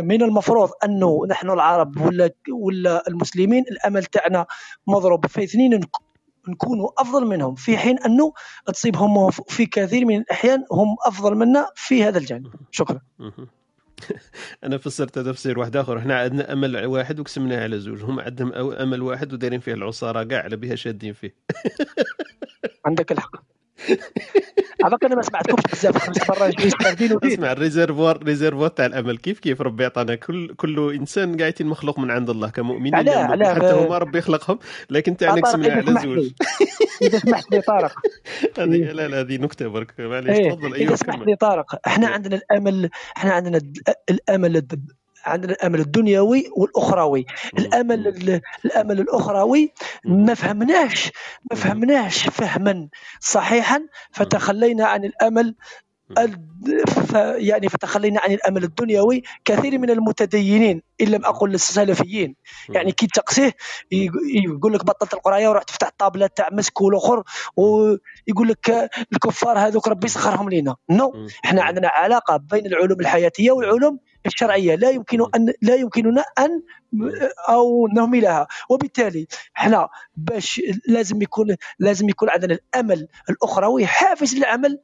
من المفروض أنه نحن العرب ولا ولا المسلمين الأمل تاعنا مضروب. في اثنين نك- نكونوا أفضل منهم في حين أنه تصيبهم في كثير من الأحيان هم أفضل منا في هذا الجانب. شكرا. أنا فسرت تفسير واحد آخر. إحنا عندنا أمل واحد وقسمناه على زوج. هم عندهم أمل واحد ودايرين فيه العصارة كاع على بها شادين فيه. عندك الحق. عباك أنا ما سمعتكمش بزاف خمس مرات ودين اسمع الريزيرفوار ريزيرفوار تاع الأمل. كيف كيف ربي يعطانا؟ كل كل إنسان قاعدين مخلوق من عند الله كمؤمنين مؤمن. علاه حتى هما ربي يخلقهم لكن طارق قسمناه إذا على زوج إذا سمحت لي طارق. هذه لا لا هذه نكتة برك. معليش إيه تفضل إذا أيوه سمحت لي طارق إحنا عندنا الأمل إحنا عندنا الأمل عندنا الأمل الدنيوي والأخروي. الأمل ال- الأمل الأخروي ما فهمناش ما فهمناش فهما. صحيحا فتخلينا عن الأمل يعني فتخلينا عن الأمل الدنيوي كثير من المتدينين إن لم أقل السلفيين. يعني كي تقسيه يق- يقول لك بطلت القراية ورحت تفتح الطابله تاع مسك والأخر ويقول لك الكفار هذوك ربي سخرهم لينا. نو إحنا عندنا علاقة بين العلوم الحياتية والعلوم الشرعية. لا يمكن ان لا يمكننا ان أو نهملها وبالتالي إحنا باش لازم يكون لازم يكون عندنا الأمل الاخروي حافز للعمل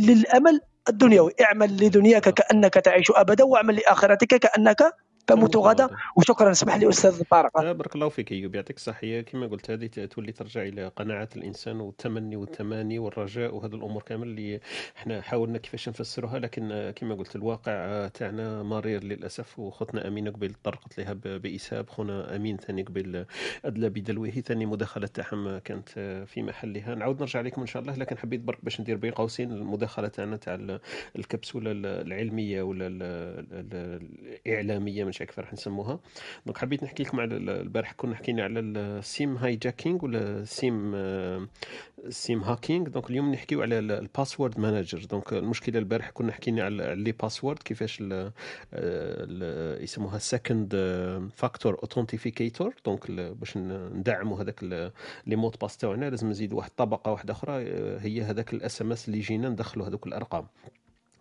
للأمل الدنيوي. اعمل لدنياك كأنك تعيش أبدا واعمل لآخرتك كأنك تموت غدا وشكرا اسمح لي أستاذ طارق. بارك الله فيك أيوب يعطيك الصحة. كما قلت هذه تولي ترجع إلى قناعة الإنسان والتمني والتماني والرجاء وهذه الأمور كامل اللي إحنا حاولنا كيفاش نفسروها. لكن كما قلت الواقع تاعنا مرير للأسف وخوتنا أمين قبيل طرقت لها بإسهاب. خونا أمين ثاني قبيل أدلى بدلوه. ثاني مداخلة تاعهم كانت في محلها. نعاود نرجع لكم إن شاء الله لكن حبيت برك باش ندير بين قوسين المداخلة تاعنا تاع ال- الكبسولة ال- العلمية ولا ال- ال- الإعلامية مش عارف كيف راح نسموها. donc حبيت نحكي لكم على ال- البارح كنا حكينا على ال SIM hijacking ولا SIM آه، SIM hacking donc اليوم نحكيو على ال- ال password manager donc المشكلة البارح كنا حكينا على les password كيفاش ال- يسموها second factor authenticator donc باش ندعموا هذاك les mots de passe تاعنا لازم نزيد واحد طبقة واحدة أخرى آه، هي هذاك ال SMS اللي يجينا ندخلوا هذوك الأرقام.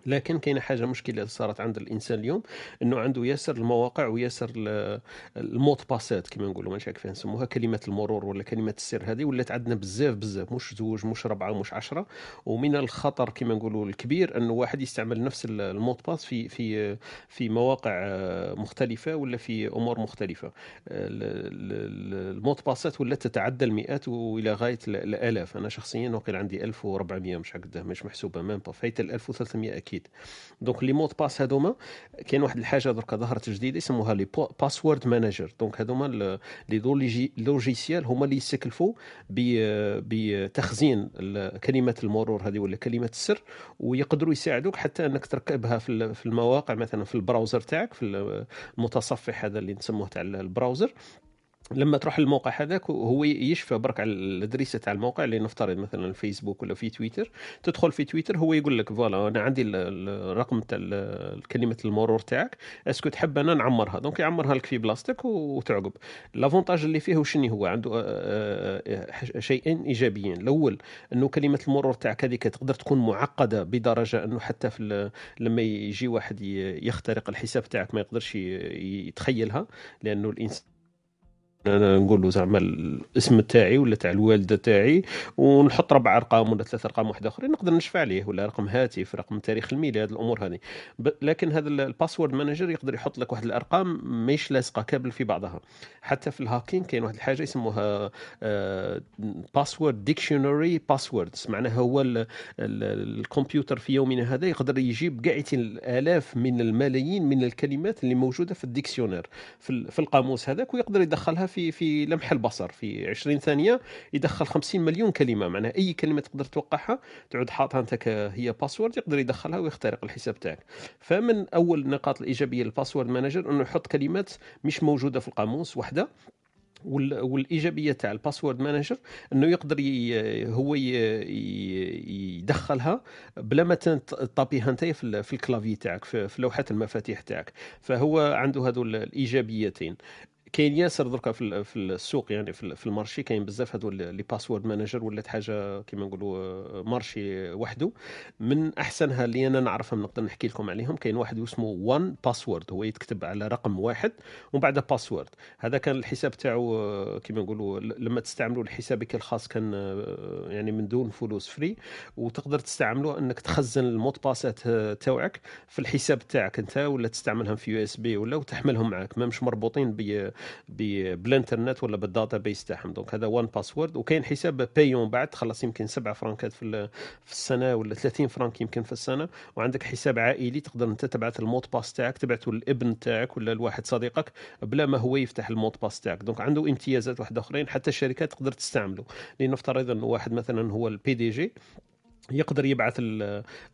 لكن كاينة حاجة مشكلة صارت عند الإنسان اليوم إنه عنده ياسر المواقع وياسر ال- ال mot de passe ات كما نقولوا ماشي كيف نسموها كلمه المرور ولا كلمه السر هذه ولات عندنا بزاف بزاف مش زوج مش ربعة مش عشرة. ومن الخطر كما نقولوا الكبير إنه واحد يستعمل نفس ال- ال mot de passe في في في مواقع آه، مختلفة ولا في أمور مختلفة. ال- ال mot de passe ات ولا تتعدى المئات وإلى غاية ال- الآلاف. أنا شخصيا وقيل عندي 1400 مش هكذا مش محسوبة même pas فايت ال 1300 أكيد donc les mots de passe هذوما كاين واحد الحاجة درك ظهرت جديدة يسموها les password manager donc هذوما les logi- logiciels هما اللي يستكلفوا بتخزين كلمات المرور هذه ولا كلمه السر ويقدروا يساعدوك حتى انك تركبها في المواقع مثلا في ال browser تاعك في المتصفح هذا اللي نسموه تاع ال browser. لما تروح للموقع هذاك هو يشفى برك على ال adresse تاع الموقع اللي نفترض مثلا الفيسبوك ولا في تويتر. تدخل في تويتر هو يقول لك voilà أنا عندي ال- ال- الرقم تاع كلمه المرور تاعك. est-ce que تحب أنا نعمرها. donc يعمرها لك في بلاصتك وتعقب. l'avantage اللي فيه وشني هو؟ عنده آه، آه، آه، شيئين إيجابيين. الأول أنه كلمة المرور تاعك هذيك تقدر تكون معقدة بدرجة أنه حتى في لما يجي واحد يخترق الحساب تاعك ما يقدرش يتخيلها لأنه الإنسان أنا نقول له زعما الاسم تاعي ولا تاع الوالدة تاعي ونحط ربع أرقام ولا ثلاث أرقام واحدة أخرى نقدر نشفع عليه ولا رقم هاتف رقم تاريخ الميلاد الأمور هذه لكن هذا ال- ال password manager يقدر يحط لك واحد الأرقام ماهيش لاصقة كامل في بعضها. حتى في ال hacking كاين واحد الحاجة يسموها password dictionary passwords معناها هو ال- ال- الكمبيوتر في يومنا هذا يقدر يجيب قاعدين الآلاف من الملايين من الكلمات اللي موجودة في ال dictionnaire في ال- في القاموس هذاك ويقدر يدخلها في في لمح البصر في 20 ثانية يدخل 50 مليون كلمة. معناها أي كلمة تقدر توقعها تعود حاطها أنت هي password يقدر يدخلها ويخترق الحساب تاعك. فمن أول النقاط الإيجابية لل password manager أنه يحط كلمات مش موجودة في القاموس وحدة. وال- والإيجابية تاع ال password manager أنه يقدر. هو يدخلها بلا ما تطابيها أنت في, في ال clavier تاعك في, لوحة المفاتيح تاعك. فهو عنده هذو ال- الإيجابيتين. كاين ياسر دركا في ال- في السوق يعني في ال- في ال marché. كاين بزاف هذو les password manager ولات حاجة كيما نقولوا آه، marché وحده من أحسنها اللي أنا نعرفهم نقدر نحكي لكم عليهم كاين واحد اسمه 1Password هو يتكتب على رقم واحد ومن بعد password هذا كان الحساب تاعو آه، كيما نقولوا لما تستعملوا لحسابك الخاص كان آه، يعني من دون فلوس free وتقدر تستعمله أنك تخزن ال mot de passe ات تاوعك في الحساب تاعك أنت ولا تستعملهم في USB ولا وتحملهم معك ما مش مربوطين بالانترنت ولا بال database تاعهم. donc هذا 1Password وكاين حساب payant بعد تخلص يمكن 7 فرانكات في في السنة ولا 30 فرانك يمكن في السنة. وعندك حساب عائلي تقدر انت تبعث ال mot de passe تاعك تبعته للابن تاعك ولا لواحد صديقك بلا ما هو يفتح ال mot de passe تاعك. donc عنده امتيازات واحدة آخرين حتى الشركات تقدر تستعمله. لنفترض إنه واحد مثلا هو ال PDG يقدر يبعث ال-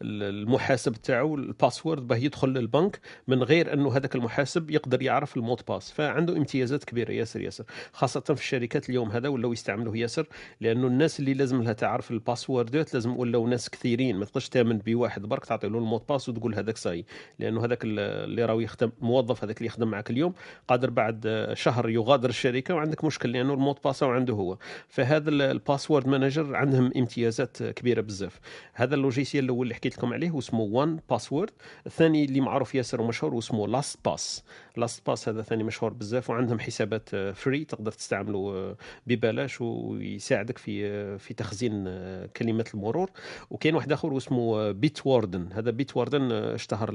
ال- المحاسب تاعو ال password باه يدخل للبنك من غير أنه هذاك المحاسب يقدر يعرف ال mot de passe. فعنده امتيازات كبيرة ياسر ياسر. خاصة في الشركات اليوم هذا ولاو يستعملوه ياسر لأنه الناس اللي لازم لها تعرف ال password ات لازم ولاو ناس كثيرين ما تقدرش تامن بواحد برك تعطي له ال mot de passe وتقول هذاك صاي. لأنه هذاك ال- اللي راهو يخدم الموظف هذاك اللي يخدم معك اليوم قادر بعد شهر يغادر الشركة وعندك مشكل لأنه ال mot de passe عنده هو. فهذا ال- ال password manager عندهم امتيازات كبيرة بزاف. هذا ال logiciel الأول اللي حكيت لكم عليه واسمه 1Password الثاني اللي معروف ياسر ومشهور واسمه LastPass LastPass هذا ثاني مشهور بزاف وعندهم حسابات free تقدر تستعمله آه، ببلاش ويساعدك في آه، في تخزين آه، كلمات المرور. وكاين واحد آخر واسمه Bitwarden هذا Bitwarden آه، اشتهر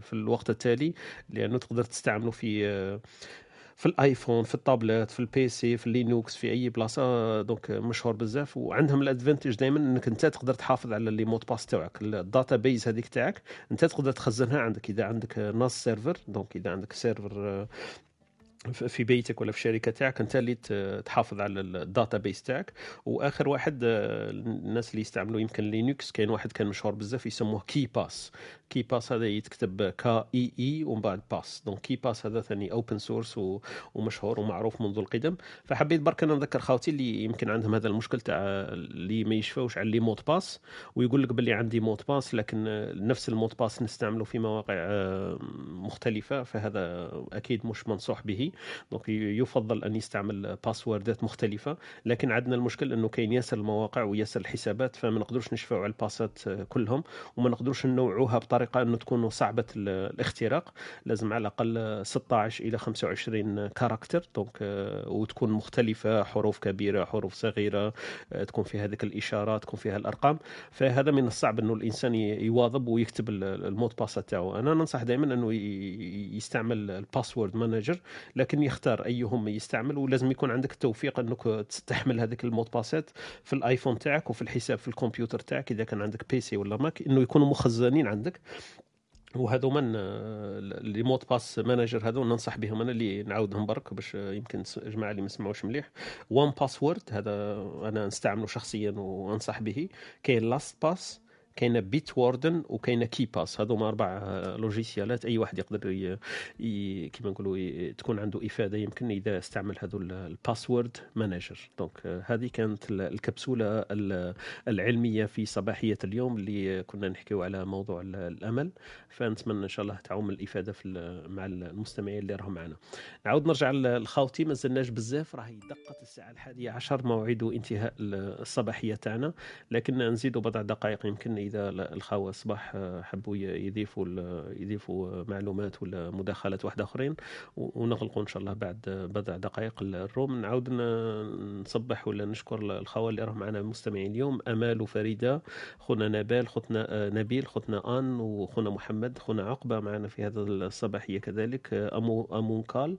في الوقت التالي لأنه تقدر تستعمله في آه، في ال iPhone في ال tablettes في ال PC في ال Linux في اي بلاصة donc مشهور بزاف. وعندهم ال advantage دائما إنك أنت تقدر تحافظ على les mots de passe تاعك ال database هذيك تاعك أنت تقدر تخزنها عندك. إذا عندك NAS server donc إذا عندك server آه، في بيتك ولا في الشركة تاعك أنت اللي تحافظ على ال database تاعك. وآخر واحد آه، الناس اللي يستعملوا يمكن Linux كاين واحد كان مشهور بزاف يسموه KeePass KeePass هذا يتكتب K E E ومن بعد pass donc KeePass هذا ثاني open source ومشهور ومعروف منذ القدم. فحبيت برك أنا نذكر خاوتي اللي يمكن عندهم هذا المشكل تاع اللي ما يشفاوش على les mots de passe. ويقول لك باللي عندي mot de passe لكن نفس ال mot de passe نستعمله في مواقع آه، مختلفة. فهذا أكيد مش منصوح به. donc يفضل أن يستعمل password ات مختلفة. لكن عندنا المشكل أنه كاين ياسر المواقع وياسر الحسابات فما نقدروش نشفعوا على ال pass ات كلهم وما نقدروش ننوعوها بطريقة أنه تكون صعبة ال- الاختراق. لازم على الأقل 16 إلى 25 caractères donc آه، وتكون مختلفة حروف كبيرة حروف صغيرة آه، تكون فيها هذيك الاشارات تكون فيها الأرقام. فهذا من الصعب أنه الإنسان يواظب ويكتب ال- ال mot de passe تاعو. أنا ننصح دائما أنه يستعمل ال password manager لكن يختار أيهم يستعمل ولازم يكون عندك التوفيق أنك تستعمل هذيك ال mot de passe ات في ال iPhone تاعك وفي الحساب في الكمبيوتر تاعك إذا كان عندك PC ولا Mac إنه يكونوا مخزنين عندك. وهذو من les mots de passe manager هذو ننصح بهم أنا اللي نعاودهم برك باش يمكن جماعة اللي ما سمعوش مليح. 1Password هذا أنا نستعمله شخصيا وأنصح به. كاين LastPass كاينة Bitwarden وكاينة KeePass هذوما أربع آه، logiciel ات أي واحد يقدر. كيما نقولوا. تكون عنده إفادة يمكن إذا استعمل هذو ال- ال password manager donc آه، هذه كانت ال- الكبسولة ال- العلمية في صباحية اليوم اللي كنا نحكيو على موضوع ال- الأمن. فنتمنى إن شاء الله تعم الإفادة في مع المستمعين اللي راهم معنا. نعاود نرجع لخاوتي ما زلناش بزاف. راهي دقت الساعة الحادية عشر. موعد انتهاء ال- الصباحية تاعنا. لكن نزيدوا بضع دقائق يمكن إذا ال- الخاوة صباح آه، حبوا يضيفوا يضيفوا معلومات ولا مداخلات واحدة أخرين ونغلقوا إن شاء الله بعد بضع دقائق الروم. نعاود نصبح ولا نشكر الخوال اللي راهم معنا مستمعين اليوم. أمال وفريدة خونا نبال خوتنا آه، نبيل خوتنا آن وخونا محمد خونا عقبة معنا في هذا الصباحيه كذلك آه، أمو أمونكال.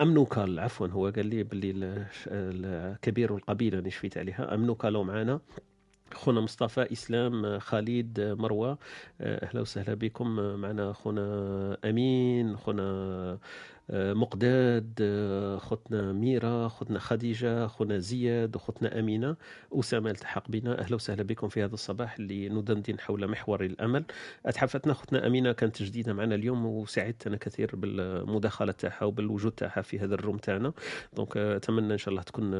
أمنوكال عفوا هو قال لي باللي ال- الكبير والقبيله اللي شفيت عليها. أمنوكالو معنا. خونا مصطفى إسلام خالد مروة أهلا وسهلا بكم معنا خونا أمين خونا مقداد خوتنا ميرا خوتنا خديجة خونا زياد وخوتنا أمينة. أسامة التحق بنا. أهلا وسهلا بكم في هذا الصباح اللي ندندن حول محور الأمل. أتحفتنا خوتنا أمينة كانت جديدة معنا اليوم وسعدتنا كثير بالمداخلة تاعها وبالوجود تاعها في هذا الروم تاعنا. donc أتمنى إن شاء الله تكون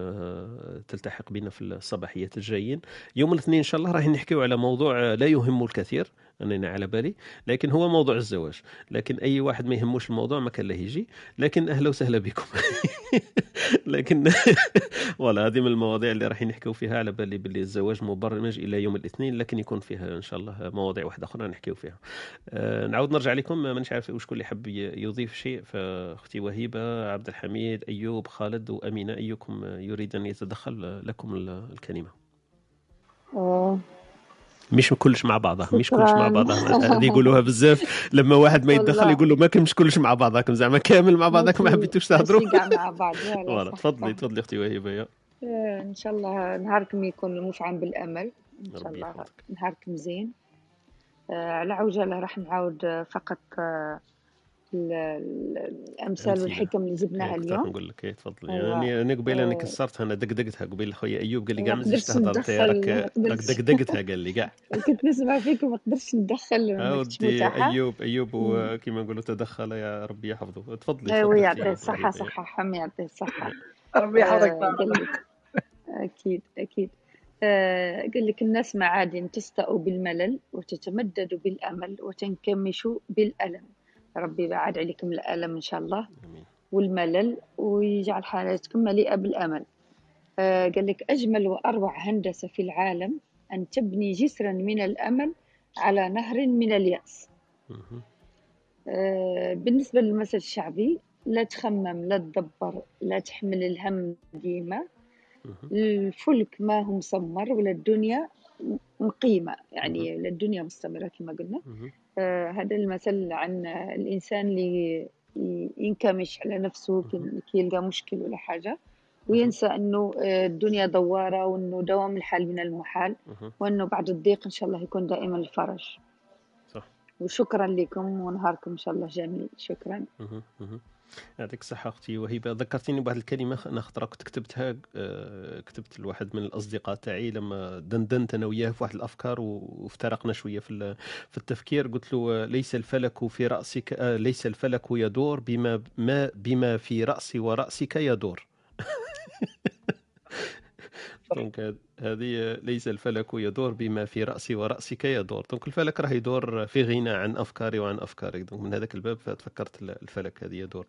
تلتحق بنا في الصباحيات الجايين. يوم الاثنين إن شاء الله راح نحكيو على موضوع لا يهم الكثير. اننا على بالي. لكن هو موضوع الزواج. لكن أي واحد ما يهموش الموضوع ما كان له يجي. لكن أهلا وسهلا بكم. لكن والله هذه من المواضيع اللي راح نحكيو فيها على بالي باللي الزواج مبرمج إلى يوم الاثنين لكن يكون فيها إن شاء الله مواضيع واحدة أخرى نحكيو فيها. آه، نعاود نرجع لكم. مانيش عارف وش كل اللي حب يضيف شيء. فأختي وهيبة عبد الحميد أيوب خالد وأمينة أيكم يريد أن يتدخل لكم ال- الكلمة. مش كلش مع بعضها مش كلش مع. بعضها هذه يقولوها بزاف لما واحد ما يتدخل. يقول له ما كنش كلش مع بعضكم زعما كامل مع بعضكم ما حبيتوش تهضروا مع بعض تفضلي. تفضلي أختي وهيبه يا آه، إن شاء الله نهاركم يكون مفعم بالأمل إن شاء الله. نهاركم زين آه، على عجاله راح نعاود آه، فقط الأمثال والحكم اللي إيه جبناها راح اليوم. نقول لك إيه تفضل أيوة. يعني أنا قبيلة أنا آه، كسرتها أنا دقدقتها قبيل خويا أيوب قال لي كاع ما تهضر ندخل راك دقدقتها قال لي. كاع كنت نسمع فيك وما قدرتش ندخل متاحة؟ أيوب أيوب مم. وكما نقولوا تدخل يا ربي يحفظه. تفضلي أيوه تفضلي يعطيه. وهبة صحة حم يعطيه الصحة. ربي يحفظك. آه، أكيد آه، قال لك الناس معادن تستأ بالملل وتتمدد بالأمل وتنكمش بالألم. ربي يبعد عليكم الألم إن شاء الله والملل ويجعل حياتكم مليئة بالأمل. آه، قال لك أجمل وأروع هندسة في العالم أن تبني جسرا من الأمل على نهر من اليأس. آه، بالنسبة للمثل الشعبي لا تخمم لا تدبر لا تحمل الهم ديما. الفلك ما هو مسمر ولا الدنيا مقيمة. يعني لا الدنيا مستمرة كما قلنا. هذا المثل عن الإنسان اللي ينكمش على نفسه كي يلقى مشكل ولا حاجة وينسى أنه آه، الدنيا دوارة وأنه دوام الحال من المحال. وأنه بعد الضيق إن شاء الله يكون دائما الفرج. صح. وشكرا لكم ونهاركم إن شاء الله جميل. شكرا. يعطيك الصحة أختي. وهبة ذكرتيني بواحد الكلمة أنا خطرة كنت كتبتها آه، كتبت لواحد من الأصدقاء تاعي لما دندنت أنا وياه في واحد الأفكار وافترقنا شوية في في التفكير. قلت له آه، ليس الفلك في رأسك آه، ليس الفلك يدور بما ما بما في رأسي ورأسك يدور. donc هذه آه، ليس الفلك يدور بما في رأسي ورأسك يدور. donc الفلك راه يدور في غنى عن أفكاري وعن أفكارك. donc من هذاك الباب تفكرت ال- الفلك هذه يدور.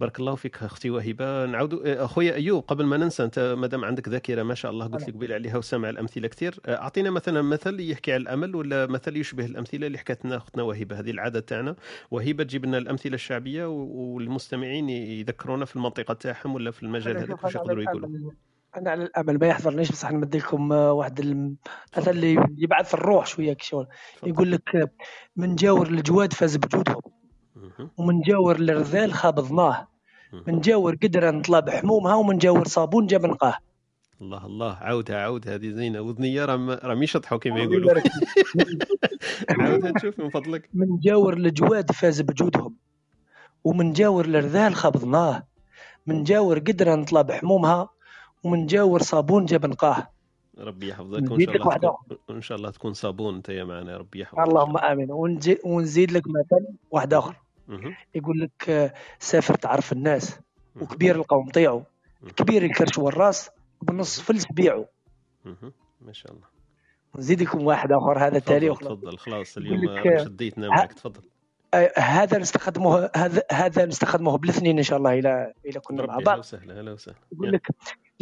بارك الله فيك أختي وهبة. نعود أخويا أيوب قبل ما ننسى أنت مادام عندك ذاكرة ما شاء الله قلت لي قبيل عليها وسامع الأمثلة كثير. أعطينا مثلا مثل يحكي عن الأمل ولا مثل يشبه الأمثلة اللي حكت لنا أختنا وهبة هذه العادة تاعنا. وهبة تجيب لنا الأمثلة الشعبية والمستمعين يذكرونا في المنطقة تاعهم ولا في المجال هذاك واش على يقدروا يقولوا. أنا على الأمل ما يحضرنيش بصح نمد لكم آه، واحد المثل اللي يبعث الروح شوية كشغل يقول لك آه، من جاور الجواد فاز بجودهم. ومن جاور الرذال خاب ظناه مهم. من جاور قدره نطلع بحمومها ومن جاور صابون جاب نقاه. الله الله. عاودها عاودها هذه زينة. وذنيه راه ما- راه يشطحوا كما يقولوا. عاودها نشوف من فضلك. من جاور الجواد فاز بجودهم. ومن جاور الرذال خاب ظناه من جاور قدره نطلع بحمومها ومن جاور صابون جاب نقاه ربي يحفظك وإن شاء الله تكون وإن شاء الله تكون صابون أنت معنا ربي يحفظك. ان اللهم الله آمين. ونزيد, ونزيد لك مثل واحد آخر. يقول لك آه، سافر تعرف الناس. وكبير القوم طيعوا. كبير الكرش والراس وبنص فلس بيعوا. ما شاء الله. نزيد لكم واحد آخر هذا التالي. تفضل. وخلاص تفضل خلاص اليوم آه، شديتنا ه- معك تفضل. آه، هذا نستخدمه هذا هذا نستخدمه بالاثنين إن شاء الله إلى إلى كنا مع بعض أهلا وسهلا أهلا وسهلا. يقول. لك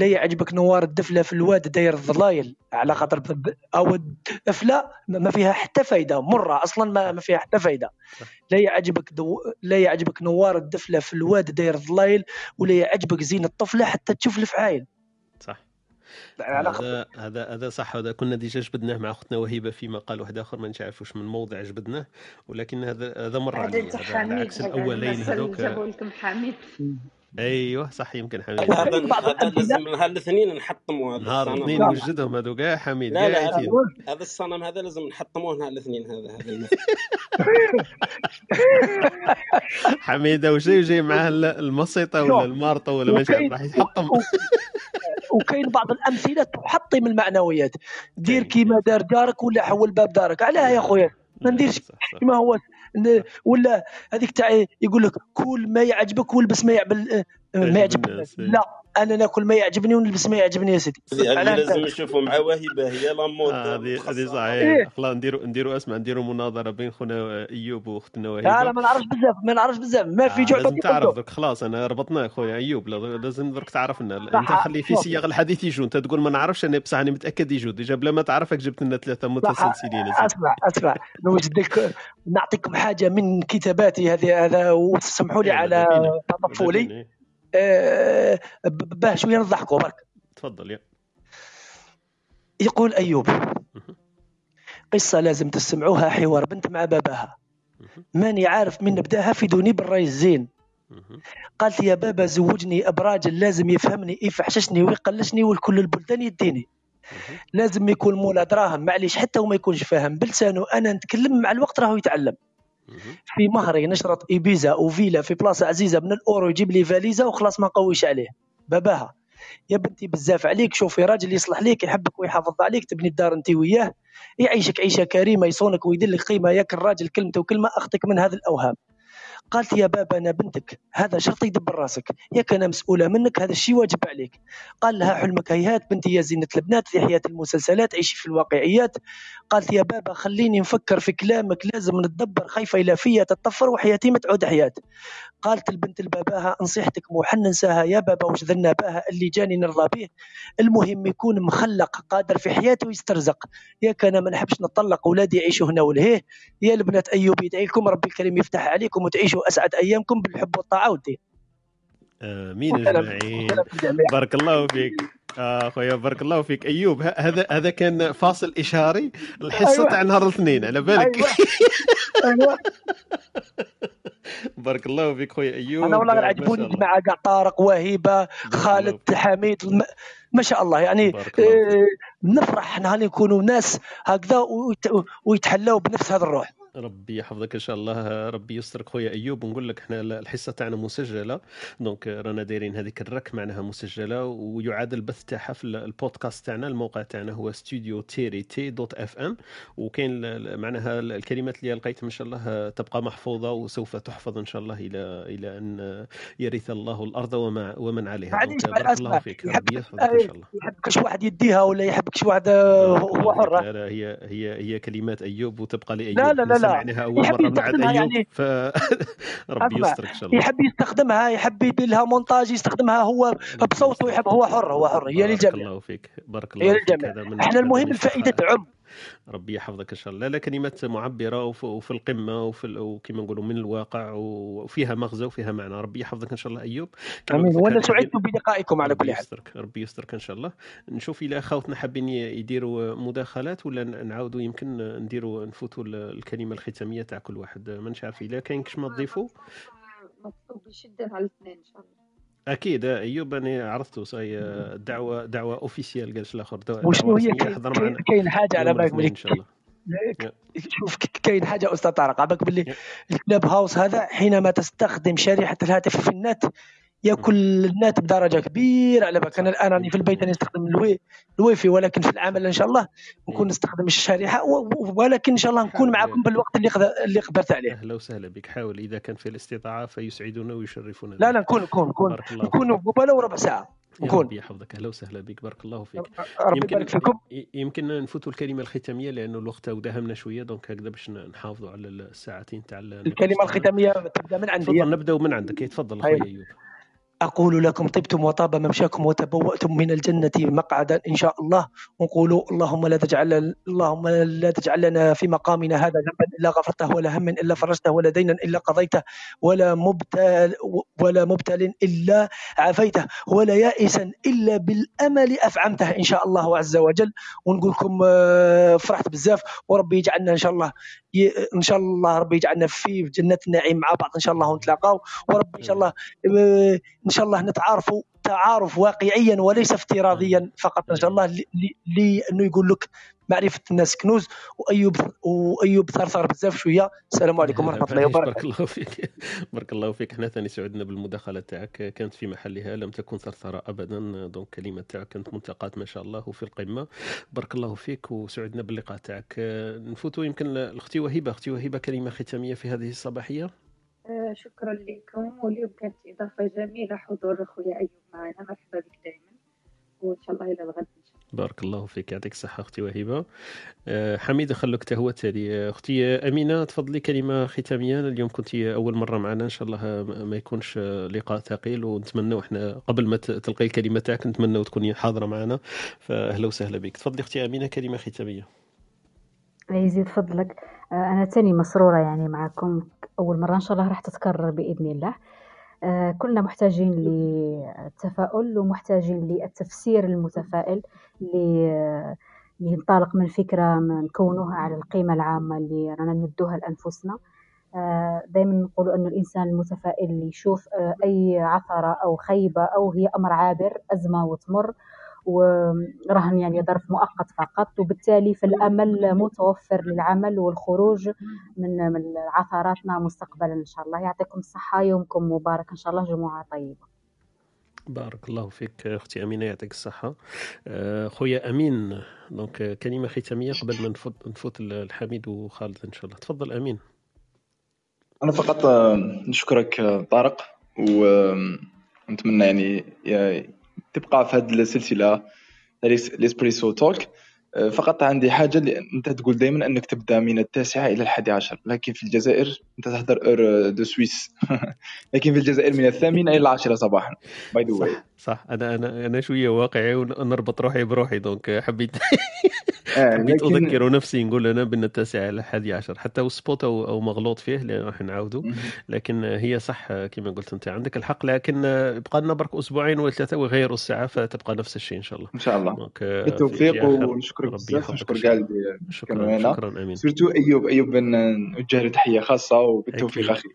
لا يعجبك نوار الدفلة في الواد داير الضلايل على خاطر أو الدفلة ما فيها حتى فايدة مرة أصلا ما ما فيها حتى فايدة. لا يعجبك دو... لا يعجبك نوار الدفلة في الواد داير الضلايل ولا يعجبك زين الطفلة حتى تشوف الفعايل. صح. على خاطر. هذا هذا هذا صح. هذا كنا ديجا جبدناه مع أختنا وهبه في مقال واحد آخر ما نعرفوش من موضع جبدناه ولكن هذا هذا مر هذا علي تاع هذا على حميد عكس هذا الأولين هذوك. جابوا لكم حميد أيوه صح يمكن حميد. لازم نهار الاثنين نحطموا هذا نهار الصنم. الاثنين هذا نوجدهم هذو كاع حميد لا لا هذا الصنم هذا لازم نحطموه نهار الاثنين هذا هذا حميده وجاي جاي معاه ال- المسيطه ولا المارطة ولا ما وكاين نعرف راح يحطم. و- وكاين بعض الأمثلة تحطم المعنويات. دير كيما دار جارك ولا حول باب دارك. علاه يا خويا ما نديرش كيما هو. ولا هذيك تاع يقول لك كل ما يعجبك والبس ما يعجب ما يعجب يعجبك الناس إيه. لا أنا ناكل ما يعجبني ونلبس ما يعجبني يا سيدي. لازم نشوفوا مع وهبه هي la mode آه، هذه هذه صحيح. إيه. خلاص نديروا نديروا اسمع نديروا مناظرة بين خونا أيوب وأختنا لا وهبه لا ما نعرفش بزاف ما نعرفش بزاف. ما في آه جعبه لازم تعرف درك خلاص أنا ربطناك خويا أيوب. لا- لازم درك تعرفنا أنت خلي في سياق الحديث يجوا أنت تقول ما نعرفش أنا بصح أنا متأكد يجوا ديجا بلا ما تعرفك جبت لنا ثلاثة متسلسلين. أسمع أسمع نوجد لك نعطيكم حاجة من كتاباتي هذه هذا وسمحوا لي يلا على تطفلي. آه، باه شوية نضحكوا برك تفضل يا يقول أيوب. قصة لازم تسمعوها حوار بنت مع باباها. ماني عارف من نبداها فيدوني بالرأي الزين. قالت يا بابا زوجني ابراجل لازم يفهمني يفحششني ويقلشني ولكل البلدان يديني. لازم يكون مولا دراهم معليش حتى وما يكونش فاهم بلسانه أنا نتكلم مع الوقت راهو يتعلم في مهري نشرط إيبيزا وفيلا في بلاصة عزيزة من الأورو يجيب لي فاليزا وخلاص ما نقويش عليه. باباها يا بنتي بزاف عليك شوفي راجل يصلح ليك يحبك ويحافظ عليك تبني الدار انت وياه. يعيشك عيشة كريمة يصونك ويدير لك قيمة ياك الراجل كلمته وكلمة اخذك من هذه الأوهام. قالت يا بابا أنا بنتك. هذا شرط يدبر راسك. ياك أنا مسؤولة منك هذا الشيء واجب عليك. قال لها حلمك هيهات بنتي يا زينة البنات في حياة المسلسلات عيشي في الواقعيات. قالت يا بابا خليني نفكر في كلامك. لازم نتدبر. خايفة إلى فيا تتطفر وحياتي ما تعود حياة. قالت البنت لباباها نصيحتك مو ننساها يا بابا وش ذلنا باها اللي جاني نرضى به. المهم يكون مخلق قادر في حياته ويسترزق. ياك أنا ما نحبش نطلق اولادي يعيشوا هنا ولهيه يا البنات أيوب يدعي لكم ربي الكريم يفتح عليكم وتعيشوا اسعد أيامكم بالحب والطاعة والدين آمين أجمعين. بارك الله فيك. آه، أخويا بارك الله فيك. أيوب هذا هذا كان فاصل إشاري الحصه أيوة. تاع نهار الاثنين على بالك. أيوه. أيوه. بارك الله فيك خويا أيوب. أنا والله عجبوني. الجماعه كاع طارق وهيبة خالد حميد الم- ما شاء الله. يعني. آه، نفرح نهار نكونوا ناس هكذا ويت- ويتحلوا بنفس هذا الروح. ربي يحفظك إن شاء الله ربي يسترك خويا أيوب. ونقول لك إحنا الحصة تاعنا مسجلة. donc رانا دايرين هذيك ال rec معناها مسجلة. ويعاد البث تاعها في البودكاست تاعنا. الموقع تاعنا هو ستوديو تيري تي dot FM. وكاين معناها الكلمات اللي لقيتها إن شاء الله تبقى محفوظة. وسوف تحفظ إن شاء الله إلى إلى أن يرث الله الأرض وما ومن عليها. بارك الله فيك. ربي يحفظك إن شاء الله. يحبكش واحد يديها ولا يحبكش واحد هو حر هي هي هي كلمات أيوب وتبقى لأيوب. لا لا لا لا سمعناها أول يحب مرة من يستخدمها أيوب يعني. ف ربي أسمع يسترك إن شاء الله. يحب يستخدمها يحب يدير لها مونتاج يستخدمها هو بصوته يحب هو حر هو حر هي بارك للجميع. الله فيك بارك الله فيك للجميع. هذا من إحنا المهم الفائدة تعم ربي يحفظك إن شاء الله. لا لا كلمات معبرة وف- وفي القمة وفي وكما نقولوا من الواقع وفيها مغزى وفيها معنى. ربي يحفظك إن شاء الله أيوب. آمين. وأنا سعدت بلقائكم على كل حال. يسترك ربي يسترك إن شاء الله. نشوف إلى أخوتنا حابين يديروا مداخلات ولا نعاودوا يمكن نديروا نفوتوا ال- الكلمة الختامية تاع كل واحد. ما نعرف إلا كاين كش ما تضيفوا. مطلوب بشدة على الاثنين إن شاء الله. أكيد أيوب أنا عرفته صاي دعوة دعوة اوفيسيال قالش الآخر وشنو هي؟ كاين حاجة على بالك بلي؟ إن شاء الله. شوف كاين حاجة أستاذ طارق عباك باللي ال Clubhouse هذا حينما تستخدم شريحة الهاتف في النت ياكل النت بدرجة كبيرة على بالك. أنا الآن راني في البيت أنا نستخدم ال Wi ال Wi-Fi ولكن في العمل إن شاء الله نكون نستخدم الشريحة ولكن إن شاء الله نكون معكم بالوقت اللي قدر- اللي قدرت عليه. أهلا وسهلا بك. حاول إذا كان في الاستطاعة فيسعدنا ويشرفنا لا لا نكون نكون نكون. نكون ولو ربع ساعة. نكون. ربي يحفظك. أهلا وسهلا بك. بارك الله فيك. ربي يمكن يبارك فيكم. يمكن نفوتوا الكلمة الختامية لأنه الوقت داهمنا شوية donc هكذا باش نحافظوا على الساعتين تاع الكلمة الختامية تبدأ من عندي. تفضل نبداو من عندك. يتفضل هاي. أخويا أيوب. أقول لكم طبتم وطاب ممشاكم وتبوأتم من الجنة مقعدا إن شاء الله. ونقول اللهم لا تجعل اللهم لا تجعل لنا في مقامنا هذا ذنبا إلا غفرته ولا هم إلا فرجته ولا دينا إلا قضيته ولا مبتل ولا مبتل إلا عافيته ولا يائسا إلا بالأمل أفعمته إن شاء الله عز وجل. ونقول لكم آه، فرحت بزاف وربي يجعلنا إن شاء الله إن شاء الله ربي يجعلنا في جنة النعيم مع بعض إن شاء الله ونتلاقاو. وربي إن شاء الله آه، إن شاء الله نتعارفوا تعارف واقعيا وليس افتراضيا فقط. إن شاء الله ل- ل- لأنه يقول لك معرفة الناس كنوز وأيوب وأيوب ثرثر بزاف شوية. السلام عليكم ورحمة الله وبركاته. بارك الله فيك. بارك الله فيك. إحنا ثاني سعدنا بالمداخلة تاعك. كانت في محلها لم تكن ثرثرة ابدا. دونك الكلمة تاعك كانت منتقات ما شاء الله وفي القمة. بارك الله فيك وسعدنا باللقاء تاعك. نفوتوا يمكن لأختي وهبه أختي وهبه كلمة ختامية في هذه الصباحية. شكرا لكم واليوم كانت إضافة جميلة حضور أخويا أيوب معنا. مرحبا بك دائما وإن شاء الله إلى الغد إن شاء بارك الله فيك يعطيك الصحة أختي وهبة. أه، حميدة خلوك تهوى التالي أه، أختي أمينة تفضلي كلمة ختامية. اليوم كنت أول مرة معنا إن شاء الله ما يكونش لقاء ثقيل ونتمنى إحنا قبل ما ت- تلقي الكلمة تاعك نتمنى تكوني حاضرة معنا. فأهلا وسهلا بك. تفضلي أختي أمينة كلمة ختامية. يزيد فضلك آه، أنا تاني مسرورة يعني معكم. أول مرة إن شاء الله راح تتكرر بإذن الله. آه، كلنا محتاجين للتفاؤل ومحتاجين للتفسير المتفائل ل- لننطلق من فكرة نكونوها على القيمة العامة اللي رانا نمدوها لأنفسنا. دائما نقول أن الإنسان المتفائل اللي يشوف آه، أي عثرة أو خيبة أو هي أمر عابر أزمة وتمر ورهن يعني ظرف مؤقت فقط وبالتالي فالامل متوفر للعمل والخروج من من عثراتنا مستقبلا إن شاء الله. يعطيكم الصحة يومكم مبارك إن شاء الله جمعة طيبة. بارك الله فيك أختي أمينة يعطيك الصحة. آه، خويا أمين دونك كلمة ختامية قبل ما نفوت نفوت الحميد وخالد إن شاء الله. تفضل أمين. أنا فقط آه، نشكرك آه، طارق ونتمنى يعني يا- تبقى في هذه السلسلة ال Espresso Talk آه، فقط عندي حاجة اللي أنت تقول دائما أنك تبدأ من التاسعة إلى الحادي عشر لكن في الجزائر أنت تحضر heure de Suisse. لكن في الجزائر من الثامنة إلى العاشرة صباحا. باي ذا صح صح. أنا أنا أنا شوية واقعي ونربط روحي بروحي donc حبيت. حبيت لكن- أذكر نفسي نقول أنا بان التاسع إلى الحادي عشر. حتى وسبوت أو أو مغلوط فيه اللي راح نعاودوا لكن هي صح كما قلت أنت. عندك الحق لكن بقى لنا برك أسبوعين ولا ثلاثة ويغيروا الساعة فتبقى نفس الشيء إن شاء الله. إن شاء الله. بالتوفيق ونشكرك بزاف نشكر كاع اللي شكرا شكرا أمين. surtout أيوب أيوب بن نوجه له تحية خاصة وبالتوفيق. أخي.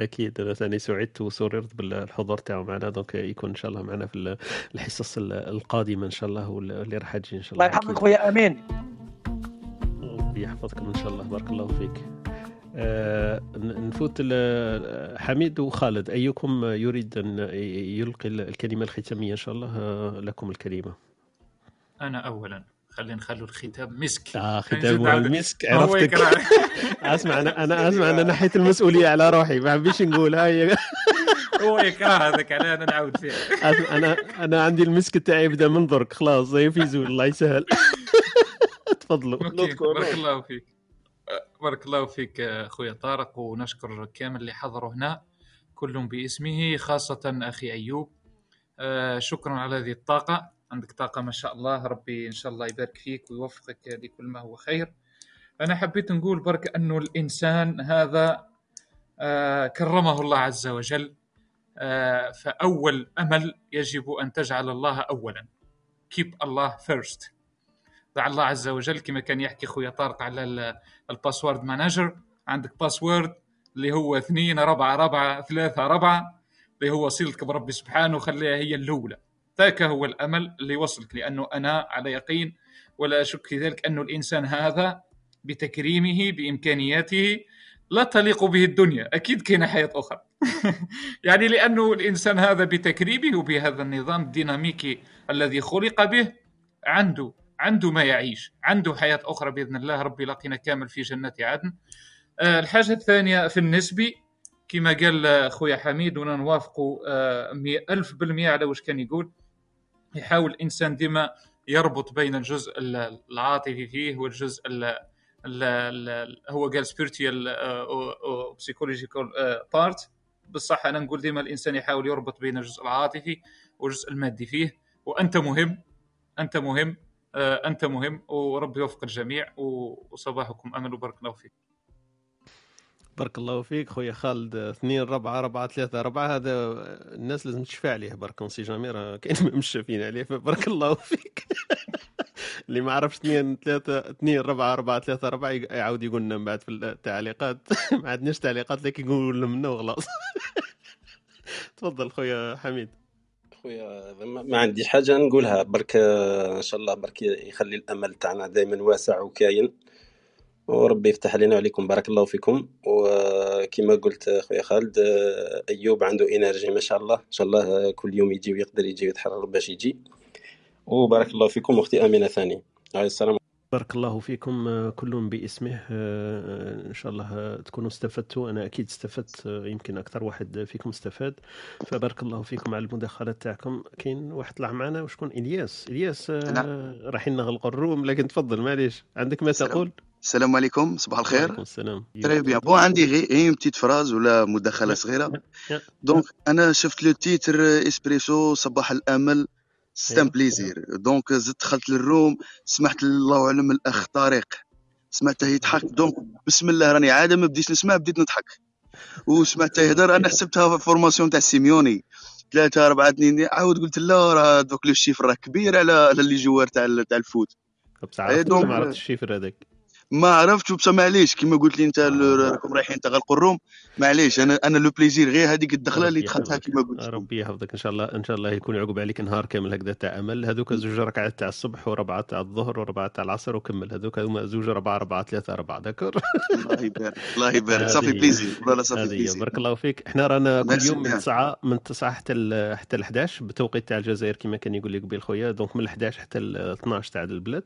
أكيد أنا ثاني سعدت وسررت بالحضور تاعو معنا donc يكون إن شاء الله معنا في الحصص القادمة إن شاء الله واللي راح تجي إن شاء الله. الله يحفظك. خويا آمين. ربي يحفظكم إن شاء الله بارك الله فيك. آه نفوت حميد وخالد أيكم يريد أن يلقي الكلمة الختامية إن شاء الله؟ آه، لكم الكلمة. أنا اولا. خلينا نخلوا الختام مسك. آه نزيد ختام المسك. هو عرفتك. أسمع أنا أنا أسمع أنا نحيت المسؤولية على روحي. ما حبيش نقول. هاي. هو يكره هذاك على أنا نعاود فيه. أنا أنا عندي المسك تاعي يبدأ من درك خلاص زي في زول. الله يسهل. تفضلوا. بارك الله فيك. بارك الله فيك أخويا طارق. ونشكر كامل اللي حضروا هنا كلهم باسمه خاصة أخي أيوب. آه، شكرا على هذه الطاقة. عندك طاقة ما شاء الله ربي إن شاء الله يبارك فيك ويوفقك لكل ما هو خير. أنا حبيت نقول برك انه الإنسان هذا آه، كرمه الله عز وجل آه، فأول أمل يجب أن تجعل الله اولا. Keep الله first. دع الله عز وجل كما كان يحكي خويا طارق على ال- ال password manager عندك password اللي هو اثنين أربعة أربعة ثلاثة أربعة اللي هو صلتك بربي سبحانه وخليها هي الأولى. ذاك هو الأمل اللي يوصلك لأنه أنا على يقين ولا أشك في ذلك أن الإنسان هذا بتكريمه بإمكانياته لا تليق به الدنيا. أكيد كاينة حياة أخرى. يعني لأنه الإنسان هذا بتكريمه وبهذا النظام الديناميكي الذي خلق به عنده عنده ما يعيش عنده حياة أخرى بإذن الله. ربي يلاقينا كامل في جنة عدن. آه، الحاجة الثانية في النسبي كما قال آه، خويا حميد وأنا نوافقه آه، ألف بالمية على وش كان يقول. يحاول الإنسان ديما يربط بين الجزء ال- العاطفي فيه والجزء ال ال ال هو قال spiritual psychological بارت بالصح أنا نقول ديما الإنسان يحاول يربط بين الجزء العاطفي والجزء المادي فيه. وأنت مهم أنت مهم آه، أنت مهم وربي يوفق الجميع وصباحكم أمل وبارك الله فيك. بارك الله فيك خويا خالد اثنين أربعة أربعة ثلاثة أربعة هذا الناس لازم تشفى عليه برك سي جامي راه كاين مش شافين عليه فبارك الله فيك. اللي ما عرفش اثنين ثلاثة اثنين أربعة أربعة ثلاثة أربعة يعاود يقول لنا من بعد في التعليقات. ما عندناش تعليقات لكن يقول لنا وخلاص. تفضل خويا حميد. خويا ما عنديش حاجة نقولها. برك آه، إن شاء الله برك يخلي الأمل تاعنا دائما واسع وكاين. وربي يفتح علينا وعليكم بارك الله فيكم. وكما قلت خويا خالد أيوب عنده إنرجي ما شاء الله. إن شاء الله كل يوم يجي ويقدر يجي ويتحرر باش يجي. وبارك الله فيكم أختي امينه ثاني. عليه السلام. بارك الله فيكم كل باسمه. إن شاء الله تكونوا استفدتوا. أنا أكيد استفدت يمكن أكثر واحد فيكم استفاد. فبارك الله فيكم على المداخلات تاعكم. كاين واحد طلع معنا وشكون؟ إلياس. إلياس آه، رايحين نغلقوا ال room لكن تفضل معليش. عندك ما تقول؟ السلام عليكم صباح الخير. وعليكم السلام. très bien bon عندي غير une petite phrase ولا مداخلة صغيرة؟ donc أنا شفت le titre Espresso صباح الأمل. c'est un. plaisir donc زدت دخلت لل room سمعت الله اعلم الاخ طارق سمعته يضحك donc بسم الله راني عادة ما بديت نسمع بديت نضحك. وسمعته يهدر أنا حسبتها formation تاع سيميوني. ثلاثة أربعة اثنين عاود قلت لا راه دوك le chiffre راه كبير على les joueurs تاع تاع ال foot. إيه عرفت donc ما عرفتش ال chiffre هذاك؟ ما عرفتش وبصح معليش كيما قلت لي انت ل- راكم رايحين تغلقوا ال room معليش أنا أنا le plaisir غير هذيك الدخلة اللي دخلتها كيما قلت ربي يحفظك. إن شاء الله إن شاء الله يكون يعقب عليك نهار كامل هكذا تاع أمل. هذوك زوج ركعات تاع الصبح وربعة تاع الظهر وربعة تاع العصر وكمل. هذوك هما زوج ربعة ربعة ثلاثة اربعه ذكر الله يبارك الله يبارك. ça fait plaisir والله ça fait plaisir بارك الله فيك. إحنا رانا كل يوم من 9 من 9 حتى حتى ال 11 بالتوقيت تاع الجزائر كما كان يقول لي قبيل خويا. donc من ال 11 حتى ال 12 تاع البلاد.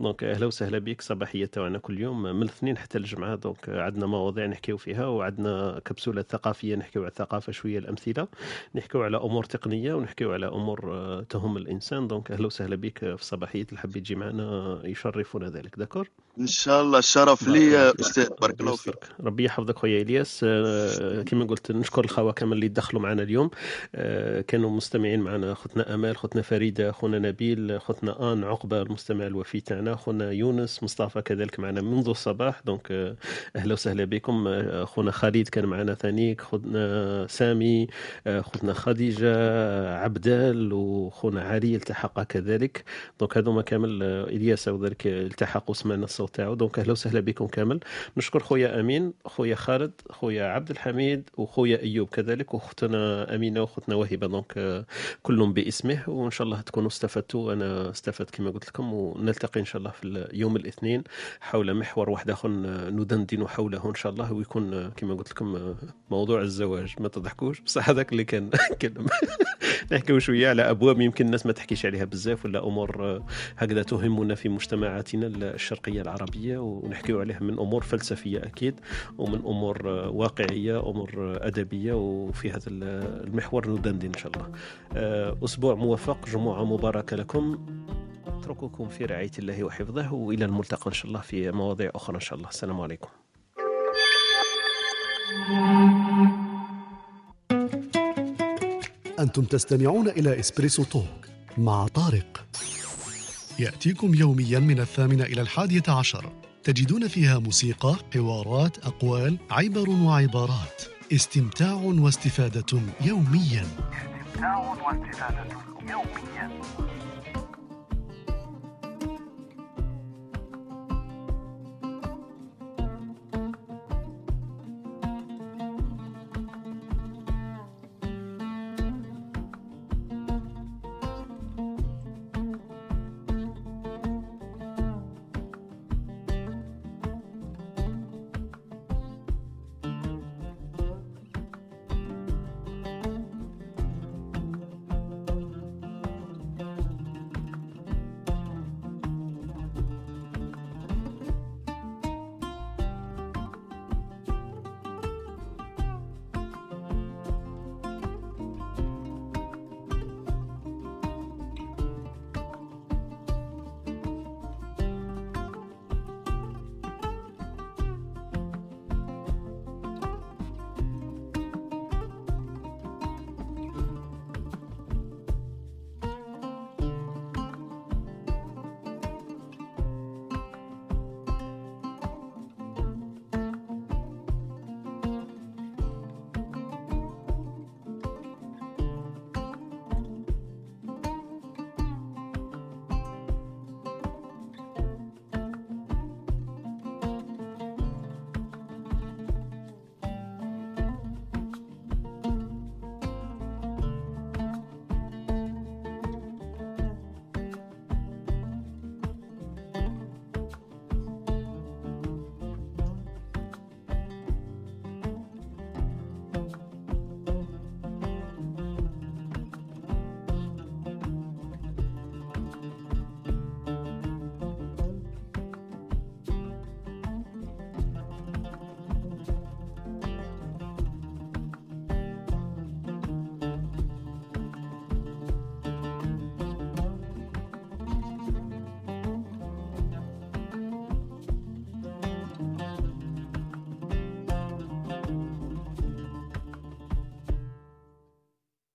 donc أهلا وسهلا بك صباحية تاعنا كل يوم من الاثنين حتى الجمعة. donc عندنا مواضيع نحكيو فيها وعندنا كبسولة ثقافية نحكيو على الثقافة شوية الأمثلة. نحكيو على أمور تقنية ونحكيو على أمور آه، تهم الإنسان. donc أهلا وسهلا بك في صباحية اللي حبيت تجي معنا يشرفنا ذلك. d'accord إن شاء الله. الشرف لي أستاذ. بارك الله فيك. ربي يحفظك خويا إلياس. آه، كما قلت نشكر الخوة كامل اللي دخلوا معنا اليوم. آه، كانوا مستمعين معنا. خوتنا أمال خوتنا فريدة خونا نبيل خوتنا آن عقبة المستمع الوفي تاعنا خونا يونس مصطفى كذلك معنا منذ الصباح donc آه، أهلا وسهلا بكم. آه، خونا خالد كان معنا ثانيك خونا سامي آه، خوتنا خديجة عبدال وخونا علي التحق كذلك. donc هذوما كامل إلياس وذلك التحقوا سمعنا الصوت تاعو. donc أهلا وسهلا بكم كامل. نشكر خويا أمين خويا خالد خويا عبد الحميد وخويا أيوب كذلك وأختنا أمينة وأختنا وهبه donc كلهم باسمه وإن شاء الله تكونوا استفدتوا. أنا استفدت كما قلت لكم ونلتقي إن شاء الله في يوم الاثنين حول محور واحد اخر ندندن حوله إن شاء الله ويكون آه، كما قلت لكم آه، موضوع الزواج. ما تضحكوش؟ بصح هذاك اللي كان نحكيو شوية على أبواب يمكن الناس ما تحكيش عليها بزاف ولا أمور آه، هكذا تهمنا في مجتمعاتنا الشرقية العربية ونحكيو عليها من أمور فلسفية أكيد ومن أمور آه، واقعية أمور آه، أدبية وفي هذا ال- المحور ندندن إن شاء الله. آه، أسبوع موفق جمعة مباركة لكم. اترككم في رعاية الله وحفظه وإلى الملتقى إن شاء الله في مواضيع أخرى إن شاء الله. السلام عليكم. أنتم تستمعون إلى إسبريسو توك مع طارق. يأتيكم يوميا من الثامنة إلى الحادية عشر. تجدون فيها موسيقى، حوارات، أقوال، عبر وعبارات. استمتاع واستفادة يوميا. استمتاع واستفادة يوميا.